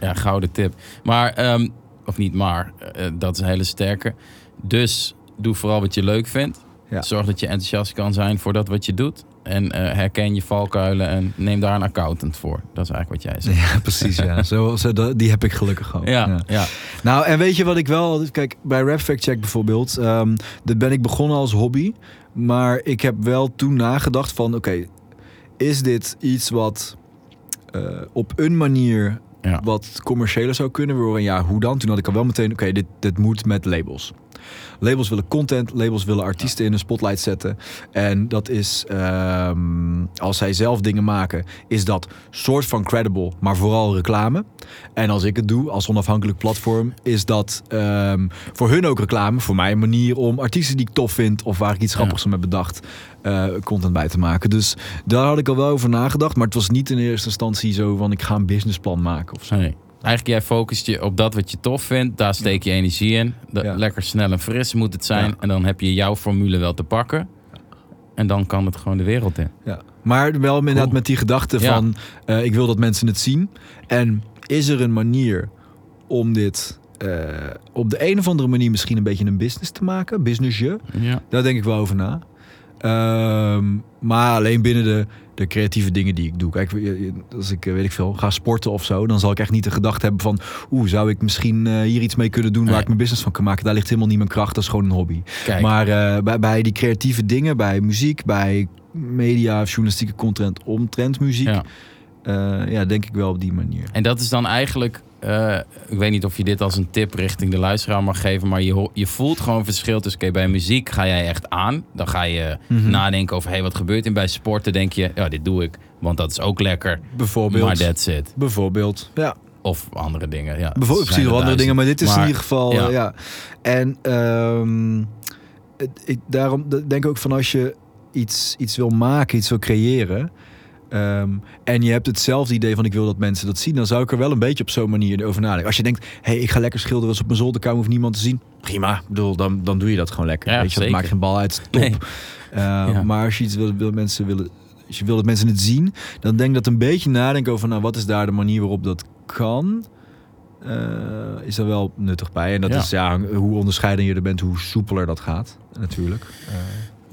ja, gouden tip. Maar, ehm, of niet maar, dat is een hele sterke. Dus doe vooral wat je leuk vindt. Zorg dat je enthousiast kan zijn voor dat wat je doet. En eh, herken je valkuilen en neem daar een accountant voor. Dat is eigenlijk wat jij zegt. *laughs* Ja, precies. Ja. *laughs* Zo, zo, die heb ik gelukkig ook. Ja, ja. Nou, en weet je wat ik wel... Kijk, bij Rap Fact Check bijvoorbeeld... ehm dat ben ik begonnen als hobby. Maar ik heb wel toen nagedacht van... Oké, is dit iets wat eh, op een manier... Ja. wat commerciëler zou kunnen worden? Ja, hoe dan? Toen had ik al wel meteen... Oké, dit, dit moet met labels. Labels willen content, labels willen artiesten in een spotlight zetten. En dat is, ehm, als zij zelf dingen maken, is dat soort van credible, maar vooral reclame. En als ik het doe, als onafhankelijk platform, is dat ehm, voor hun ook reclame. Voor mij een manier om artiesten die ik tof vind of waar ik iets grappigs aan heb bedacht, eh, content bij te maken. Dus daar had ik al wel over nagedacht. Maar het was niet in eerste instantie zo van ik ga een businessplan maken of zo. Nee. Eigenlijk jij focust je op dat wat je tof vindt. Daar steek je energie in. Ja. Lekker snel en fris moet het zijn. Ja. En dan heb je jouw formule wel te pakken. En dan kan het gewoon de wereld in. Ja. Maar wel inderdaad Cool. met die gedachte van eh, ik wil dat mensen het zien. En is er een manier om dit eh, op de een of andere manier misschien een beetje een business te maken? Businessje? Ja. Daar denk ik wel over na. Ehm, maar alleen binnen de, de creatieve dingen die ik doe. Kijk, als ik, eh, weet ik veel, ga sporten of zo... dan zal ik echt niet de gedachte hebben van... oeh, zou ik misschien eh, hier iets mee kunnen doen... waar Nee. ik mijn business van kan maken? Daar ligt helemaal niet mijn kracht. Dat is gewoon een hobby. Kijk. Maar eh, bij, bij die creatieve dingen, bij muziek, bij media, journalistieke content omtrent muziek, ja, denk ik wel op die manier. En dat is dan eigenlijk, eh, ik weet niet of je dit als een tip richting de luisteraar mag geven, maar je, je voelt gewoon verschil tussen, oké, bij muziek ga jij echt aan. Dan ga je Mhm. nadenken over, hé, hey, wat gebeurt er? Bij sporten denk je, ja, dit doe ik, want dat is ook lekker. Bijvoorbeeld. Maar that's it. Bijvoorbeeld. Ja, Of andere dingen, ja. bijvoorbeeld precies er andere dingen, maar dit is in ieder geval. ja. En ehm, het- ik, daarom denk ik ook van als je iets, iets wil maken, iets wil creëren. Ehm, en je hebt hetzelfde idee van ik wil dat mensen dat zien, dan zou ik er wel een beetje op zo'n manier over nadenken. Als je denkt, hé, hey, ik ga lekker schilderen als op mijn zolderkamer, hoeft niemand te zien. Prima, ik bedoel, dan, dan doe je dat gewoon lekker. Ja, weet je, dat maakt geen bal uit. Top. Nee. Uh, Ja. Maar als je iets wil, wil mensen willen, als je wil dat mensen het zien, dan denk dat een beetje nadenken over, nou, wat is daar de manier waarop dat kan, eh, is er wel nuttig bij. En dat Ja. is ja, hoe onderscheiden je er bent, hoe soepeler dat gaat, natuurlijk. Eh,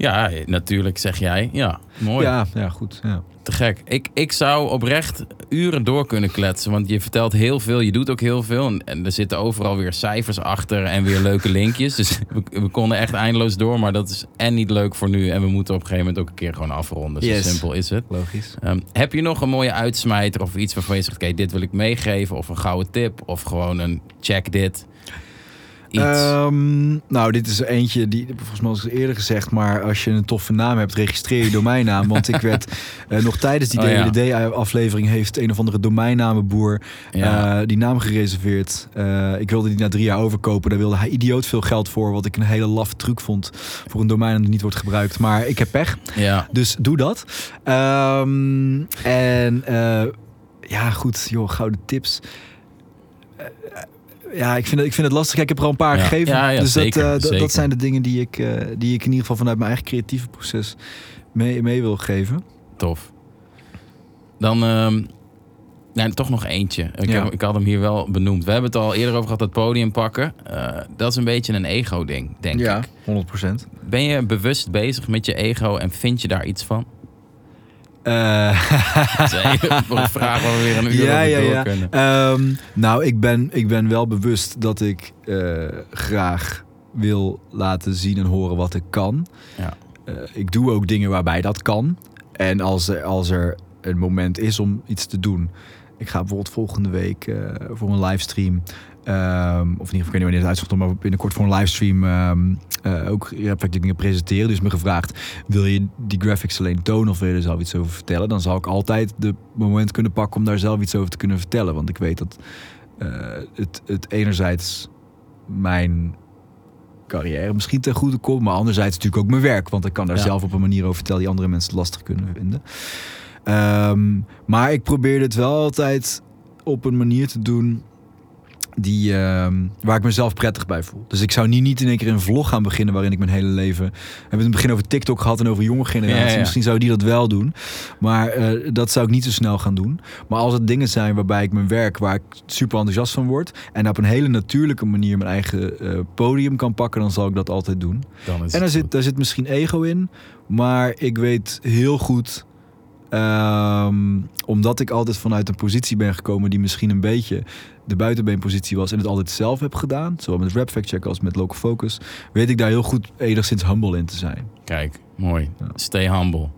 Ja, natuurlijk zeg jij. Ja, mooi. ja, ja, goed. Ja. Te gek. Ik, ik zou oprecht uren door kunnen kletsen. Want je vertelt heel veel, je doet ook heel veel. En, en er zitten overal weer cijfers achter en weer leuke linkjes. Dus *laughs* we, we konden echt eindeloos door. Maar dat is en niet leuk voor nu. En we moeten op een gegeven moment ook een keer gewoon afronden. Zo simpel is het. Logisch. Ehm, heb je nog een mooie uitsmijter of iets waarvan je zegt... oké, dit wil ik meegeven. Of een gouden tip. Of gewoon een check dit. Iets. Ehm, nou, dit is eentje die volgens mij was eerder gezegd, maar als je een toffe naam hebt, registreer je domeinnaam. Want ik werd eh, nog tijdens die Oh, ja. DWDD-aflevering heeft een of andere domeinnamenboer Ja. eh, die naam gereserveerd. Eh, ik wilde die na drie jaar overkopen. Daar wilde hij idioot veel geld voor, wat ik een hele laffe truc vond voor een domein dat niet wordt gebruikt. Maar ik heb pech, ja. dus doe dat. Ehm, en ja, goed, joh, gouden tips. Ja, ik vind, het, ik vind het lastig. Ik heb er al een paar Ja. gegeven. Ja, ja, dus zeker, dat, eh, dat, zeker. dat zijn de dingen die ik, eh, die ik in ieder geval vanuit mijn eigen creatieve proces mee, mee wil geven. Tof. Dan ehm, nee, toch nog eentje. Ik, Ja. heb, ik had hem hier wel benoemd. We hebben het al eerder over gehad, dat podium pakken. Eh, dat is een beetje een ego-ding, denk ik. 100 procent. Ben je bewust bezig met je ego en vind je daar iets van? Eh, Dat is even een vraag waar we weer een uur ja, kunnen. Ehm, nou, ik ben, ik ben wel bewust dat ik eh, graag wil laten zien en horen wat ik kan. Ja. Eh, ik doe ook dingen waarbij dat kan. En als er, als er een moment is om iets te doen. Ik ga bijvoorbeeld volgende week eh, voor een livestream Ehm, of in ieder geval, ik weet niet wanneer het uitkomt, maar binnenkort voor een livestream ehm eh, ook Rap dingen presenteren. Dus me gevraagd, wil je die graphics alleen tonen of wil je er zelf iets over vertellen? Dan zal ik altijd de moment kunnen pakken om daar zelf iets over te kunnen vertellen. Want ik weet dat eh, het, het enerzijds mijn carrière misschien ten goede komt, maar anderzijds natuurlijk ook mijn werk. Want ik kan daar Ja. zelf op een manier over vertellen die andere mensen lastig kunnen vinden. Ehm, maar ik probeer het wel altijd op een manier te doen die, ehm, waar ik mezelf prettig bij voel. Dus ik zou niet, niet in één keer een vlog gaan beginnen waarin ik mijn hele leven... We hebben het in het begin over TikTok gehad en over jonge generatie. Ja, ja. Misschien zou die dat wel doen. Maar eh, dat zou ik niet zo snel gaan doen. Maar als het dingen zijn waarbij ik mijn werk, waar ik super enthousiast van word... en op een hele natuurlijke manier mijn eigen eh, podium kan pakken... dan zal ik dat altijd doen. Dan is En daar zit, goed. daar zit misschien ego in. Maar ik weet heel goed. ehm, omdat ik altijd vanuit een positie ben gekomen die misschien een beetje de buitenbeenpositie was en het altijd zelf heb gedaan, zowel met Rap Fact Check als met Local Focus, weet ik daar heel goed enigszins humble in te zijn. Kijk, mooi. Ja. Stay humble.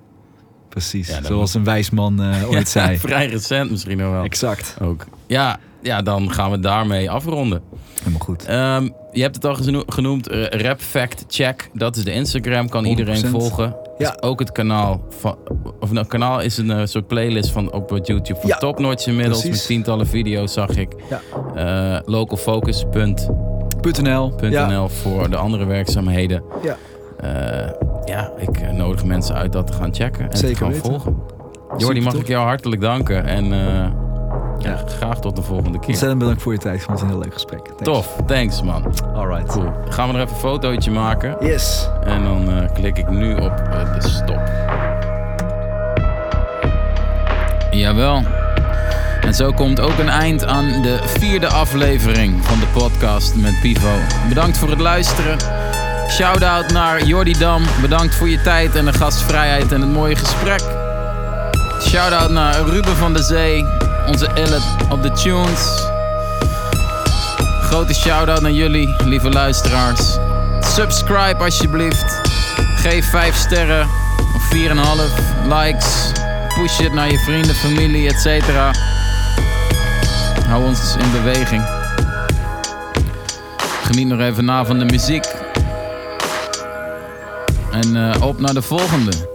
Precies. Ja, Zoals een wijs man eh, ooit *laughs* zei. Vrij recent misschien nog wel. Exact. Ook. Ja, ja, dan gaan we daarmee afronden. Helemaal goed. Ehm, je hebt het al geno- genoemd, eh, Rap Fact Check. Dat is de Instagram, kan iedereen 100%. volgen. Ja. Is ook het kanaal van, of nou, kanaal is een eh, soort playlist van op YouTube van Ja, inmiddels precies. met tientallen video's zag ik. Ja. Eh, localfocus.nl .nl. Ja. voor de andere werkzaamheden. Ja. Ja, ik nodig mensen uit dat te gaan checken en Zeker te gaan weten. volgen. Jordi, mag ik jou hartelijk danken en ja, graag tot de volgende keer. Ontzettend bedankt voor je tijd. Ik vond het een heel leuk gesprek. Thanks. Tof, thanks man. Alright. Cool. Gaan we er even een fotootje maken. Yes. En dan eh, klik ik nu op eh, de stop. Jawel. En zo komt ook een eind aan de vierde aflevering van de podcast met Pivo. Bedankt voor het luisteren. Shout-out naar Jordi Dam. Bedankt voor je tijd en de gastvrijheid en het mooie gesprek. Shout-out naar Ruben van der Zee, onze illet op de tunes. Grote shout-out naar jullie, lieve luisteraars. Subscribe alsjeblieft. Geef 5 sterren of 4,5 likes. Push het naar je vrienden, familie, etc. Hou ons in beweging. Geniet nog even na van de muziek. En eh, op naar de volgende.